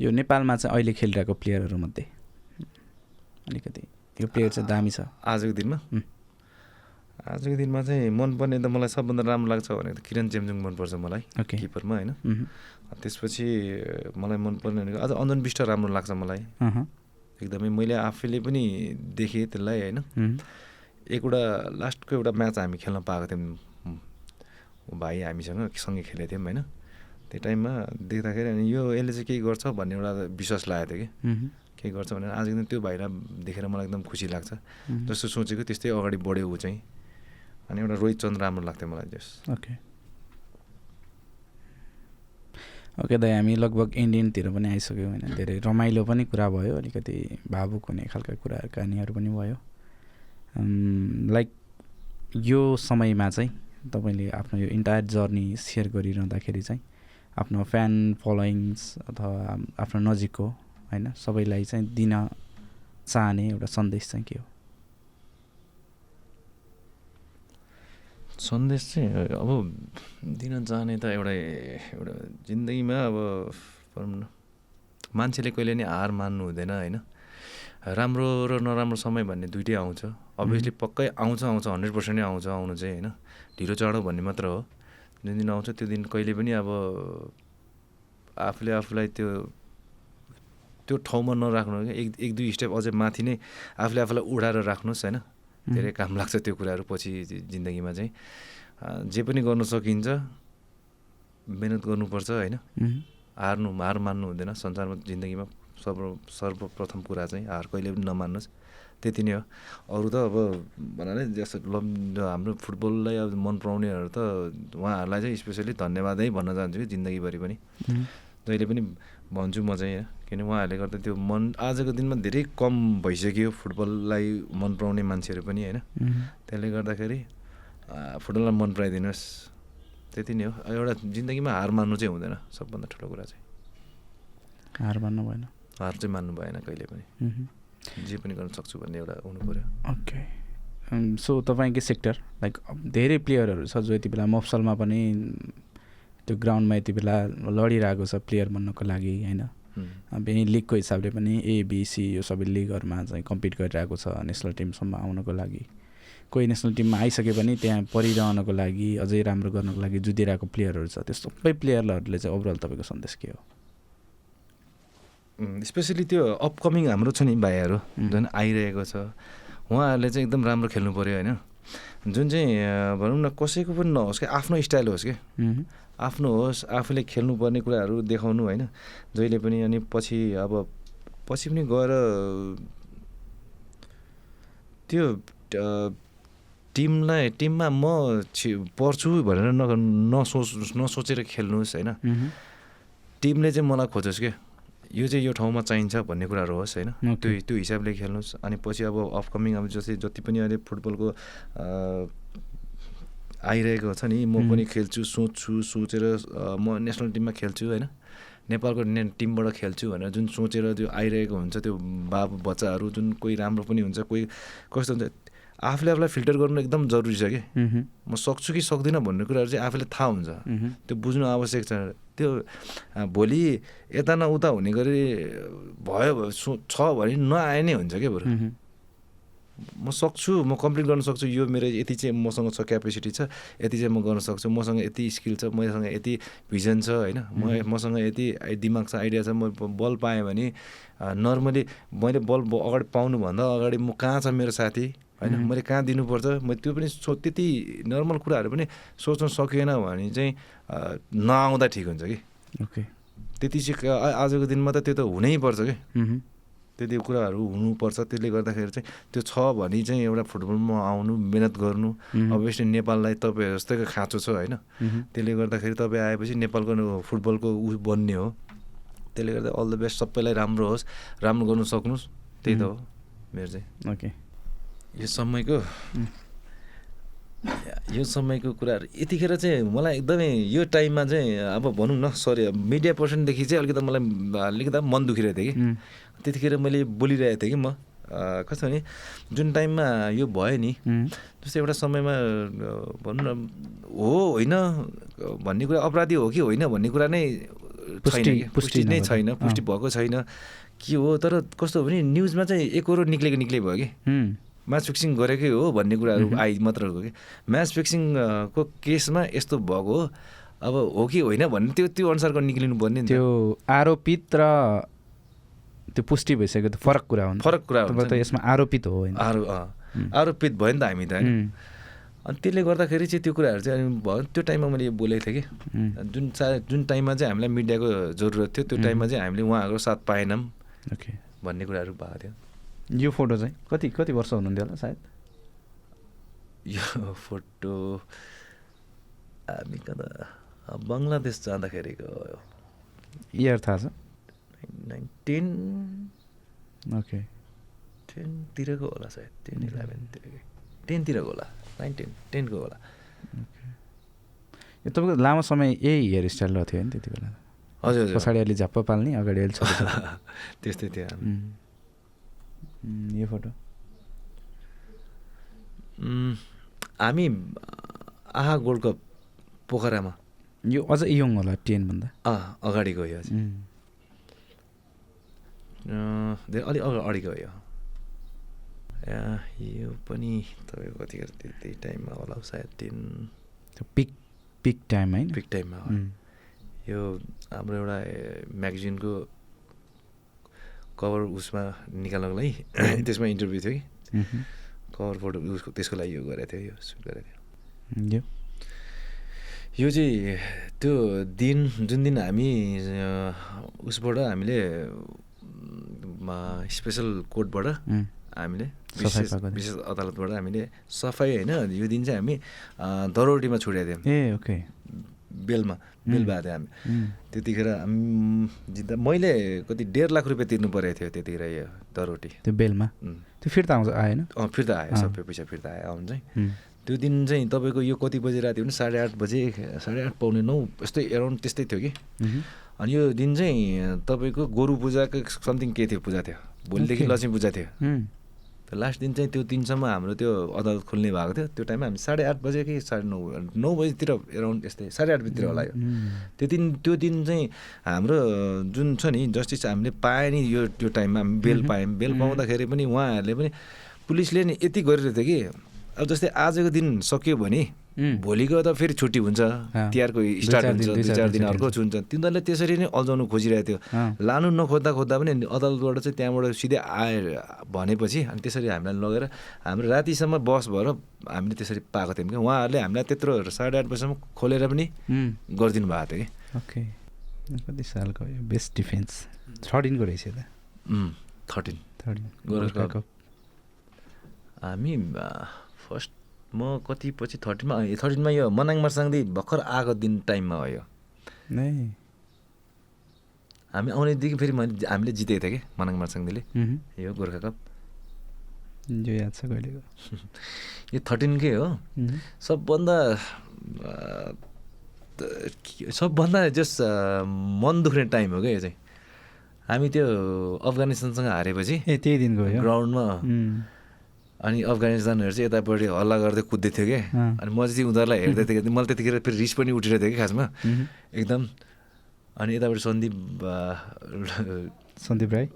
यो नेपालमा चाहिँ अहिले खेलिरहेको प्लेयरहरूमध्ये अलिकति यो प्लेयर चाहिँ दामी छ। आजको दिनमा? आजको दिनमा चाहिँ मनपर्ने त मलाई सबभन्दा राम्रो लाग्छ भनेको त किरण चेम्जुङ मनपर्छ मलाई किपरमा होइन। त्यसपछि मलाई मनपर्ने भनेको अझ अञ्जन विष्ट राम्रो लाग्छ मलाई। एकदमै मैले आफैले पनि देखेँ त्यसलाई होइन। एकवटा लास्टको एउटा म्याच हामी खेल्न पाएको थियौँ। भाइ हामीसँग सँगै खेलेको थियौँ होइन। त्यो टाइममा देख्दाखेरि अनि यो यसले चाहिँ केही गर्छ भन्ने एउटा विश्वास लागेको थियो कि। केही गर्छ भनेर आज एकदम त्यो भाइलाई देखेर मलाई एकदम खुसी लाग्छ। जस्तो सोचेको त्यस्तै अगाडि बढ्यो ऊ चाहिँ। अनि एउटा रोहित चन्द राम्रो लाग्थ्यो मलाई जस ओके। ओके दाइ हामी लगभग इन्डियनतिर पनि आइसक्यौँ होइन। धेरै रमाइलो पनि कुरा भयो अलिकति भावुक हुने खालका कुराहरू कहानीहरू पनि भयो। लाइक यो समयमा चाहिँ तपाईँले आफ्नो यो इन्टायर जर्नी सेयर गरिरहँदाखेरि चाहिँ आफ्नो फ्यान फलोइङ्स अथवा आफ्नो नजिकको होइन सबैलाई चाहिँ दिन चाहने एउटा सन्देश चाहिँ के हो? सन्देश चाहिँ अब दिन चाहने त एउटा एउटा जिन्दगीमा अब भनौँ न मान्छेले कहिले नि हार मान्नु हुँदैन होइन? राम्रो र नराम्रो समय भन्ने दुइटै आउँछ। अभियसली पक्कै आउँछ आउँछ हन्ड्रेड पर्सेन्टै आउँछ आउनु चाहिँ होइन? ढिलो चाँडो भन्ने मात्र हो। जुन दिन आउँछ त्यो दिन कहिले पनि अब आफूले आफूलाई त्यो त्यो ठाउँमा नराख्नु एक एक दुई स्टेप अझै माथि नै आफूले आफूलाई उडाएर राख्नुहोस् होइन? धेरै काम लाग्छ त्यो कुराहरू पछि जिन्दगीमा चाहिँ। जे पनि गर्नु सकिन्छ मिहिनेत गर्नुपर्छ होइन? हार्नु हार मान्नु हुँदैन। संसारमा जिन्दगीमा सर्व सर्वप्रथम कुरा चाहिँ हार कहिले पनि नमान्नुहोस्। त्यति नै हो। अरू त अब भन्नाले जस्तो हाम्रो फुटबललाई अब मन पराउनेहरू त उहाँहरूलाई चाहिँ स्पेसली धन्यवादै भन्न चाहन्छु कि जिन्दगीभरि पनि। जहिले पनि भन्छु म चाहिँ किन उहाँहरूले गर्दा त्यो मन आजको दिनमा धेरै कम भइसक्यो फुटबललाई मन पराउने मान्छेहरू पनि होइन? त्यसले गर्दाखेरि फुटबललाई मन पराइदिनुहोस्। त्यति नै हो। एउटा जिन्दगीमा हार मान्नु चाहिँ हुँदैन सबभन्दा ठुलो कुरा चाहिँ। हार मान्नु भएन। हार चाहिँ मान्नु भएन कहिले पनि। जे पनि गर्न सक्छु भन्ने एउटा हुनु पऱ्यो। ओके। सो तपाईँकै सेक्टर? लाइक धेरै प्लेयरहरू छ जो यति बेला मफसलमा पनि त्यो ग्राउन्डमा यति बेला लडिरहेको छ प्लेयर बन्नको लागि होइन? यहीँ लिगको हिसाबले पनि एबिसी यो सबै लिगहरूमा चाहिँ कम्पिट गरिरहेको छ नेसनल टिमसम्म आउनको लागि। कोही नेसनल टिममा आइसके पनि त्यहाँ परिरहनको लागि अझै राम्रो गर्नको लागि जुधिरहेको प्लेयरहरू छ। त्यो सबै प्लेयरहरूले चाहिँ ओभरअल तपाईँको सन्देश के हो? स्पेसली त्यो अपकमिङ हाम्रो छ नि भाइहरू जुन आइरहेको छ। उहाँहरूले चाहिँ एकदम राम्रो खेल्नु पऱ्यो होइन? जुन चाहिँ भनौँ न कसैको पनि नहोस् कि आफ्नो स्टाइल होस् कि। आफ्नो होस् आफूले खेल्नुपर्ने कुराहरू देखाउनु होइन। जहिले पनि अनि पछि अब पछि पनि गएर त्यो टिमलाई टिममा म छि पर्छु भनेर न नसोच नसोचेर खेल्नुहोस् होइन। टिमले चाहिँ मलाई खोजोस् क्या यो चाहिँ यो ठाउँमा चाहिन्छ भन्ने कुराहरू होस् होइन। त्यो त्यो हिसाबले खेल्नुहोस्। अनि पछि अब अपकमिङ अब जस्तै जति पनि अहिले फुटबलको आइरहेको छ नि म पनि खेल्छु सोच्छु सोचेर म नेसनल टिममा खेल्छु होइन। नेपालको ने टिमबाट खेल्छु भनेर जुन सोचेर त्यो आइरहेको हुन्छ त्यो बाबु बच्चाहरू जुन कोही राम्रो पनि हुन्छ कोही कस्तो हुन्छ आफूले आफूलाई फिल्टर गर्नु एकदम जरुरी छ कि। म सक्छु कि सक्दिनँ भन्ने कुराहरू चाहिँ आफूले थाहा हुन्छ। त्यो बुझ्नु आवश्यक छ। त्यो भोलि यता न उता हुने गरी भयो छ भने नआए नै हुन्छ क्या बरु। म सक्छु म कम्प्लिट गर्न सक्छु यो मेरो यति चाहिँ मसँग छ क्यापेसिटी छ यति चाहिँ म गर्न सक्छु मसँग यति स्किल छ मसँग यति भिजन छ होइन? म मसँग यति दिमाग छ आइडिया छ म बल पाएँ भने नर्मली मैले बल अगाडि पाउनुभन्दा अगाडि म कहाँ छ मेरो साथी? होइन मैले कहाँ दिनुपर्छ? म त्यो पनि सो त्यति नर्मल कुराहरू पनि सोच्न सकिएन भने चाहिँ नआउँदा ठिक हुन्छ कि? ओके। त्यति चाहिँ आजको दिनमा त त्यो त हुनैपर्छ कि? त्यति कुराहरू हुनुपर्छ। त्यसले गर्दाखेरि चाहिँ त्यो छ भने चाहिँ एउटा फुटबलमा आउनु मिहिनेत गर्नु। अभियसली नेपाललाई तपाईँ जस्तैको खाँचो छ होइन? त्यसले गर्दाखेरि तपाईँ आएपछि नेपालको फुटबलको उ बन्ने हो। त्यसले गर्दा अल द बेस्ट सबैलाई राम्रो होस् राम्रो गर्नु सक्नुहोस्। त्यही त हो मेरो चाहिँ। ओके। यो समयको यो समयको कुराहरू यतिखेर चाहिँ मलाई एकदमै यो टाइममा चाहिँ अब भनौँ न सरी मिडिया पर्सनदेखि चाहिँ अलिकति मलाई अलिकति मन दुखिरहेको थियो कि। त्यतिखेर मैले बोलिरहेको थिएँ कि म। कस्तो भने जुन टाइममा यो भयो नि जस्तै एउटा समयमा भनौँ न हो होइन भन्ने कुरा अपराधी हो कि होइन भन्ने कुरा नै छैन पुष्टि नै छैन पुष्टि भएको छैन। के हो तर कस्तो भने न्युजमा चाहिँ एकरो निक्लेको निक्ले भयो कि। म्याच फिक्सिङ गरेकै हो भन्ने कुराहरू आइ मात्र हो कि। म्याच फिक्सिङको केसमा यस्तो भएको हो अब हो कि होइन भन्ने त्यो त्यो अनुसारको निक्लिनु पर्ने त्यो आरोपित र त्यो पुष्टि भइसक्यो त फरक कुरा हो फरक कुरा हो त यसमा आरोपित हो होइन। आरो आरोपित भयो नि त हामी त होइन। अनि त्यसले गर्दाखेरि चाहिँ त्यो कुराहरू चाहिँ भयो। त्यो टाइममा मैले बोलेको थिएँ कि। जुन चा जुन टाइममा चाहिँ हामीलाई मिडियाको जरुरत थियो त्यो टाइममा चाहिँ हामीले उहाँहरूको साथ पाएनौँ। ओके। भन्ने कुराहरू भएको थियो। यो फोटो चाहिँ कति कति वर्ष हुनुहुन्थ्यो होला सायद? यो फोटो हामी कता बङ्गलादेश जाँदाखेरिको इयर थाहा छ? टेन ओके टेनतिरको होला सायद टेन इलेभेनतिर टेनतिरको होला नाइन टेन टेनको होला। यो तपाईँको लामो समय यही हेयर स्टाइल थियो नि त्यति बेला हजुर हजुर। पछाडि अलि झप्प पाल्ने अगाडि अलि छोटो त्यस्तै थियो। यो फोटो। हामी आहा गोल्ड कप पोखरामा। यो अझ यङ होला टेनभन्दा अँ अगाडि गयो धेरै अलिक अगाडि गयो यो पनि तपाईँको कतिखेर त्यही टाइममा होला सायद टेन पिक पिक टाइम होइन? पिक टाइममा यो हाम्रो एउटा म्यागजिनको कभर उसमा निकाल्नको लागि। त्यसमा इन्टरभ्यू थियो कि? कभर फोटो उसको त्यसको लागि यो गरेको थियो यो सुट गरेको थियो। यो। चाहिँ त्यो दिन जुन दिन हामी उसबाट हामीले स्पेसल कोर्टबाट हामीले विशेष विशेष अदालतबाट हामीले सफाइ होइन यो दिन चाहिँ हामी दरौटीमा छोडेको थियौँ। ए ओके। बेलमा बेल भएको थियो हामी त्यतिखेर जित्दा मैले कति डेढ लाख रुपियाँ तिर्नु परेको थियो त्यतिखेर यो दरोटी। त्यो बेलमा? त्यो फिर्ता आउँछ आएन? अँ फिर्ता आयो सबै पैसा फिर्ता आयो आउनु चाहिँ। त्यो दिन चाहिँ तपाईँको यो कति बजी राति भने साढे आठ बजे साढे आठ पाउने नौ यस्तै एराउन्ड त्यस्तै थियो कि? अनि यो दिन चाहिँ तपाईँको गोरु पूजाको समथिङ के थियो पूजा थियो? भोलिदेखि लक्ष्मी पूजा थियो। लास्ट दिन चाहिँ त्यो दिनसम्म हाम्रो त्यो अदालत खोल्ने भएको थियो। त्यो टाइममा हामी साढे आठ बजे कि साढे नौ नौ बजीतिर एराउन्ड यस्तै साढे आठ बजीतिर होला यो। त्यो दिन त्यो दिन चाहिँ हाम्रो जुन छ नि जस्टिस हामीले पाएँ नि यो त्यो टाइममा हामी बेल पायौँ। बेल पाउँदाखेरि पनि उहाँहरूले पनि पुलिसले नि यति गरिरहेको थियो कि अब जस्तै आजको दिन सक्यो भने भोलिको त फेरि छुट्टी हुन्छ। तिहारको स्टार्ट हुन्छ दुई चार दिन अर्को हुन्छ। तिनीहरूले त्यसरी नै अल्झाउनु खोजिरहेको थियो। लानु नखोज्दा खोज्दा पनि अदालतबाट चाहिँ त्यहाँबाट सिधै आएर भनेपछि अनि त्यसरी हामीलाई लगेर हाम्रो रातिसम्म बस भएर हामीले त्यसरी पाएको थियौँ कि उहाँहरूले हामीलाई त्यत्रो साढे आठ बजीसम्म खोलेर पनि गरिदिनु भएको थियो कि। ओके। कति सालको यो बेस्ट डिफेन्स? थर्टिनको रहेछ त। थर्टिन। थर्टिन। हामी फर्स्ट म कति पछि थर्टिनमा थर्टिनमा यो मनाङ मर्साङदी भर्खर आएको दिन टाइममा हो यो हामी आउनेदेखि फेरि मैले हामीले जितेको थिएँ कि मनाङ मर्साङदीले। यो गोर्खा कप। जो याद छ कहिलेको? यो थर्टिनकै हो। सबभन्दा सबभन्दा जस मन दुख्ने टाइम हो क्या यो चाहिँ। हामी त्यो अफगानिस्तानसँग हारेपछि ए त्यही दिनको ग्राउन्डमा अनि अफगानिस्तानहरू चाहिँ यतापट्टि हल्ला गर्दै कुद्दै थियो क्या अनि म चाहिँ उनीहरूलाई हेर्दै थिएँ मैले त्यतिखेर फेरि रिस पनि उठिरहेको थियो कि खासमा। एकदम। अनि यतापट्टि सन्दीप सन्दीप राई?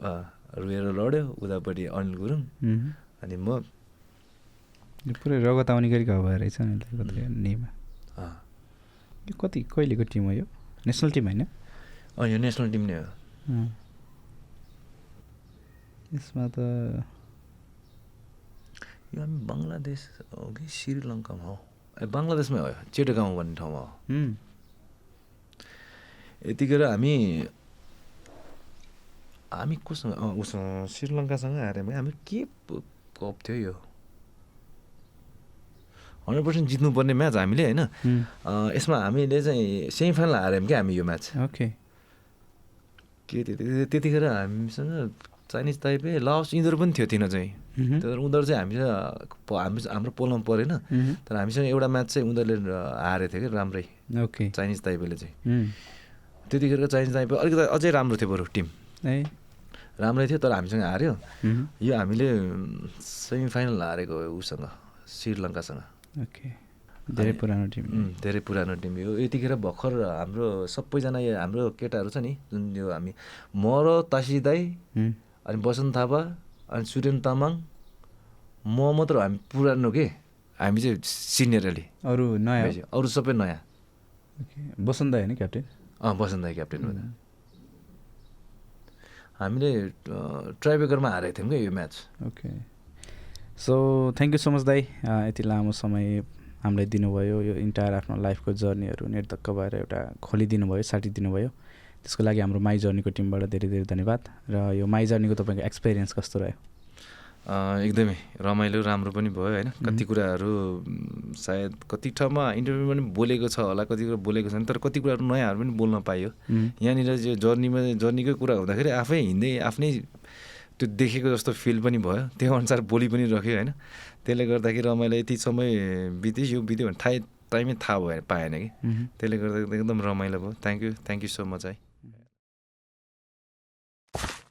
रोएर लड्यो उतापट्टि अनिल गुरुङ। अनि म पुरै रगत आउने गरी भएर रहेछ नेमा। यो कति कहिलेको टिम हो यो? नेसनल टिम होइन? यो नेसनल टिम नै हो। यसमा त यो हामी बङ्गलादेश हो कि श्रीलङ्कामा हो? ए बङ्गलादेशमै हो चेटगाउँ भन्ने ठाउँमा हो। यतिखेर हामी हामी कोसँग उसँग श्रीलङ्कासँग हार्यौँ हामी के कप थियो यो? हन्ड्रेड पर्सेन्ट जित्नुपर्ने म्याच हामीले होइन? यसमा हामीले चाहिँ सेमी फाइनल हार्यौँ क्या हामी यो म्याच। ओके। के त्यतिखेर हामीसँग चाइनिज ताइपे लाओस यिनीहरू पनि थियो तिनीहरू चाहिँ। तर उनीहरू चाहिँ हामीसँग हामी हाम्रो पोलमा परेन। तर हामीसँग एउटा म्याच चाहिँ उनीहरूले हारेको थियो कि राम्रै। ओके। चाइनिज ताइपेले चाहिँ। त्यतिखेरको चाइनिज ताइपे अलिकति अझै राम्रो थियो बरु टिम। ए राम्रै थियो तर हामीसँग हार्यो। यो हामीले सेमी फाइनल हारेको उसँग श्रीलङ्कासँग। ओके। धेरै पुरानो टिम। धेरै पुरानो टिम। यो यतिखेर भर्खर हाम्रो सबैजना यो हाम्रो केटाहरू छ नि जुन यो हामी म र तासी दाई अनि बसन्त थापा अनि सुरेन तामाङ म मात्र हामी पुरानो के? हामी चाहिँ सिनियरली अरू नयाँ? अरू सबै नयाँ। बसन्त होइन क्याप्टेन? अँ बसन्त क्याप्टेन हुँदा हामीले ट्राइबेकरमा हारेको थियौँ क्या यो match. Okay. So thank you so much दाई। यति लामो समय हामीलाई दिनुभयो यो इन्टायर आफ्नो लाइफको जर्नीहरू निर्धक्क भएर एउटा खोलिदिनु भयो साटिदिनु भयो त्यसको लागि हाम्रो माई जर्नीको टिमबाट धेरै धेरै धन्यवाद। र यो माई जर्नीको तपाईँको एक्सपिरियन्स कस्तो रह्यो? एकदमै रमाइलो राम्रो पनि भयो होइन? कति कुराहरू सायद कति ठाउँमा इन्टरभ्यूमा पनि बोलेको छ होला कति कुरा बोलेको छैन तर कति कुराहरू नयाँहरू पनि बोल्न पाइयो। यहाँनिर यो जर्नीमा जर्नीकै कुरा हुँदाखेरि आफै हिँड्दै आफ्नै त्यो देखेको जस्तो फिल पनि भयो। त्यो अनुसार बोली पनि रह्यो होइन? त्यसले गर्दाखेरि रमाइलो यति समय बित्यो यो बित्यो भने थाहै टाइमै थाहा भयो पाएन कि। त्यसले गर्दा एकदम रमाइलो भयो। Thank you thank you so much है। you